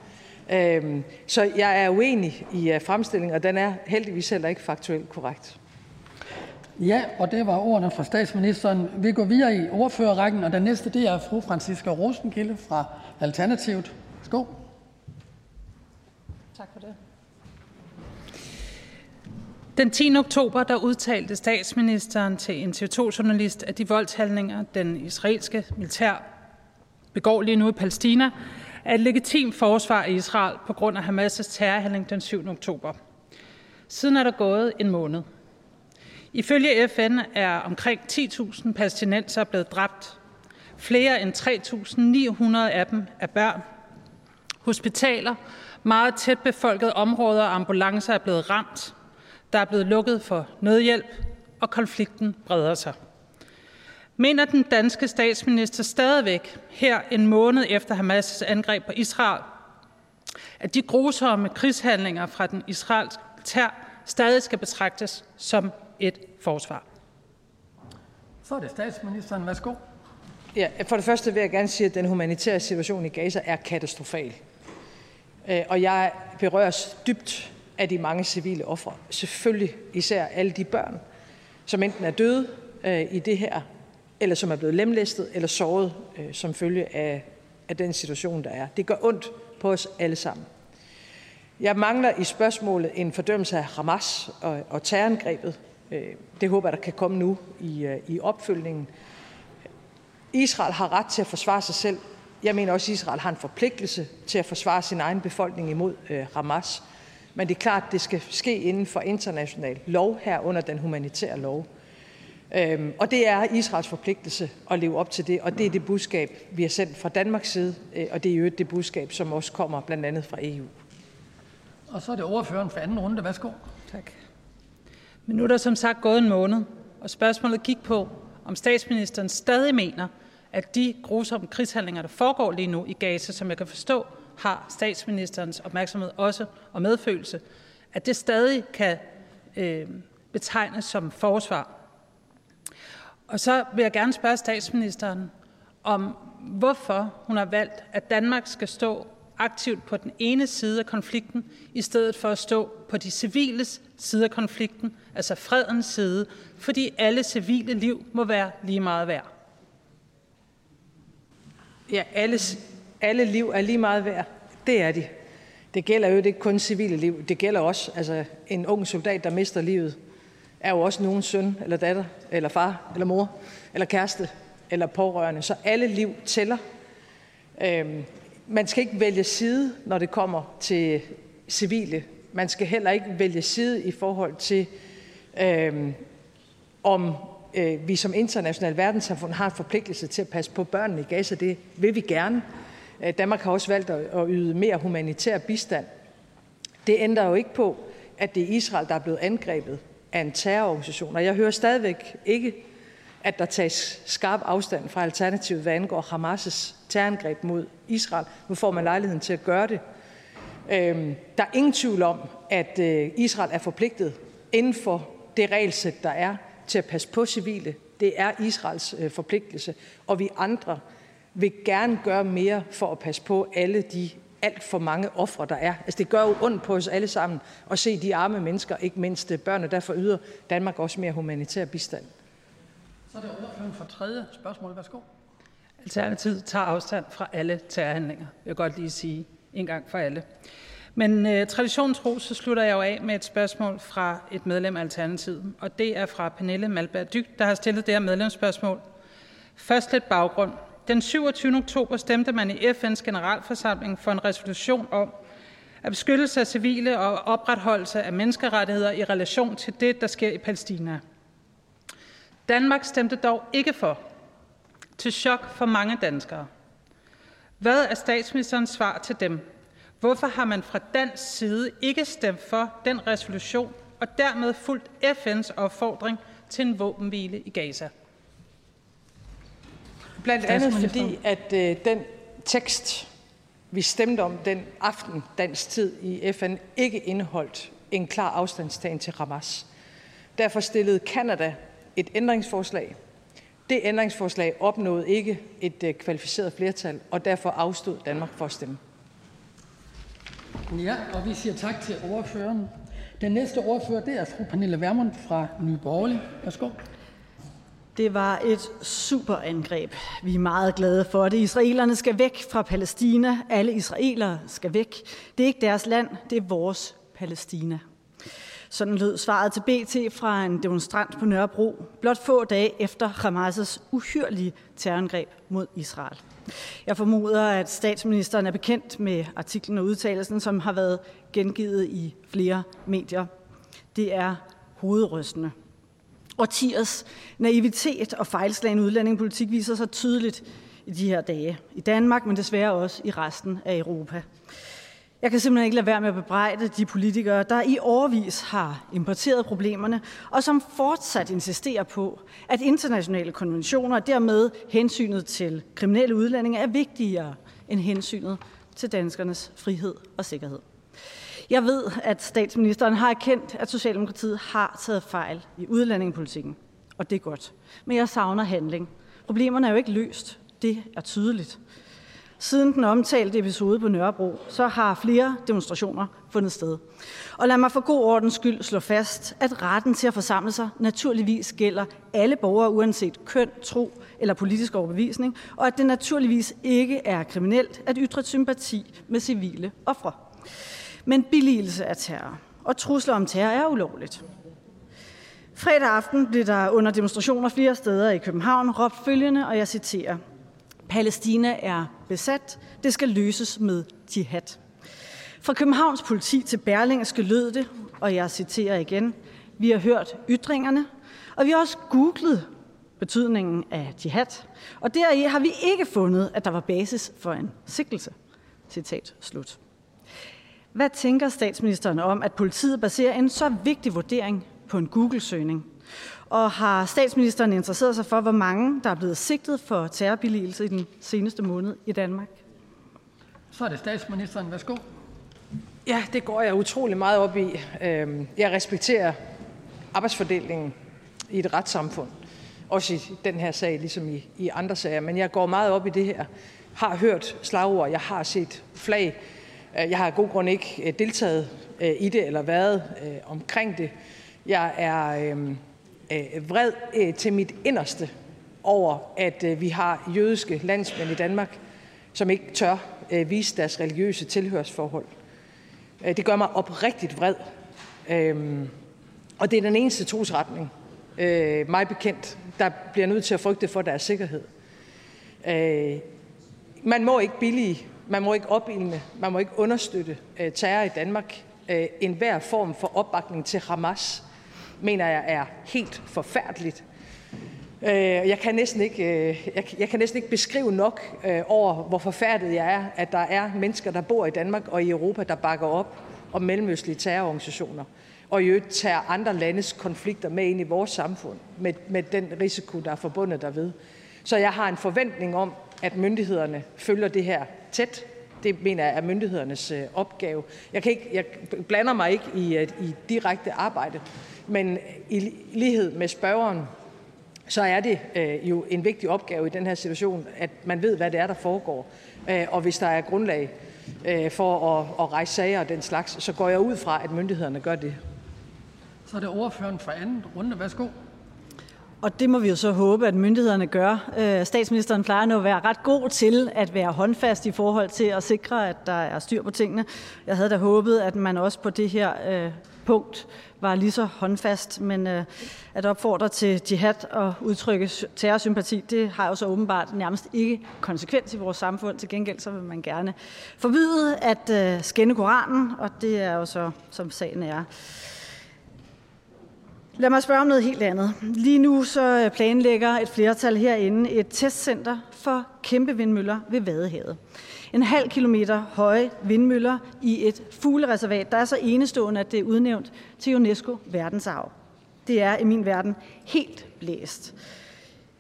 Øhm, så jeg er uenig i øh, fremstillingen, og den er heldigvis heller ikke faktuelt korrekt. Ja, og det var ordene fra statsministeren. Vi går videre i ordførerrækken, og den næste det er fru Franziska Rosenkilde fra Alternativet. Værsgo. Tak for det. Den 10. oktober der udtalte statsministeren til en TV2-journalist, at de voldshandlinger, den israelske militær begår lige nu i Palæstina, er et legitimt forsvar af Israel på grund af Hamas' terrorhandling den 7. oktober. Siden er der gået en måned. Ifølge FN er omkring 10.000 palæstinenser blevet dræbt. Flere end 3.900 af dem er børn. Hospitaler, meget tæt befolkede områder og ambulancer er blevet ramt. Der er blevet lukket for nødhjælp, og konflikten breder sig. Mener den danske statsminister stadigvæk her en måned efter Hamas' angreb på Israel, at de grusomme krigshandlinger fra den israelske tær stadig skal betragtes som et forsvar? Så er det statsministeren. Værsgo. Ja, for det første vil jeg gerne sige, at den humanitære situation i Gaza er katastrofal. Øh, og jeg berøres dybt af de mange civile ofre. Selvfølgelig især alle de børn, som enten er døde øh, i det her, eller som er blevet lemlæstet eller såret øh, som følge af, af den situation, der er. Det gør ondt på os alle sammen. Jeg mangler i spørgsmålet en fordømmelse af Hamas og, og terrorangrebet. Øh, det håber jeg, der kan komme nu i, øh, i opfølgningen. Israel har ret til at forsvare sig selv. Jeg mener også, at Israel har en forpligtelse til at forsvare sin egen befolkning imod øh, Hamas. Men det er klart, at det skal ske inden for international lov her under den humanitære lov. Øhm, og det er Israels forpligtelse at leve op til det, og det er det budskab, vi har sendt fra Danmarks side, øh, og det er jo det budskab, som også kommer blandt andet fra EU. Og så er det overføren for anden runde. Værsgo. Tak. Men nu er der som sagt gået en måned, og spørgsmålet gik på, om statsministeren stadig mener, at de grusomme krigshandlinger, der foregår lige nu i Gaza, som jeg kan forstå, har statsministerens opmærksomhed også og medfølelse, at det stadig kan øh, betegnes som forsvar. Og så vil jeg gerne spørge statsministeren om, hvorfor hun har valgt, at Danmark skal stå aktivt på den ene side af konflikten, i stedet for at stå på de civiles side af konflikten, altså fredens side, fordi alle civile liv må være lige meget værd. Ja, alle, alle liv er lige meget værd. Det er de. Det gælder jo ikke kun civile liv. Det gælder også altså, en ung soldat, der mister livet, er jo også nogen søn eller datter, eller far, eller mor, eller kæreste, eller pårørende. Så alle liv tæller. Øhm, man skal ikke vælge side, når det kommer til civile. Man skal heller ikke vælge side i forhold til, øhm, om øh, vi som international verdenssamfund har en forpligtelse til at passe på børnene i Gaza. Det vil vi gerne. Øh, Danmark har også valgt at yde mere humanitær bistand. Det ændrer jo ikke på, at det er Israel, der er blevet angrebet af en terrororganisation. Og jeg hører stadigvæk ikke, at der tages skarp afstand fra Alternativet, hvad angår Hamas' terrorangreb mod Israel. Nu får man lejligheden til at gøre det. Øhm, der er ingen tvivl om, at øh, Israel er forpligtet inden for det regelsæt, der er til at passe på civile. Det er Israels øh, forpligtelse, og vi andre vil gerne gøre mere for at passe på alle de alt for mange ofre, der er. Altså, det gør jo ondt på os alle sammen at se de arme mennesker, ikke mindst øh, børn, og derfor yder Danmark også mere humanitær bistand. Så er det ordføreren for tredje spørgsmål. Værsgo. Alternativet tager afstand fra alle terrorhandlinger, vil jeg godt lige sige en gang for alle. Men øh, traditionen tro, så slutter jeg jo af med et spørgsmål fra et medlem af Alternativet, og det er fra Pernille Malberg Dyk, der har stillet det her medlemsspørgsmål. Først lidt baggrund. Den 27. oktober stemte man i FN's generalforsamling for en resolution om, at beskyttelse af civile og opretholdelse af menneskerettigheder i relation til det, der sker i Palæstina. Danmark stemte dog ikke for, til chok for mange danskere. Hvad er statsministerens svar til dem? Hvorfor har man fra dansk side ikke stemt for den resolution og dermed fulgt FN's opfordring til en våbenhvile i Gaza? Blandt andet fordi, at øh, den tekst, vi stemte om den aften dansk tid i FN, ikke indeholdt en klar afstandstagen til Hamas. Derfor stillede Kanada et ændringsforslag. Det ændringsforslag opnåede ikke et øh, kvalificeret flertal, og derfor afstod Danmark for at stemme. Ja, og vi siger tak til ordføreren. Den næste ordfører, det er fru Pernille Vermund fra Nye Borgerlige. Værsgo. Det var et super angreb. Vi er meget glade for det. Israelerne skal væk fra Palæstina. Alle israelere skal væk. Det er ikke deres land, det er vores Palæstina. Sådan lød svaret til BT fra en demonstrant på Nørrebro, blot få dage efter Hamas' uhyrlige terrorangreb mod Israel. Jeg formoder, at statsministeren er bekendt med artiklen og udtalelsen, som har været gengivet i flere medier. Det er hovedrystende. Årtiers naivitet og fejlslagen udlændingepolitik viser sig tydeligt i de her dage. I Danmark, men desværre også i resten af Europa. Jeg kan simpelthen ikke lade være med at bebrejde de politikere, der i årvis har importeret problemerne, og som fortsat insisterer på, at internationale konventioner og dermed hensynet til kriminelle udlændinge er vigtigere end hensynet til danskernes frihed og sikkerhed. Jeg ved, at statsministeren har erkendt, at Socialdemokratiet har taget fejl i udlændingepolitikken, og det er godt. Men jeg savner handling. Problemerne er jo ikke løst. Det er tydeligt. Siden den omtalte episode på Nørrebro, så har flere demonstrationer fundet sted. Og lad mig for god ordens skyld slå fast, at retten til at forsamle sig naturligvis gælder alle borgere uanset køn, tro eller politisk overbevisning, og at det naturligvis ikke er kriminelt at ytre sympati med civile ofre. Men billigelse af terror og trusler om terror er ulovligt. Fredag aften blev der under demonstrationer flere steder i København råbt følgende, og jeg citerer, Palæstina er besat. Det skal løses med jihad. Fra Københavns politi til Berlingske lød det, og jeg citerer igen, vi har hørt ytringerne, og vi har også googlet betydningen af jihad, og deri har vi ikke fundet, at der var basis for en sigtelse. Citat slut. Hvad tænker statsministeren om, at politiet baserer en så vigtig vurdering på en Google-søgning? Og har statsministeren interesseret sig for, hvor mange der er blevet sigtet for terrorbilligelse i den seneste måned i Danmark? Så er det statsministeren. Værsgo. Ja, det går jeg utrolig meget op i. Øhm, jeg respekterer arbejdsfordelingen i et retssamfund. Også i den her sag, ligesom i, i andre sager. Men jeg går meget op i det her. Har hørt slagord, jeg har set flag. Øh, jeg har af god grund ikke øh, deltaget øh, i det eller været omkring det. Jeg er øhm, vred til mit inderste over, at vi har jødiske landsmænd i Danmark, som ikke tør vise deres religiøse tilhørsforhold. Det gør mig oprigtigt vred. Øhm, og det er den eneste trosretning, mig bekendt, der bliver nødt til at frygte for deres sikkerhed. Man må ikke billige man må ikke opildne, man må ikke understøtte øh, terror i Danmark. Øh, en hver form for opbakning til Hamas mener jeg er helt forfærdeligt. Øh, jeg kan næsten ikke, øh, jeg, jeg kan næsten ikke beskrive nok øh, over, hvor forfærdet jeg er, at der er mennesker, der bor i Danmark og i Europa, der bakker op om mellemøstlige terrororganisationer, og i øvrigt tager andre landes konflikter med ind i vores samfund, med, med den risiko, der er forbundet derved. Så jeg har en forventning om, at myndighederne følger det her tæt. Det mener jeg er myndighedernes øh, opgave. Jeg, kan ikke, jeg blander mig ikke i, øh, i direkte arbejde, men i lighed med spørgeren så er det øh, jo en vigtig opgave i den her situation, at man ved, hvad det er, der foregår. Øh, og hvis der er grundlag øh, for at, at rejse sager og den slags, så går jeg ud fra, at myndighederne gør det. Så er det overføren for anden runde. Værsgo. Og det må vi jo så håbe, at myndighederne gør. Øh, statsministeren plejer nu at være ret god til at være håndfast i forhold til at sikre, at der er styr på tingene. Jeg havde da håbet, at man også på det her øh, punkt var lige så håndfast, men øh, at opfordre til jihad og udtrykke terrorsympati, det har jo så åbenbart nærmest ikke konsekvens i vores samfund. Til gengæld så vil man gerne forbyde at øh, skænde Koranen, og det er jo så, som sagen er. Lad mig spørge om noget helt andet. Lige nu så øh, planlægger et flertal herinde et testcenter for kæmpe vindmøller ved Vadehavet. En halv kilometer høje vindmøller i et fuglereservat, der er så enestående, at det er udnævnt til UNESCO verdensarv. Det er i min verden helt blæst.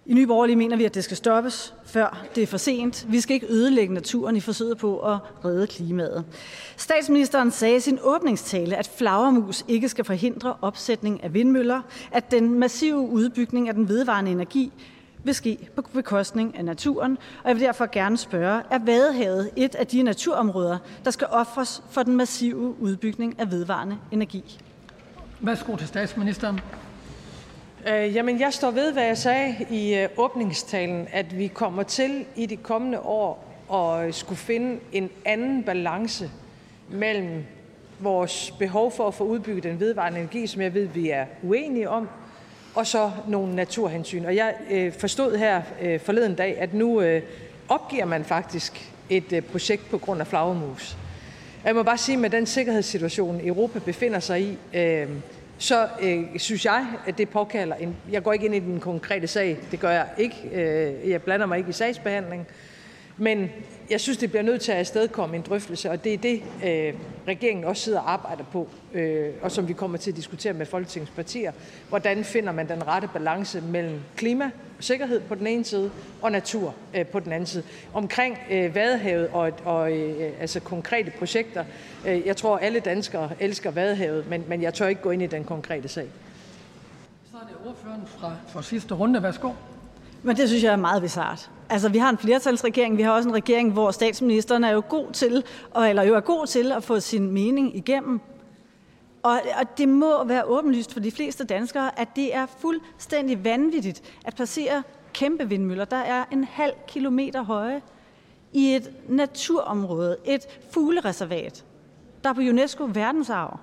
I Nye Borgerlige mener vi, at det skal stoppes, før det er for sent. Vi skal ikke ødelægge naturen i forsøget på at redde klimaet. Statsministeren sagde i sin åbningstale, at flagermus ikke skal forhindre opsætning af vindmøller, at den massive udbygning af den vedvarende energi vil ske på bekostning af naturen, og jeg vil derfor gerne spørge, er Vadehavet et af de naturområder, der skal ofres for den massive udbygning af vedvarende energi? Værsgo til statsministeren. Øh, jamen, jeg står ved, hvad jeg sagde i øh, åbningstalen, at vi kommer til i de kommende år at øh, skulle finde en anden balance mellem vores behov for at få udbygget den vedvarende energi, som jeg ved, vi er uenige om, og så nogle naturhensyn. Og jeg øh, forstod her øh, forleden dag, at nu øh, opgiver man faktisk et øh, projekt på grund af flagermus. Jeg må bare sige, at med den sikkerhedssituation, Europa befinder sig i, øh, så øh, synes jeg, at det påkalder en... Jeg går ikke ind i den konkrete sag, det gør jeg ikke. Øh, jeg blander mig ikke i sagsbehandling. Men jeg synes, det bliver nødt til at afstedkomme en drøftelse, og det er det, øh, regeringen også sidder og arbejder på, øh, og som vi kommer til at diskutere med Folketingets partier. Hvordan finder man den rette balance mellem klima sikkerhed på den ene side, og natur øh, på den anden side. Omkring øh, Vadehavet og, og øh, altså konkrete projekter, øh, jeg tror, alle danskere elsker Vadehavet, men, men jeg tør ikke gå ind i den konkrete sag. Så er det ordføreren fra for sidste runde. Værsgo. Men det synes jeg er meget bizart. Altså, vi har en flertalsregering, vi har også en regering, hvor statsministeren er jo god til, og, eller jo er god til at få sin mening igennem. Og, og det må være åbenlyst for de fleste danskere, at det er fuldstændig vanvittigt at placere kæmpe vindmøller, der er en halv kilometer høje, i et naturområde, et fuglereservat, der er på UNESCO verdensarv.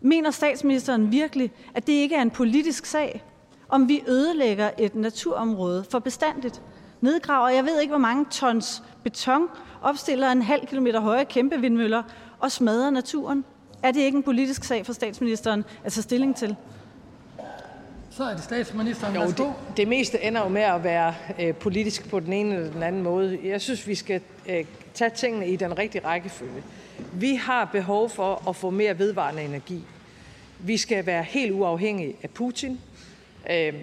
Mener statsministeren virkelig, at det ikke er en politisk sag, om vi ødelægger et naturområde for bestandigt, nedgraver, jeg ved ikke hvor mange tons beton, opstiller en halv kilometer høje kæmpe vindmøller og smadrer naturen. Er det ikke en politisk sag for statsministeren at tage stilling til? Så er det statsministeren. Jo, det, det meste ender jo med at være øh, politisk på den ene eller den anden måde. Jeg synes, vi skal øh, tage tingene i den rigtige rækkefølge. Vi har behov for at få mere vedvarende energi. Vi skal være helt uafhængige af Putin. Øh,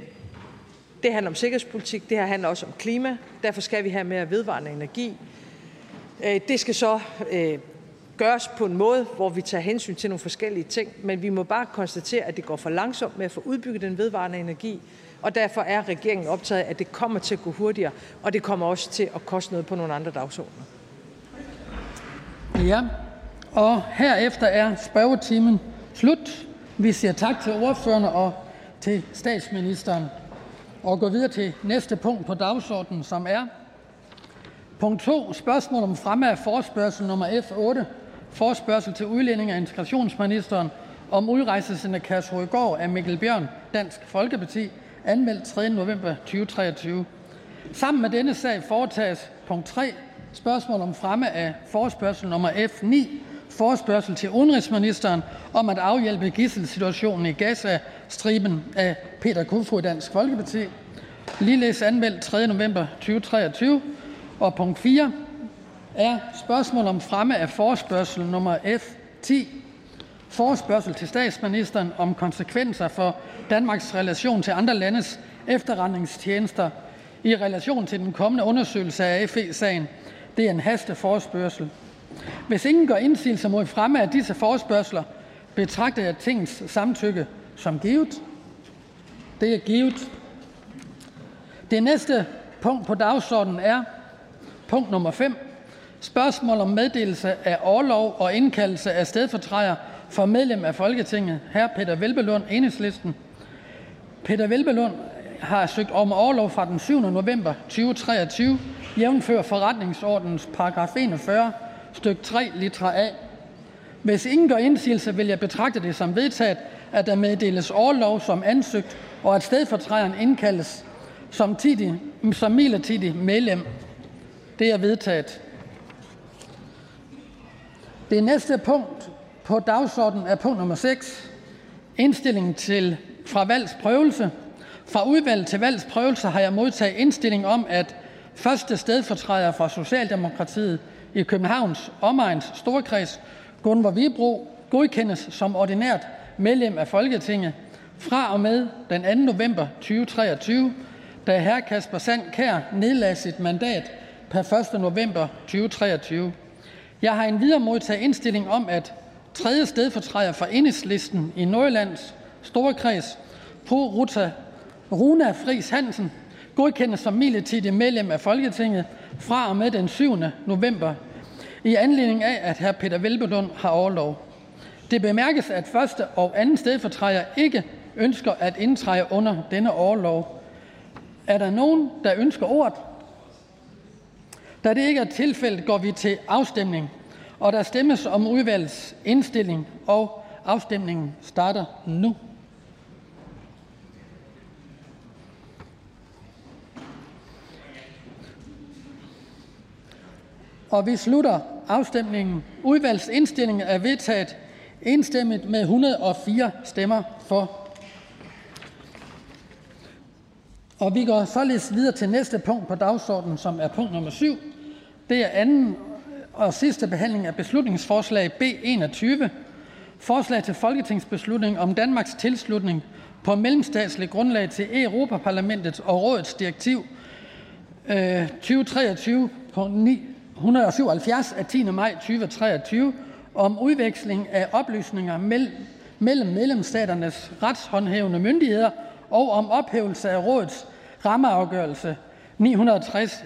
det handler om sikkerhedspolitik, det her handler også om klima. Derfor skal vi have mere vedvarende energi. Øh, det skal så øh, gøres på en måde, hvor vi tager hensyn til nogle forskellige ting, men vi må bare konstatere, at det går for langsomt med at få udbygget den vedvarende energi, og derfor er regeringen optaget af, at det kommer til at gå hurtigere, og det kommer også til at koste noget på nogle andre dagsordner. Ja, og herefter er spørgetimen slut. Vi siger tak til ordførerne og til statsministeren og går videre til næste punkt på dagsordenen, som er punkt 2, spørgsmål om fremme af forspørgsel nummer F8, forspørgsel til udlændinge- og integrationsministeren om udrejsecenter Kærshovedgård af Mikkel Bjørn, Dansk Folkeparti, anmeldt 3. november 2023. Sammen med denne sag foretages punkt 3, spørgsmål om fremme af forspørgsel nummer F9, forspørgsel til udenrigsministeren om at afhjælpe gisselsituationen i Gaza-striben af Peter Kofod, Dansk Folkeparti, ligeledes anmeldt 3. november 2023. Og punkt 4 er spørgsmål om fremme af forspørgsel nummer F10, forspørgsel til statsministeren om konsekvenser for Danmarks relation til andre landes efterretningstjenester i relation til den kommende undersøgelse af FE-sagen. Det er en hasteforspørgsel. Hvis ingen gør indsigelse mod fremme af disse forspørgsler, betragter jeg Tingets samtykke som givet. Det er givet. Det næste punkt på dagsordenen er punkt nummer 5. Spørgsmål om meddelelse af overlov og indkaldelse af stedfortræder for medlem af Folketinget, hr. Peter Velbelund, Enhedslisten. Peter Velbelund har søgt om overlov fra den 7. november 2023, jævnfør forretningsordens paragraf 41, styk 3, litra A. Hvis ingen gør indsigelse, vil jeg betragte det som vedtaget, at der meddeles overlov som ansøgt, og at stedfortræderen indkaldes som, tidig, som midlertidig medlem. Det er vedtaget. Det næste punkt på dagsordenen er punkt nummer 6. Indstilling til fra valgsprøvelse. Fra udvalg til valgsprøvelse har jeg modtaget indstilling om, at første stedfortræder fra Socialdemokratiet i Københavns Omegns Storkreds, Gunvor Vibro, godkendes som ordinært medlem af Folketinget fra og med den 2. november 2023, da hr. Kasper Sand Kær nedlagde sit mandat per 1. november 2023. Jeg har endvidere modtaget indstilling om, at tredje stedfortræder for Enhedslisten i Nordjyllands Storkreds, på Ruta Runa Friis Hansen, godkendes som midlertidigt medlem af Folketinget fra og med den 7. november i anledning af, at hr. Peter Velbedund har overlov. Det bemærkes, at første og anden stedfortræder ikke ønsker at indtræde under denne overlov. Er der nogen, der ønsker ordet? Da det ikke er tilfældet, går vi til afstemning, og der stemmes om udvalgets indstilling, og afstemningen starter nu. Og vi slutter afstemningen. Udvalgets indstilling er vedtaget enstemmigt med 104 stemmer for. Og vi går således videre til næste punkt på dagsordenen, som er punkt nummer 7. Det er anden og sidste behandling af beslutningsforslag B 21. Forslag til folketingsbeslutning om Danmarks tilslutning på mellemstatslig grundlag til Europaparlamentets og rådets direktiv 2023 på 177 af 10. maj 2023 om udveksling af oplysninger mellem medlemsstaternes retshåndhævende myndigheder og om ophævelse af rådets rammeafgørelse 960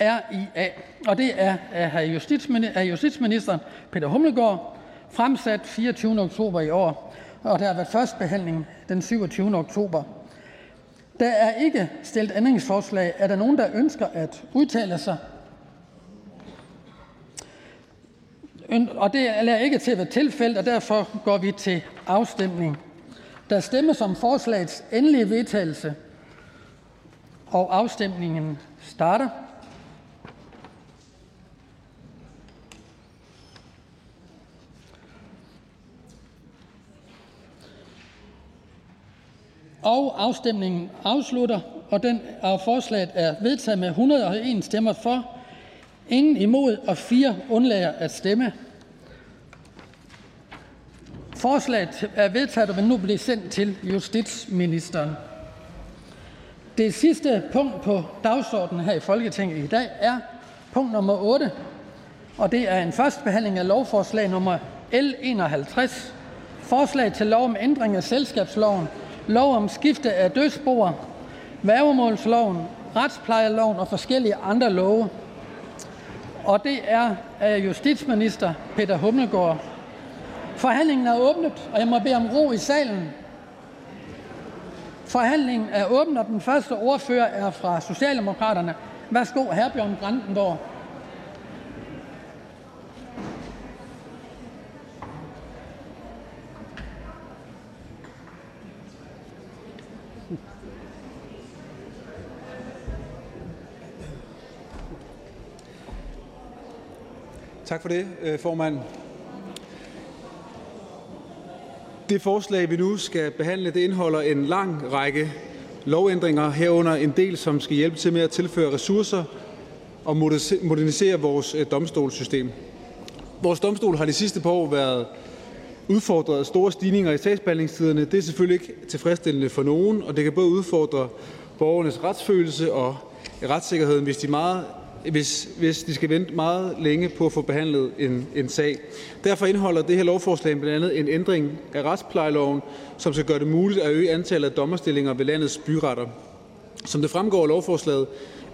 RIA. Og det er af justitsministeren Peter Hummelgaard, fremsat 24. oktober i år, og der har været første behandling den 27. oktober. Der er ikke stillet ændringsforslag. Er der nogen, der ønsker at udtale sig? Og det er ikke til at være tilfældet, og derfor går vi til afstemning. Der stemmes om forslagets endelige vedtagelse, og afstemningen starter. Og afstemningen afslutter, og den af forslaget er vedtaget med 101 stemmer for, ingen imod og fire undlader at stemme. Forslaget er vedtaget og vil nu blive sendt til justitsministeren. Det sidste punkt på dagsordenen her i Folketinget i dag er punkt nummer 8, og det er en første behandling af lovforslag nummer L 51. Forslag til lov om ændring af selskabsloven, lov om skifte af dødsboer, værgemålsloven, retsplejeloven og forskellige andre love. Og det er af justitsminister Peter Hummelgaard. Forhandlingen er åbnet, og jeg må bede om ro i salen. Forhandlingen er åbnet, og den første ordfører er fra Socialdemokraterne. Værsgo, hr. Bjørn Brandenborg. Tak for det, øh, formand. Det forslag, vi nu skal behandle, det indeholder en lang række lovændringer herunder en del, som skal hjælpe til med at tilføre ressourcer og modernisere vores øh, domstolssystem. Vores domstol har de sidste par år været udfordret af store stigninger i sagsbehandlingstiderne. Det er selvfølgelig ikke tilfredsstillende for nogen, og det kan både udfordre borgernes retsfølelse og retssikkerheden, hvis de meget hvis, hvis de skal vente meget længe på at få behandlet en, en sag. Derfor indeholder det her lovforslag blandt andet en ændring af retsplejeloven, som skal gøre det muligt at øge antallet af dommerstillinger ved landets byretter. Som det fremgår af lovforslaget,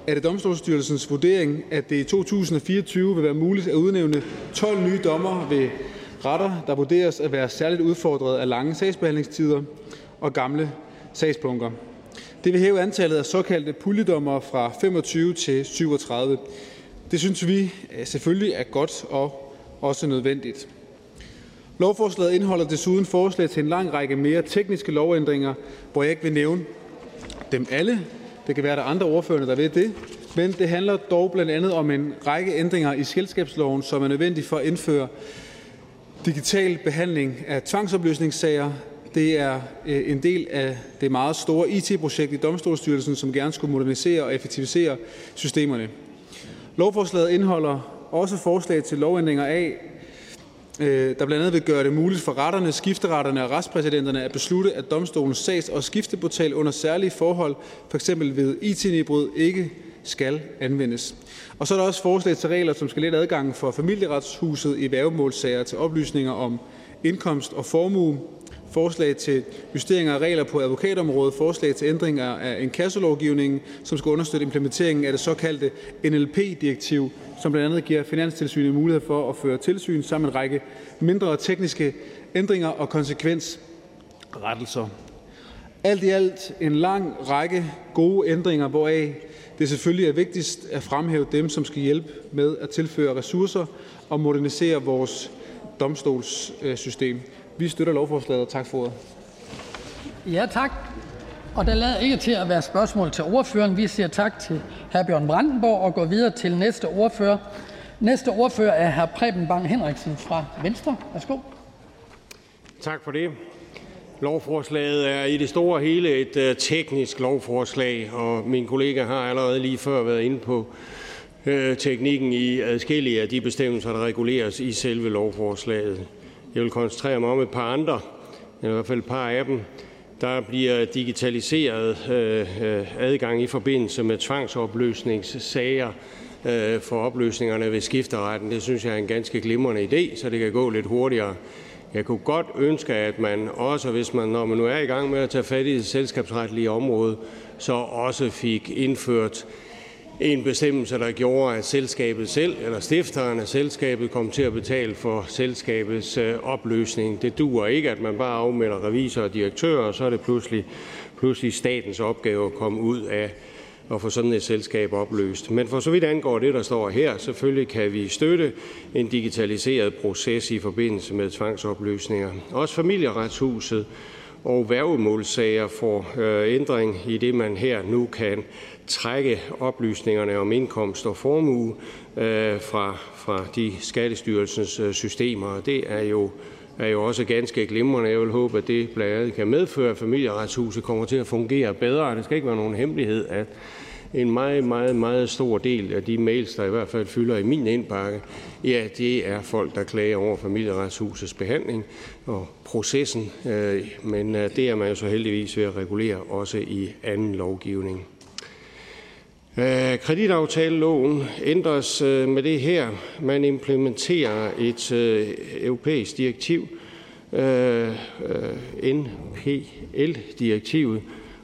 er det Domstolsstyrelsens vurdering, at det i 2024 vil være muligt at udnævne 12 nye dommer ved retter, der vurderes at være særligt udfordret af lange sagsbehandlingstider og gamle sagsbunker. Det vil hæve antallet af såkaldte puljedommer fra 25 til 37. Det synes vi øh, selvfølgelig er godt og også nødvendigt. Lovforslaget indeholder desuden forslag til en lang række mere tekniske lovændringer, hvor jeg ikke vil nævne dem alle. Det kan være, at der er andre ordførende, der ved det. Men det handler dog blandt andet om en række ændringer i selskabsloven, som er nødvendige for at indføre digital behandling af tvangsopløsningssager. Det er øh, en del af det meget store IT-projekt i Domstolsstyrelsen, som gerne skulle modernisere og effektivisere systemerne. Lovforslaget indeholder også forslag til lovændringer af, øh, der blandt andet vil gøre det muligt for retterne, skifteretterne og retspræsidenterne at beslutte, at domstolens sags- og skifteportal under særlige forhold, f.eks. ved IT-nedbrud, ikke skal anvendes. Og så er der også forslag til regler, som skal lette adgangen for familieretshuset i værgemålssager til oplysninger om indkomst og formue, forslag til justeringer af regler på advokatområdet, forslag til ændringer af inkassolovgivningen, som skal understøtte implementeringen af det såkaldte NLP-direktiv, som blandt andet giver Finanstilsynet mulighed for at føre tilsyn sammen med en række mindre tekniske ændringer og konsekvensrettelser. Alt i alt en lang række gode ændringer, hvoraf det selvfølgelig er vigtigst at fremhæve dem, som skal hjælpe med at tilføre ressourcer og modernisere vores domstolssystem. Vi støtter lovforslaget. Tak for ordet. Ja, tak. Og der lader ikke til at være spørgsmål til ordføreren. Vi siger tak til hr. Bjørn Brandenborg og går videre til næste ordfører. Næste ordfører er hr. Preben Bang Henriksen fra Venstre. Værsgo. Tak for det. Lovforslaget er i det store hele et uh, teknisk lovforslag, og min kollega har allerede lige før været inde på uh, teknikken i adskillige af de bestemmelser, der reguleres i selve lovforslaget. Jeg vil koncentrere mig om et par andre, eller i hvert fald et par af dem. Der bliver digitaliseret øh, øh, adgang i forbindelse med tvangsopløsningssager øh, for opløsningerne ved skifteretten. Det synes jeg er en ganske glimrende idé, så det kan gå lidt hurtigere. Jeg kunne godt ønske, at man også, hvis man, når man nu er i gang med at tage fat i det selskabsretlige område, så også fik indført en bestemmelse, der gjorde, at selskabet selv eller stifteren af selskabet kom til at betale for selskabets øh, opløsning. Det duer ikke, at man bare afmelder revisor og direktører, og så er det pludselig, pludselig statens opgave at komme ud af at få sådan et selskab opløst. Men for så vidt angår det, der står her, selvfølgelig kan vi støtte en digitaliseret proces i forbindelse med tvangsopløsninger. Også familieretshuset og værgemålssager får øh, ændring i det, man her nu kan trække oplysningerne om indkomst og formue øh, fra, fra de Skattestyrelsens øh, systemer. Det er jo, er jo også ganske glimrende. Jeg vil håbe, at det blandt andet kan medføre, at familieretshuset kommer til at fungere bedre. Det skal ikke være nogen hemmelighed, at en meget, meget, meget stor del af de mails, der i hvert fald fylder i min indbakke, ja, det er folk, der klager over familieretshusets behandling og processen, øh, men øh, det er man jo så heldigvis ved at regulere også i anden lovgivning. Øh, Kreditaftaleloven ændres med det her. Man implementerer et europæisk direktiv, NPL-direktivet,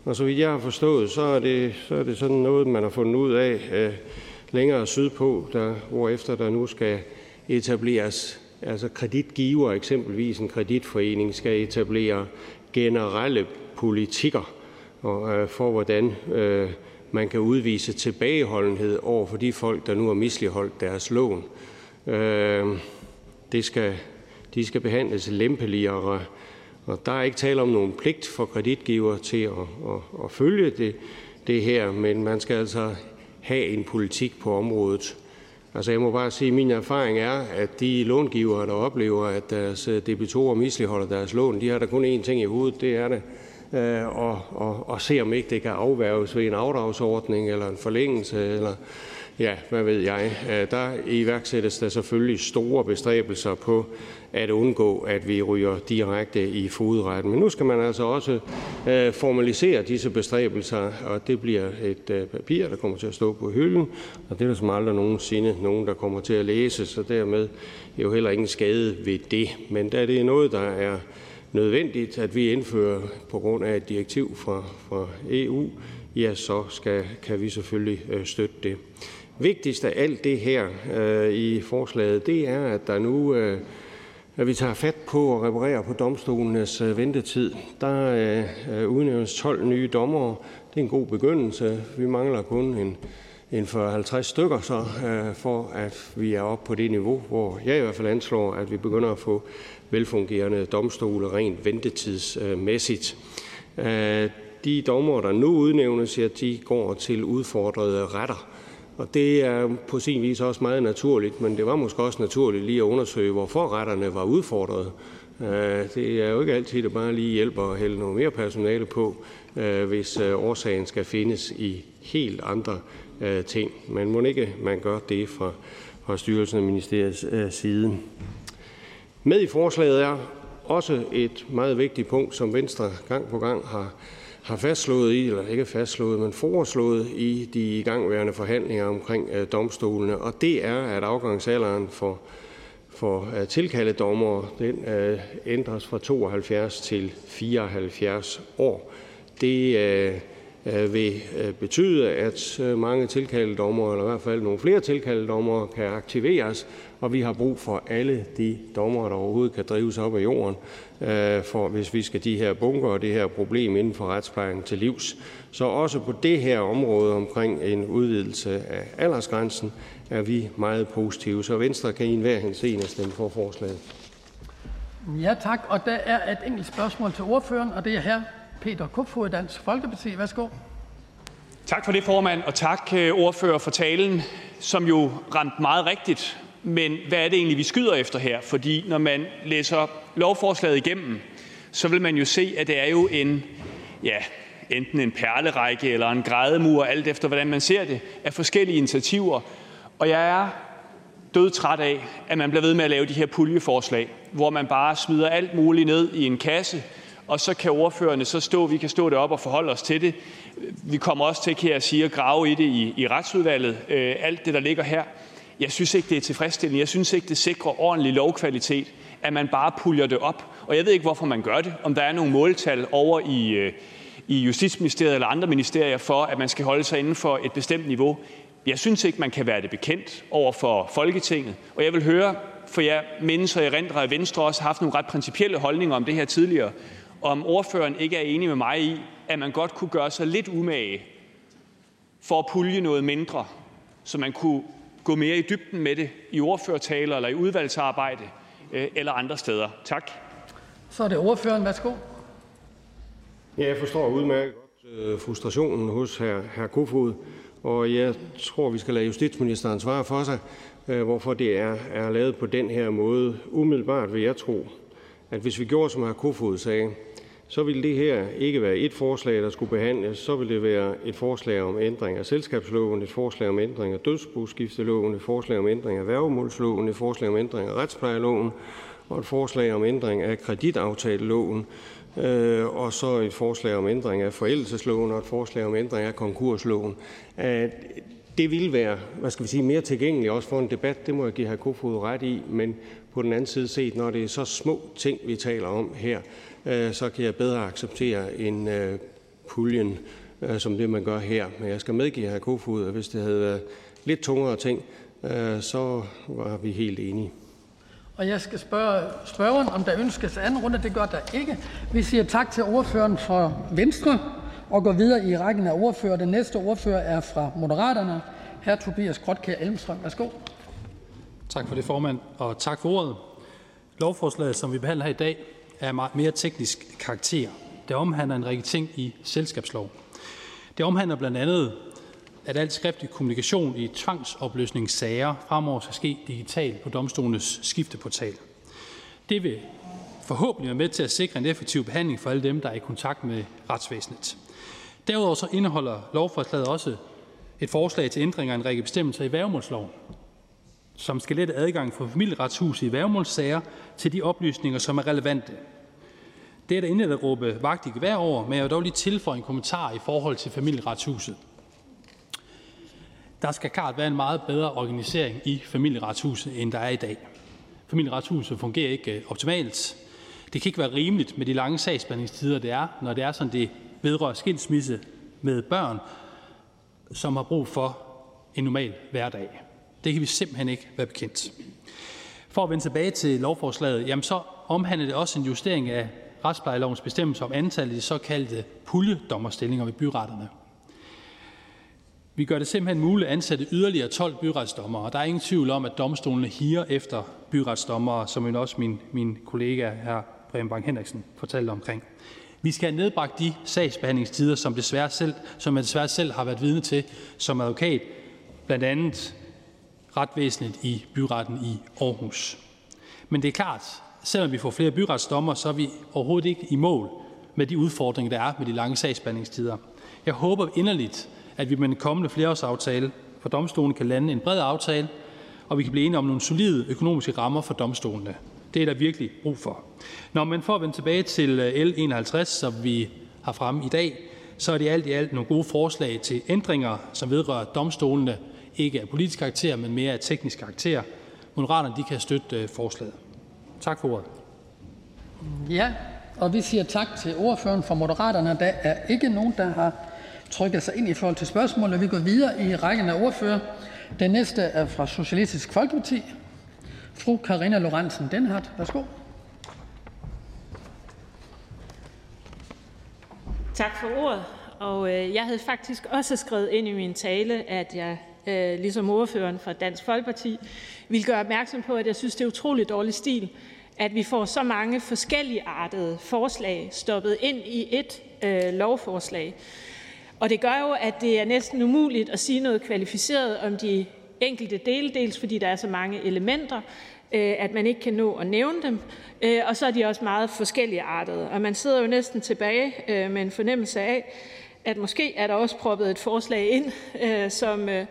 og så vidt jeg har forstået, så er det, så er det sådan noget, man har fundet ud af øh, længere sydpå, der, hvorefter der nu skal etableres, altså kreditgiver, eksempelvis en kreditforening, skal etablere generelle politikker og, øh, for, hvordan øh, man kan udvise tilbageholdenhed over for de folk, der nu har misligholdt deres lån. Øh, det skal, de skal behandles lempeligere der er ikke tale om nogen pligt for kreditgiver til at, at, at følge det, det her, men man skal altså have en politik på området. Altså jeg må bare sige, at min erfaring er, at de långivere, der oplever, at deres debitorer misligeholder deres lån, de har der kun én ting i hovedet, det er det, øh, og, og, og se om ikke det kan afværges ved en afdragsordning eller en forlængelse eller ja, hvad ved jeg. Øh, der iværksættes der selvfølgelig store bestræbelser på at undgå, at vi ryger direkte i fodretten. Men nu skal man altså også øh, formalisere disse bestræbelser, og det bliver et øh, papir, der kommer til at stå på hylden, og det er der som aldrig nogensinde nogen, der kommer til at læse, så dermed er jo heller ingen skade ved det. Men da det er noget, der er nødvendigt, at vi indfører på grund af et direktiv fra, fra EU, ja, så skal, kan vi selvfølgelig øh, støtte det. Vigtigst af alt det her øh, i forslaget, det er, at der nu øh, at vi tager fat på at reparere på domstolenes øh, ventetid. Der øh, øh, udnævnes 12 nye dommere. Det er en god begyndelse. Vi mangler kun en, en 40-50 stykker, så, for at vi er oppe på det niveau, hvor jeg i hvert fald anslår, at vi begynder at få velfungerende domstole rent ventetidsmæssigt. De dommer, der nu udnævnes, ja, de går til udfordrede retter. Og det er på sin vis også meget naturligt, men det var måske også naturligt lige at undersøge, hvorfor retterne var udfordret. Øh, det er jo ikke altid, det bare lige hjælper at hælde noget mere personale på, øh, hvis øh, årsagen skal findes i helt andre ting. Men må ikke man gør det fra, fra styrelsen og ministeriets side. Med i forslaget er også et meget vigtigt punkt, som Venstre gang på gang har har fastslået i, eller ikke fastslået, men foreslået i de igangværende forhandlinger omkring øh, domstolene, og det er, at afgangsalderen for, for øh, tilkaldedommere den øh, ændres fra 72 til 74 år. Det øh, øh, vil øh, betyde, at øh, mange tilkaldedommere, eller i hvert fald nogle flere tilkaldedommere, kan aktiveres, og vi har brug for alle de dommere, der overhovedet kan drives op af jorden, øh, for hvis vi skal de her bunker og det her problem inden for retsplejen til livs. Så også på det her område omkring en udvidelse af aldersgrænsen er vi meget positive. Så Venstre kan i enhver henseende stemme for forslaget. Ja, tak. Og der er et enkelt spørgsmål til ordføreren, og det er her Peter Kofod, Dansk Folkeparti. Værsgo. Tak for det, formand, og tak øh, ordfører for talen, som jo ramte meget rigtigt men hvad er det egentlig, vi skyder efter her? Fordi når man læser lovforslaget igennem, så vil man jo se, at det er jo en, ja, enten en perlerække eller en grædemur, alt efter hvordan man ser det, af forskellige initiativer. Og jeg er død træt af, at man bliver ved med at lave de her puljeforslag, hvor man bare smider alt muligt ned i en kasse, og så kan ordførerne så stå, vi kan stå deroppe og forholde os til det. Vi kommer også til, kan jeg sige, at grave i det i, i retsudvalget, øh, alt det, der ligger her. Jeg synes ikke, det er tilfredsstillende. Jeg synes ikke, det sikrer ordentlig lovkvalitet, at man bare puljer det op. Og jeg ved ikke, hvorfor man gør det. Om der er nogle måltal over i, øh, i Justitsministeriet eller andre ministerier for, at man skal holde sig inden for et bestemt niveau. Jeg synes ikke, man kan være det bekendt over for Folketinget. Og jeg vil høre, for jeg mindes og erindrer, at Venstre også har haft nogle ret principielle holdninger om det her tidligere, om ordføreren ikke er enig med mig i, at man godt kunne gøre sig lidt umage for at pulje noget mindre, så man kunne gå mere i dybden med det i ordførertaler eller i udvalgsarbejde øh, eller andre steder. Tak. Så er det ordføreren. Værsgo. Ja, jeg forstår udmærket godt øh, frustrationen hos hr. hr. Kofod, og jeg tror, vi skal lade justitsministeren svare for sig, øh, hvorfor det er, er lavet på den her måde. Umiddelbart vil jeg tro, at hvis vi gjorde, som hr. Kofod sagde, så ville det her ikke være et forslag, der skulle behandles. Så ville det være et forslag om ændring af selskabsloven, et forslag om ændring af dødsboskifteloven, et forslag om ændring af værgemålsloven, et forslag om ændring af retsplejeloven og et forslag om ændring af kreditaftaleloven, øh, og så et forslag om ændring af forældelsesloven og et forslag om ændring af konkursloven. Øh, det ville være hvad skal vi sige, mere tilgængeligt også for en debat, det må jeg give hr. Kofod ret i, men på den anden side set, når det er så små ting, vi taler om her, så kan jeg bedre acceptere en øh, puljen øh, som det, man gør her. Men jeg skal medgive hr. Kofod, at hvis det havde været lidt tungere ting, så var vi helt enige. Og jeg skal spørge spørgeren, om der ønskes anden runde. Det gør der ikke. Vi siger tak til ordføreren for Venstre og går videre i rækken af ordfører. Den næste ordfører er fra Moderaterne. Hr. Tobias Grotkær Elmstrøm. Værsgo. Tak for det, formand, og tak for ordet. Lovforslaget, som vi behandler her i dag, af mere teknisk karakter. Det omhandler en række ting i selskabslov. Det omhandler blandt andet, at al skriftlig kommunikation i tvangsopløsningssager fremover skal ske digitalt på domstolenes skifteportal. Det vil forhåbentlig være med til at sikre en effektiv behandling for alle dem, der er i kontakt med retsvæsenet. Derudover så indeholder lovforslaget også et forslag til ændringer af en række bestemmelser i værgemålsloven, som skal lette adgang for familieretshuset i værgemålssager til de oplysninger, som er relevante. Det er der intet at råbe vagt i gevær over, men jeg vil dog lige tilføje en kommentar i forhold til familieretshuset. Der skal klart være en meget bedre organisering i familieretshuset, end der er i dag. Familieretshuset fungerer ikke øh, optimalt. Det kan ikke være rimeligt med de lange sagsbehandlingstider, det er, når det er sådan, det vedrører skilsmisse, med børn, som har brug for en normal hverdag. Det kan vi simpelthen ikke være bekendt. For at vende tilbage til lovforslaget, jamen så omhandler det også en justering af retsplejelovens bestemmelse om antallet af de såkaldte puljedommerstillinger ved byretterne. Vi gør det simpelthen muligt at ansætte yderligere 12 byretsdommere, og der er ingen tvivl om, at domstolene higer efter byretsdommere, som også min, min kollega her Preben Bang Henriksen fortalte omkring. Vi skal have nedbragt de sagsbehandlingstider, som, desværre selv, som jeg desværre selv har været vidne til som advokat, blandt andet retvæsenet i byretten i Aarhus. Men det er klart, selvom vi får flere byretsdommer, så er vi overhovedet ikke i mål med de udfordringer, der er med de lange sagsbehandlingstider. Jeg håber inderligt, at vi med den kommende flereårsaftale for domstolen kan lande en bred aftale, og vi kan blive enige om nogle solide økonomiske rammer for domstolene. Det er der virkelig brug for. Når man får vendt tilbage til øh, L51, som vi har fremme i dag, så er det alt i alt nogle gode forslag til ændringer, som vedrører domstolene, ikke af politisk karakter, men mere af teknisk karakter. Moderaterne de kan støtte øh, forslaget. Tak for ordet. Ja, og vi siger tak til ordføreren for Moderaterne. Der er ikke nogen, der har trykket sig ind i forhold til spørgsmålet. Vi går videre i rækken af ordfører. Den næste er fra Socialistisk Folkeparti. Fru Karina Lorentzen Denhardt. Værsgo. Tak for ordet. Og øh, jeg havde faktisk også skrevet ind i min tale, at jeg øh, ligesom ordføreren fra Dansk Folkeparti vil gøre opmærksom på, at jeg synes, det er utrolig dårlig stil, at vi får så mange forskellige artede forslag stoppet ind i et øh, lovforslag. Og det gør jo, at det er næsten umuligt at sige noget kvalificeret om de enkelte dele, dels fordi der er så mange elementer, øh, at man ikke kan nå at nævne dem, øh, og så er de også meget forskellige artede. Og man sidder jo næsten tilbage øh, med en fornemmelse af, at måske er der også proppet et forslag ind, øh, som, øh,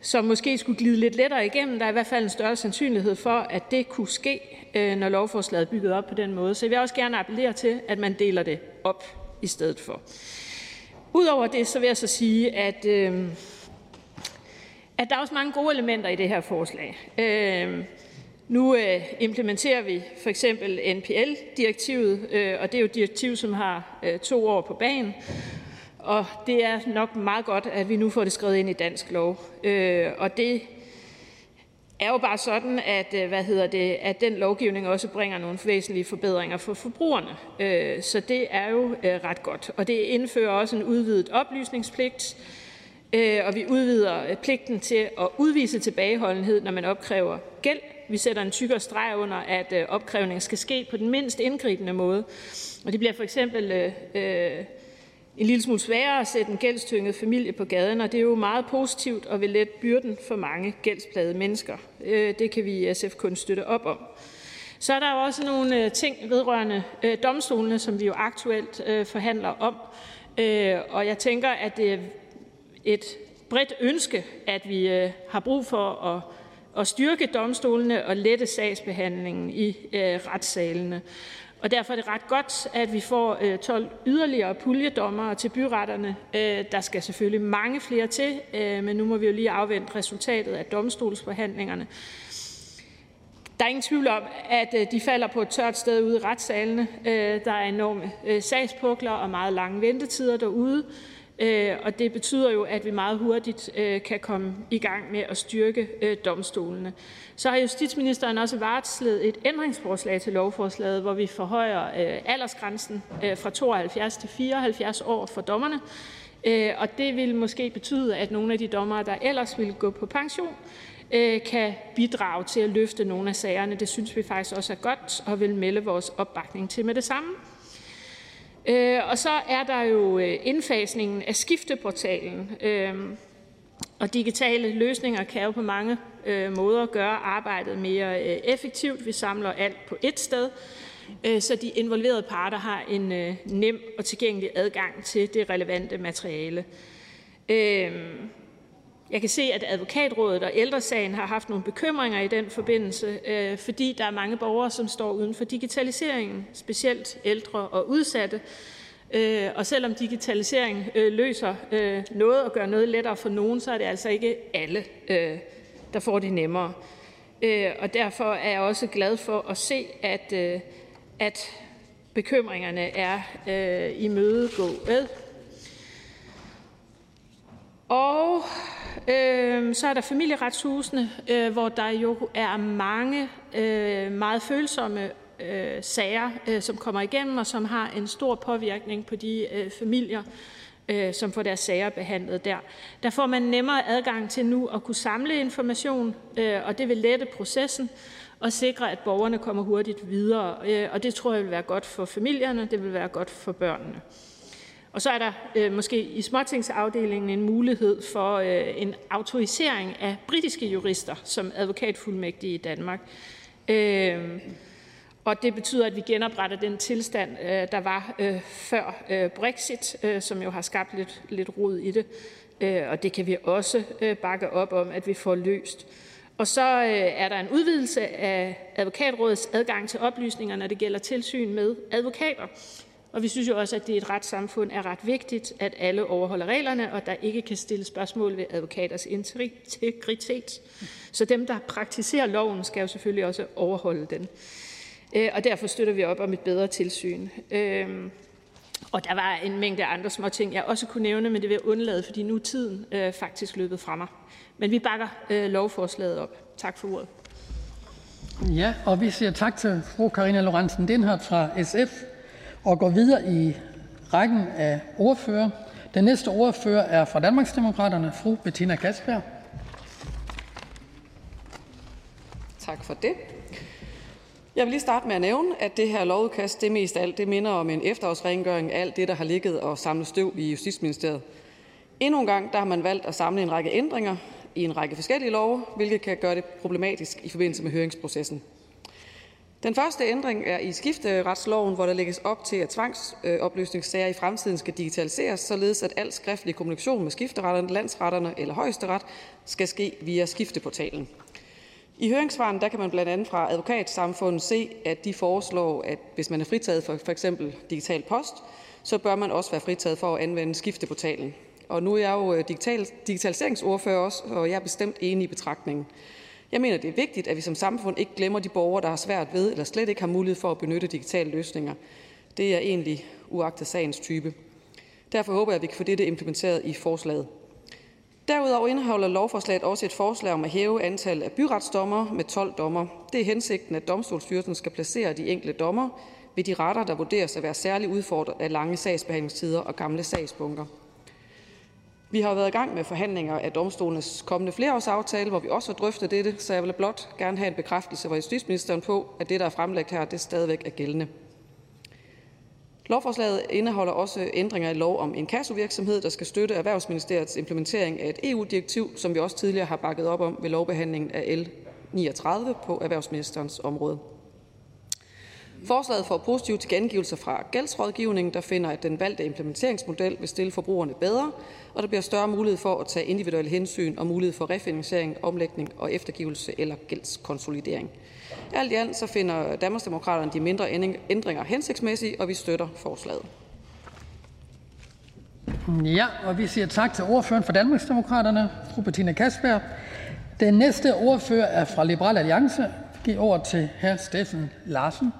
som måske skulle glide lidt lettere igennem. Der er i hvert fald en større sandsynlighed for, at det kunne ske, øh, når lovforslaget er bygget op på den måde. Så jeg vil også gerne appellere til, at man deler det op i stedet for. Udover det så vil jeg så sige, at, øh, at der er også mange gode elementer i det her forslag. Øh, nu øh, implementerer vi for eksempel NPL-direktivet, øh, og det er jo et direktiv, som har øh, to år på banen. Og det er nok meget godt, at vi nu får det skrevet ind i dansk lov. Øh, og det er jo bare sådan, at, øh, hvad hedder det, at den lovgivning også bringer nogle væsentlige forbedringer for forbrugerne. Øh, så det er jo øh, ret godt. Og det indfører også en udvidet oplysningspligt, øh, og vi udvider øh, pligten til at udvise tilbageholdenhed, når man opkræver gæld. Vi sætter en tykkere streg under, at opkrævningen skal ske på den mindst indgribende måde. Og det bliver for eksempel en lille smule sværere at sætte en gældstynget familie på gaden, og det er jo meget positivt og vil lette byrden for mange gældsplagede mennesker. Øh, det kan vi i SF kun støtte op om. Så er der jo også nogle øh, ting vedrørende øh, domstolene, som vi jo aktuelt forhandler om, og jeg tænker, at det er et bredt ønske, at vi har brug for at at styrke domstolene og lette sagsbehandlingen i retssalene. Og derfor er det ret godt, at vi får øh, 12 yderligere puljedommere til byretterne. Øh, der skal selvfølgelig mange flere til, øh, men nu må vi jo lige afvente resultatet af domstolsforhandlingerne. Der er ingen tvivl om, at de falder på et tørt sted ude i retssalene. Der er enorme sagspukler og meget lange ventetider derude. Øh, og det betyder jo, at vi meget hurtigt øh, kan komme i gang med at styrke øh, domstolene. Så har justitsministeren også varslet et ændringsforslag til lovforslaget, hvor vi forhøjer øh, aldersgrænsen øh, fra 72 til 74 år for dommerne. Øh, og det vil måske betyde, at nogle af de dommere, der ellers ville gå på pension, kan bidrage til at løfte nogle af sagerne. Det synes vi faktisk også er godt og vil melde vores opbakning til med det samme. Øh, og så er der jo øh, indfasningen af skifteportalen. Øh, og digitale løsninger kan jo på mange øh, måder gøre arbejdet mere effektivt. Vi samler alt på ét sted, så de involverede parter har en nem og tilgængelig adgang til det relevante materiale. Jeg kan se, at Advokatrådet og Ældresagen har haft nogle bekymringer i den forbindelse, øh, fordi der er mange borgere, som står uden for digitaliseringen, specielt ældre og udsatte. Øh, og selvom digitalisering øh, løser øh, noget og gør noget lettere for nogen, så er det altså ikke alle, øh, der får det nemmere. Øh, og derfor er jeg også glad for at se, at, at bekymringerne er imødegået. Og øh, så er der familieretshusene, øh, hvor der jo er mange øh, meget følsomme øh, sager, øh, som kommer igennem, og som har en stor påvirkning på de øh, familier, øh, som får deres sager behandlet der. Der får man nemmere adgang til nu at kunne samle information, øh, og det vil lette processen og sikre, at borgerne kommer hurtigt videre. Øh, og det tror jeg vil være godt for familierne, det vil være godt for børnene. Og så er der øh, måske i småtingsafdelingen en mulighed for øh, en autorisering af britiske jurister som advokatfuldmægtige i Danmark. Øh, og det betyder, at vi genopretter den tilstand, øh, der var øh, før øh, Brexit, øh, som jo har skabt lidt, lidt rod i det. Øh, og det kan vi også øh, bakke op om, at vi får løst. Og så øh, er der en udvidelse af advokatrådets adgang til oplysninger, når det gælder tilsyn med advokater. Og vi synes jo også, at det i et retssamfund er ret vigtigt, at alle overholder reglerne, og der ikke kan stilles spørgsmål ved advokaters integritet. Så dem, der praktiserer loven, skal jo selvfølgelig også overholde den. Øh, og derfor støtter vi op om et bedre tilsyn. Øh, og der var en mængde andre små ting, jeg også kunne nævne, men det vil jeg undlade, fordi nu er tiden øh, faktisk løbet fra mig. Men vi bakker øh, lovforslaget op. Tak for ordet. Ja, og vi siger tak til fru Karina Lorentzen Denhardt fra SF og går videre i rækken af ordfører. Den næste ordfører er fra Danmarksdemokraterne, fru Bettina Kasper. Tak for det. Jeg vil lige starte med at nævne, at det her lovudkast, det mest alt, det minder om en efterårsrengøring af alt det, der har ligget og samlet støv i Justitsministeriet. Endnu en gang der har man valgt at samle en række ændringer i en række forskellige love, hvilket kan gøre det problematisk i forbindelse med høringsprocessen. Den første ændring er i skifteretsloven, hvor der lægges op til, at tvangsopløsningssager i fremtiden skal digitaliseres, således at al skriftlig kommunikation med skifteretterne, landsretterne eller højesteret skal ske via skifteportalen. I høringssvaren der kan man blandt andet fra advokatsamfundet se, at de foreslår, at hvis man er fritaget for f.eks. digital post, så bør man også være fritaget for at anvende skifteportalen. Og nu er jeg jo øh, digital, digitaliseringsordfører også, og jeg er bestemt enig i betragtningen. Jeg mener, det er vigtigt, at vi som samfund ikke glemmer de borgere, der har svært ved eller slet ikke har mulighed for at benytte digitale løsninger. Det er egentlig uagtet sagens type. Derfor håber jeg, at vi kan få dette implementeret i forslaget. Derudover indeholder lovforslaget også et forslag om at hæve antallet af byretsdommer med 12 dommer. Det er hensigten, at domstolsstyrelsen skal placere de enkelte dommer ved de retter, der vurderes at være særligt udfordret af lange sagsbehandlingstider og gamle sagsbunker. Vi har været i gang med forhandlinger af domstolenes kommende flereårsaftale, hvor vi også har drøftet dette, så jeg vil blot gerne have en bekræftelse fra justitsministeren på, at det, der er fremlagt her, det stadigvæk er gældende. Lovforslaget indeholder også ændringer i lov om en kassovirksomhed, der skal støtte Erhvervsministeriets implementering af et EU-direktiv, som vi også tidligere har bakket op om ved lovbehandlingen af L 39 på erhvervsministerens område. Forslaget får positive tilkendegivelser fra gældsrådgivningen, der finder, at den valgte implementeringsmodel vil stille forbrugerne bedre, og der bliver større mulighed for at tage individuelle hensyn og mulighed for refinansiering, omlægning og eftergivelse eller gældskonsolidering. Alt i alt så finder Danmarksdemokraterne de mindre ændringer hensigtsmæssige, og vi støtter forslaget. Ja, og vi siger tak til ordføreren for Danmarksdemokraterne, fru Bettina Kasper. Den næste ordfører er fra Liberal Alliance. Giv ord til hr. Steffen Larsen.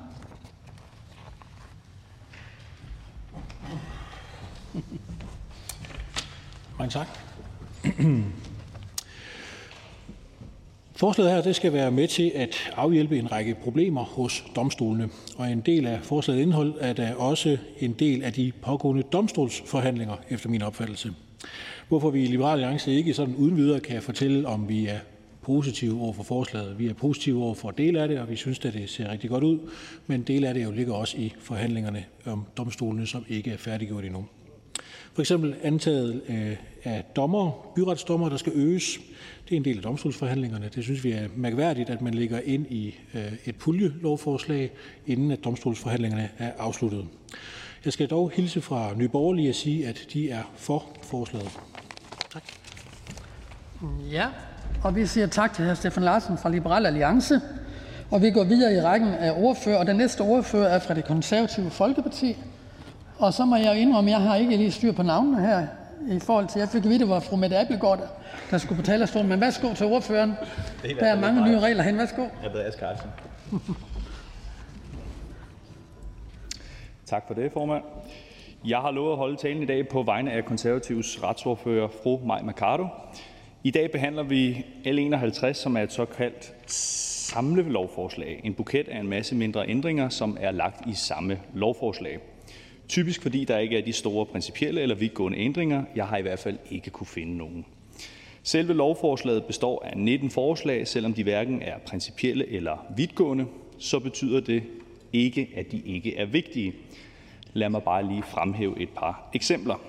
Mange tak. Forslaget her det skal være med til at afhjælpe en række problemer hos domstolene, og en del af forslagets indhold er da også en del af de pågående domstolsforhandlinger, efter min opfattelse. Hvorfor vi i Liberal Alliance ikke sådan uden videre kan fortælle, om vi er positive over for forslaget. Vi er positive over for del af det, og vi synes, at det ser rigtig godt ud, men del af det jo ligger også i forhandlingerne om domstolene, som ikke er færdiggjort endnu. For eksempel antaget øh, af dommer, byretsdommer, der skal øges. Det er en del af domstolsforhandlingerne. Det synes vi er mærkværdigt, at man lægger ind i øh, et puljelovforslag, inden at domstolsforhandlingerne er afsluttet. Jeg skal dog hilse fra Nye Borgerlige og sige, at de er for forslaget. Tak. Ja, og vi siger tak til hr. Stefan Larsen fra Liberal Alliance. Og vi går videre i rækken af ordfører, og den næste ordfører er fra det konservative Folkeparti. Og så må jeg indrømme, at jeg har ikke lige styr på navnene her i forhold til, jeg fik at vide, det var fru Mette Appelgaard, der skulle på talerstolen. Men værsgo til ordføreren. Der er mange nye regler hen. Værsgo. Jeg hedder Asger Carlsen. tak for det, formand. Jeg har lovet at holde talen i dag på vegne af konservativs retsordfører, fru Mai Mercado. I dag behandler vi L 51, som er et såkaldt samlelovforslag. En buket af en masse mindre ændringer, som er lagt i samme lovforslag. Typisk fordi der ikke er de store principielle eller vidtgående ændringer. Jeg har i hvert fald ikke kunne finde nogen. Selve lovforslaget består af 19 forslag. Selvom de hverken er principielle eller vidtgående, så betyder det ikke, at de ikke er vigtige. Lad mig bare lige fremhæve et par eksempler.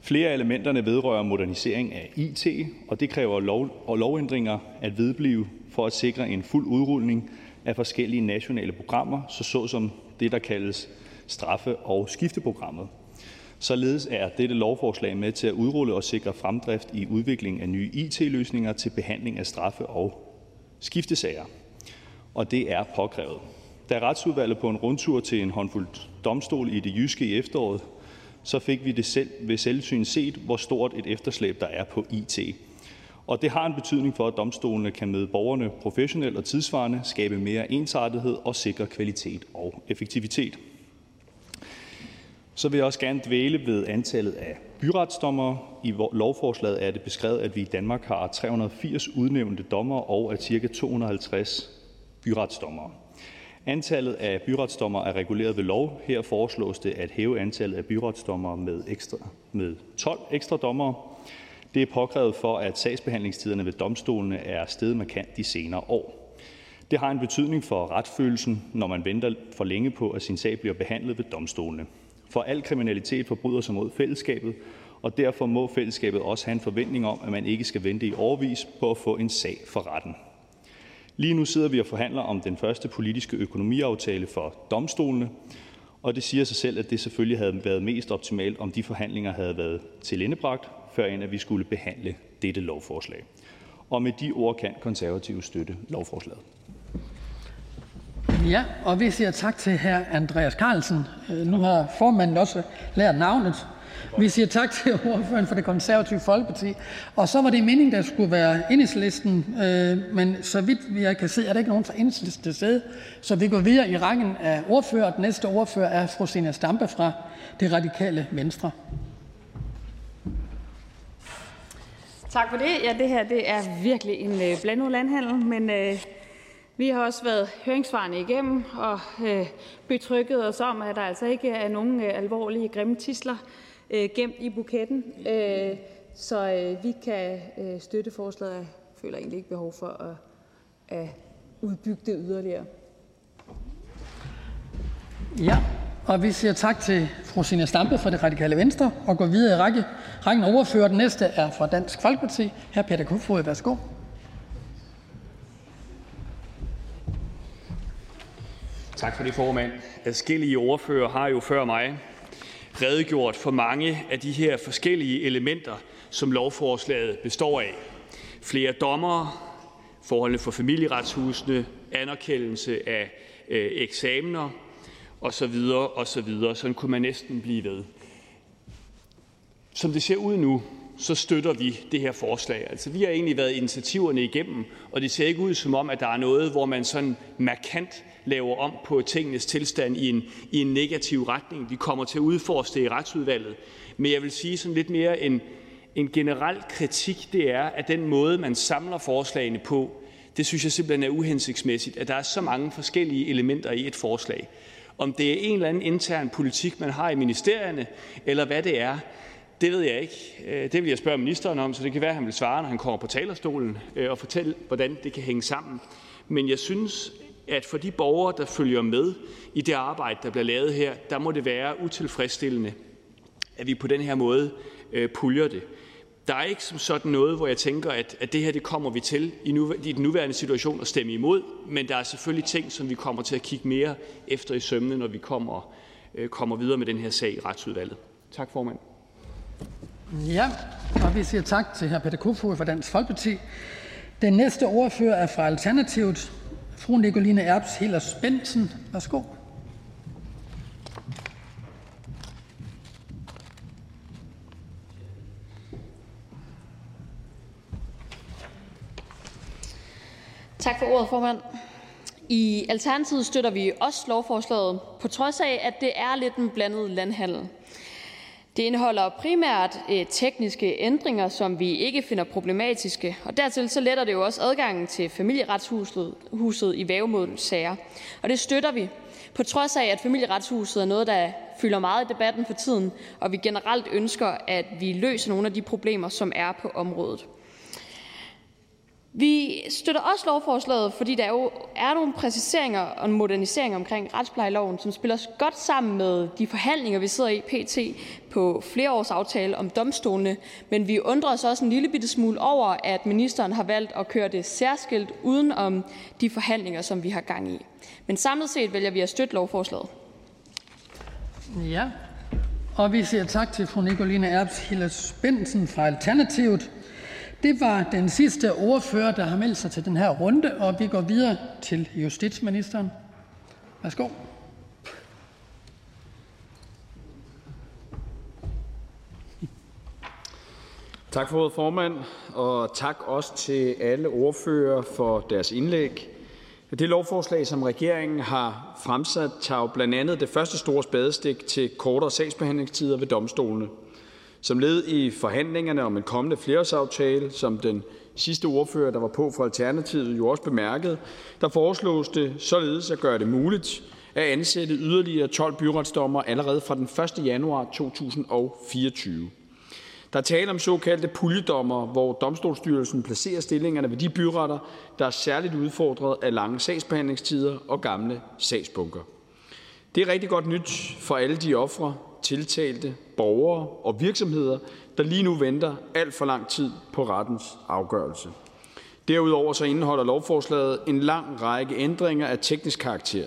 Flere af elementerne vedrører modernisering af IT, og det kræver lov og lovændringer at vedblive for at sikre en fuld udrulning af forskellige nationale programmer, så såsom det, der kaldes straffe- og skifteprogrammet. Således er dette lovforslag med til at udrulle og sikre fremdrift i udviklingen af nye IT-løsninger til behandling af straffe- og skiftesager. Og det er påkrævet. Da retsudvalget på en rundtur til en håndfuld domstol i det jyske i efteråret, så fik vi det selv ved selvsyn set, hvor stort et efterslæb der er på IT. Og det har en betydning for, at domstolene kan møde borgerne professionelt og tidsvarende, skabe mere ensartethed og sikre kvalitet og effektivitet. Så vil jeg også gerne dvæle ved antallet af byretsdommere. I lovforslaget er det beskrevet, at vi i Danmark har 380 udnævnte dommere og at ca. 250 byretsdommere. Antallet af byretsdommere er reguleret ved lov. Her foreslås det at hæve antallet af byretsdommere med, ekstra, med 12 ekstra dommere. Det er påkrævet for, at sagsbehandlingstiderne ved domstolene er steget markant de senere år. Det har en betydning for retsfølelsen, når man venter for længe på, at sin sag bliver behandlet ved domstolene. For al kriminalitet forbryder sig mod fællesskabet, og derfor må fællesskabet også have en forventning om, at man ikke skal vente i årvis på at få en sag for retten. Lige nu sidder vi og forhandler om den første politiske økonomiaftale for domstolene, og det siger sig selv, at det selvfølgelig havde været mest optimalt, om de forhandlinger havde været tilindebragt, før end at vi skulle behandle dette lovforslag. Og med de ord kan konservative støtte lovforslaget. Ja, og vi siger tak til hr. Andreas Carlsen. Øh, nu har formanden også lært navnet. Vi siger tak til ordføreren for det konservative Folkeparti. Og så var det meningen, der skulle være enhedslisten, øh, men så vidt jeg kan se, er der ikke nogen fra enhedslisten til stede. Så vi går videre i rækken af ordfører. Den næste ordfører er fru Sina Stampe fra det radikale Venstre. Tak for det. Ja, det her det er virkelig en øh, blandet landhandel, men øh, vi har også været høringsvarende igennem og øh, betrykket os om, at der altså ikke er nogen øh, alvorlige grimme tisler øh, gemt i buketten. Øh, så øh, vi kan øh, støtte forslaget. Jeg føler egentlig ikke behov for at, at udbygge det yderligere. Ja, og vi siger tak til fru Sina Stampe fra det radikale Venstre og går videre i række, rækken af ordfører. Den næste er fra Dansk Folkeparti. Hr. Peter Kofod, værsgo. Tak for det, formand. Adskillige ordfører har jo før mig redegjort for mange af de her forskellige elementer, som lovforslaget består af. Flere dommere, forholdene for familieretshusene, anerkendelse af øh, eksamener osv. osv. Sådan kunne man næsten blive ved. Som det ser ud nu, så støtter vi det her forslag. Altså, vi har egentlig været initiativerne igennem, og det ser ikke ud som om, at der er noget, hvor man sådan markant laver om på tingenes tilstand i en, i en negativ retning. Vi kommer til at udforske det i retsudvalget. Men jeg vil sige sådan lidt mere en, en generel kritik, det er, at den måde, man samler forslagene på, det synes jeg simpelthen er uhensigtsmæssigt, at der er så mange forskellige elementer i et forslag. Om det er en eller anden intern politik, man har i ministerierne, eller hvad det er, det ved jeg ikke. Øh, det vil jeg spørge ministeren om, så det kan være, at han vil svare, når han kommer på talerstolen øh, og fortælle, hvordan det kan hænge sammen. Men jeg synes, at for de borgere, der følger med i det arbejde, der bliver lavet her, der må det være utilfredsstillende, at vi på den her måde øh, puljer det. Der er ikke som sådan noget, hvor jeg tænker, at, at det her det kommer vi til i, nu, i den nuværende situation at stemme imod, men der er selvfølgelig ting, som vi kommer til at kigge mere efter i sømne, når vi kommer, øh, kommer videre med den her sag i retsudvalget. Tak formand. Ja, og vi siger tak til hr. Peter Kofod fra Dansk Folkeparti. Den næste ordfører er fra Alternativet. Fru Nicoline Erbs Hillers Bensen. Værsgo. Tak for ordet, formand. I Alternativet støtter vi også lovforslaget, på trods af, at det er lidt en blandet landhandel. Det indeholder primært øh, tekniske ændringer, som vi ikke finder problematiske, og dertil så letter det jo også adgangen til familieretshuset huset i vævemålssager, og det støtter vi, på trods af, at familieretshuset er noget, der fylder meget i debatten for tiden, og vi generelt ønsker, at vi løser nogle af de problemer, som er på området. Vi støtter også lovforslaget, fordi der jo er nogle præciseringer og en modernisering omkring retsplejeloven, som spiller godt sammen med de forhandlinger, vi sidder i pt. på flereårsaftale om domstolene, men vi undrer os også en lille bitte smule over, at ministeren har valgt at køre det særskilt uden om de forhandlinger, som vi har gang i. Men samlet set vælger vi at støtte lovforslaget. Ja, og vi siger tak til fru Nicoline Erbs Hilles Bensen fra Alternativet. Det var den sidste ordfører, der har meldt sig til den her runde, og vi går videre til justitsministeren. Værsgo. Tak for ordet, formand, og tak også til alle ordfører for deres indlæg. Det lovforslag, som regeringen har fremsat, tager jo blandt andet det første store spadestik til kortere sagsbehandlingstider ved domstolene. Som led i forhandlingerne om en kommende flerårsaftale, som den sidste ordfører, der var på for Alternativet, jo også bemærkede, der foreslås det således at gøre det muligt at ansætte yderligere 12 byretsdommer allerede fra den 1. januar 2024. Der er tale om såkaldte puljedommer, hvor Domstolsstyrelsen placerer stillingerne ved de byretter, der er særligt udfordret af lange sagsbehandlingstider og gamle sagsbunker. Det er rigtig godt nyt for alle de ofre, tiltalte, borgere og virksomheder, der lige nu venter alt for lang tid på rettens afgørelse. Derudover så indeholder lovforslaget en lang række ændringer af teknisk karakter.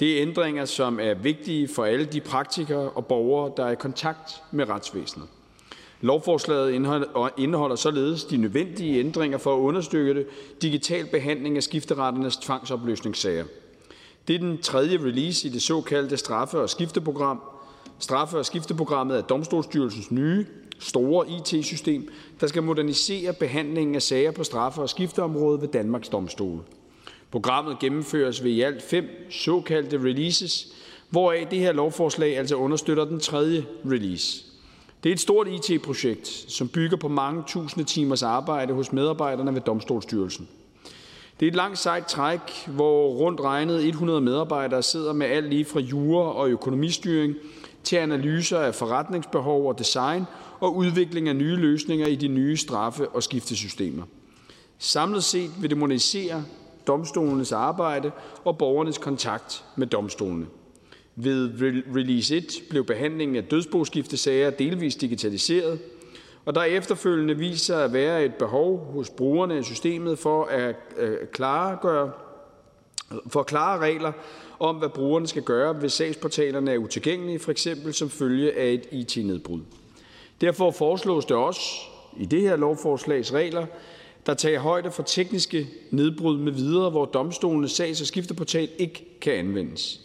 Det er ændringer, som er vigtige for alle de praktikere og borgere, der er i kontakt med retsvæsenet. Lovforslaget indeholder således de nødvendige ændringer for at understøtte digital behandling af skifteretternes tvangsopløsningssager. Det er den tredje release i det såkaldte straffe- og skifteprogram. Straffe- og skifteprogrammet er Domstolsstyrelsens nye, store IT-system, der skal modernisere behandlingen af sager på straffe- og skifteområdet ved Danmarks Domstole. Programmet gennemføres ved i alt fem såkaldte releases, hvoraf det her lovforslag altså understøtter den tredje release. Det er et stort IT-projekt, som bygger på mange tusinde timers arbejde hos medarbejderne ved Domstolsstyrelsen. Det er et langt sejt træk, hvor rundt regnet 100 medarbejdere sidder med alt lige fra jura og økonomistyring til analyser af forretningsbehov og design og udvikling af nye løsninger i de nye straffe- og skiftesystemer. Samlet set vil det modernisere domstolenes arbejde og borgernes kontakt med domstolene. Ved release 1 blev behandlingen af dødsboskiftesager delvis digitaliseret, og der efterfølgende viser at være et behov hos brugerne af systemet for at øh, klargøre for klare regler om, hvad brugerne skal gøre, hvis sagsportalerne er utilgængelige, for eksempel som følge af et IT-nedbrud. Derfor foreslås det også i det her lovforslags regler, der tager højde for tekniske nedbrud med videre, hvor domstolenes sags- og skifteportal ikke kan anvendes.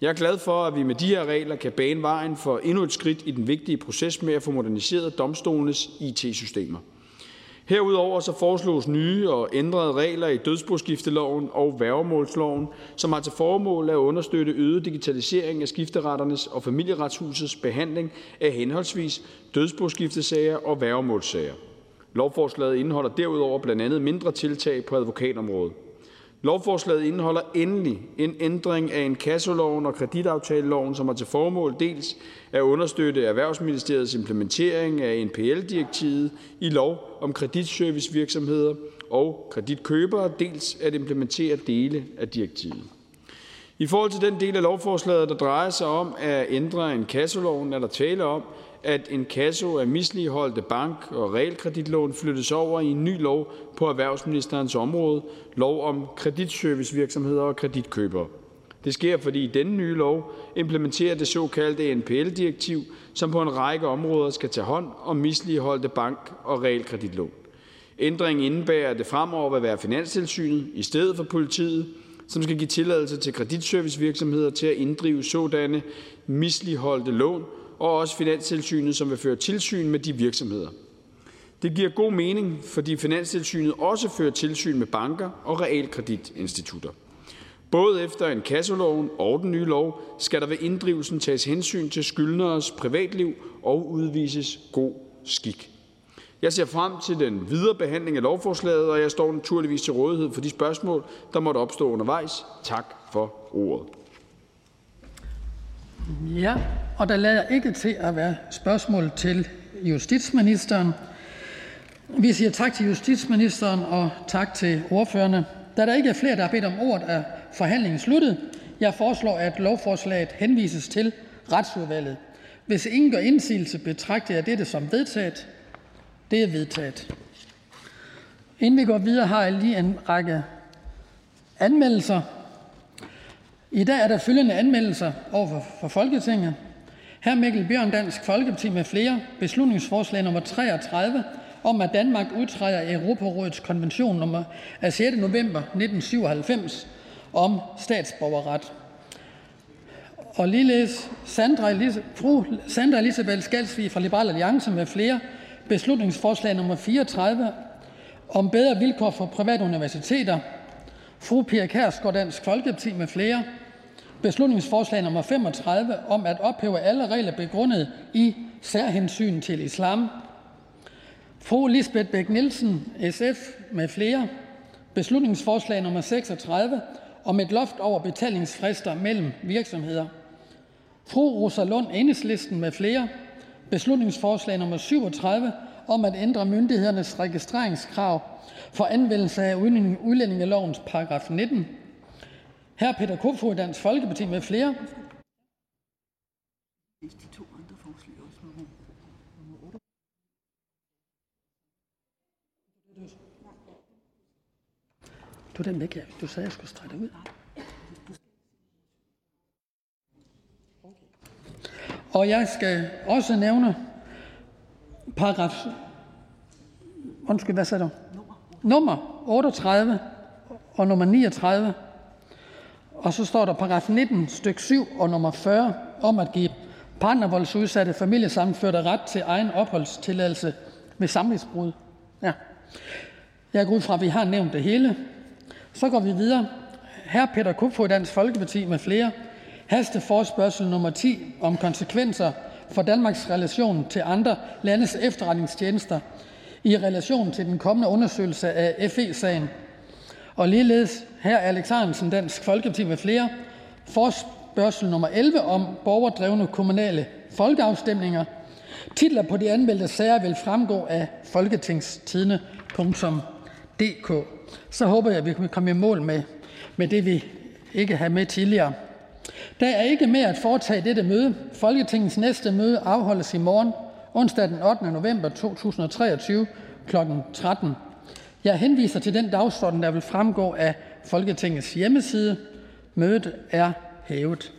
Jeg er glad for, at vi med de her regler kan bane vejen for endnu et skridt i den vigtige proces med at få moderniseret domstolenes IT-systemer. Herudover så foreslås nye og ændrede regler i dødsboskifteloven og værgemålsloven, som har til formål at understøtte øget digitalisering af skifteretternes og familieretshusets behandling af henholdsvis dødsboskiftesager og værgemålssager. Lovforslaget indeholder derudover blandt andet mindre tiltag på advokatområdet. Lovforslaget indeholder endelig en ændring af inkassoloven og kreditaftaleloven, som har til formål dels at understøtte Erhvervsministeriets implementering af NPL-direktivet i lov om kreditservicevirksomheder og kreditkøbere, dels at implementere dele af direktivet. I forhold til den del af lovforslaget, der drejer sig om at ændre inkassoloven, er der tale om, at en kasso af misligeholdte bank- og realkreditlån flyttes over i en ny lov på erhvervsministerens område, lov om kreditservicevirksomheder og kreditkøbere. Det sker, fordi denne nye lov implementerer det såkaldte NPL-direktiv, som på en række områder skal tage hånd om misligeholdte bank- og realkreditlån. Ændringen indebærer, at det fremover vil være Finanstilsynet i stedet for politiet, som skal give tilladelse til kreditservicevirksomheder til at inddrive sådanne misligeholdte lån, og også Finanstilsynet, som vil føre tilsyn med de virksomheder. Det giver god mening, fordi Finanstilsynet også fører tilsyn med banker og realkreditinstitutter. Både efter en kasseloven og den nye lov skal der ved inddrivelsen tages hensyn til skyldneres privatliv og udvises god skik. Jeg ser frem til den videre behandling af lovforslaget, og jeg står naturligvis til rådighed for de spørgsmål, der måtte opstå undervejs. Tak for ordet. Ja, og der lader ikke til at være spørgsmål til justitsministeren. Vi siger tak til justitsministeren og tak til ordførerne. Da der ikke er flere, der har bedt om ordet, er forhandlingen sluttet. Jeg foreslår, at lovforslaget henvises til Retsudvalget. Hvis ingen gør indsigelse, betragter jeg dette som vedtaget. Det er vedtaget. Inden vi går videre, har jeg lige en række anmeldelser. I dag er der følgende anmeldelser over for Folketinget. Hr. Mikkel Bjørn, Dansk Folkeparti med flere. Beslutningsforslag nummer 33 om, at Danmark udtræder af Europarådets konvention nummer af 6. november 1997 om statsborgerret. Og ligeledes Sandra, fru Sandra Elisabeth Skalsvig fra Liberal Alliance med flere. Beslutningsforslag nummer 34 om bedre vilkår for private universiteter. Fru Pia Kærsgaard, Dansk Folkeparti Beslutningsforslag nummer 35 om at ophæve alle regler begrundet i særhensyn til islam. Fru Lisbeth Bæk Nielsen, SF med flere. Beslutningsforslag nummer 36 om et loft over betalingsfrister mellem virksomheder. Fru Rosa Lund, Enhedslisten med flere. Beslutningsforslag nummer 37 om at ændre myndighedernes registreringskrav for anvendelse af udlændingelovens paragraf 19. Hr. Peter Kofod, Dansk Folkeparti med flere. Du den væk, ja. Du sagde, jeg skulle strække ud. Og jeg skal også nævne paragraf... Undskyld, hvad sagde du? Nummer 38 og nummer 39. Og så står der paragraf 19, styk 7 og nummer 40 om at give partnervoldsudsatte familiesammenførte ret til egen opholdstilladelse ved samlivsbrud. Ja. Jeg går ud fra, at vi har nævnt det hele. Så går vi videre. Hr. Peter Kofod, Dansk Folkeparti med flere. Hasteforspørgsel nummer 10 om konsekvenser for Danmarks relation til andre landes efterretningstjenester i relation til den kommende undersøgelse af FE-sagen. Og ligeledes her Alex Ahrendtsen, Dansk Folkeparti med flere. Forspørgsel nummer 11 om borgerdrevne kommunale folkeafstemninger. Titler på de anmeldte sager vil fremgå af folketingstidene.dk. Så håber jeg, at vi kan komme i mål med, med det, vi ikke havde med tidligere. Der er ikke mere at foretage dette møde. Folketingets næste møde afholdes i morgen, onsdag den 8. november 2023 kl. 13. Jeg henviser til den dagsorden, der vil fremgå af Folketingets hjemmeside. Mødet er hævet.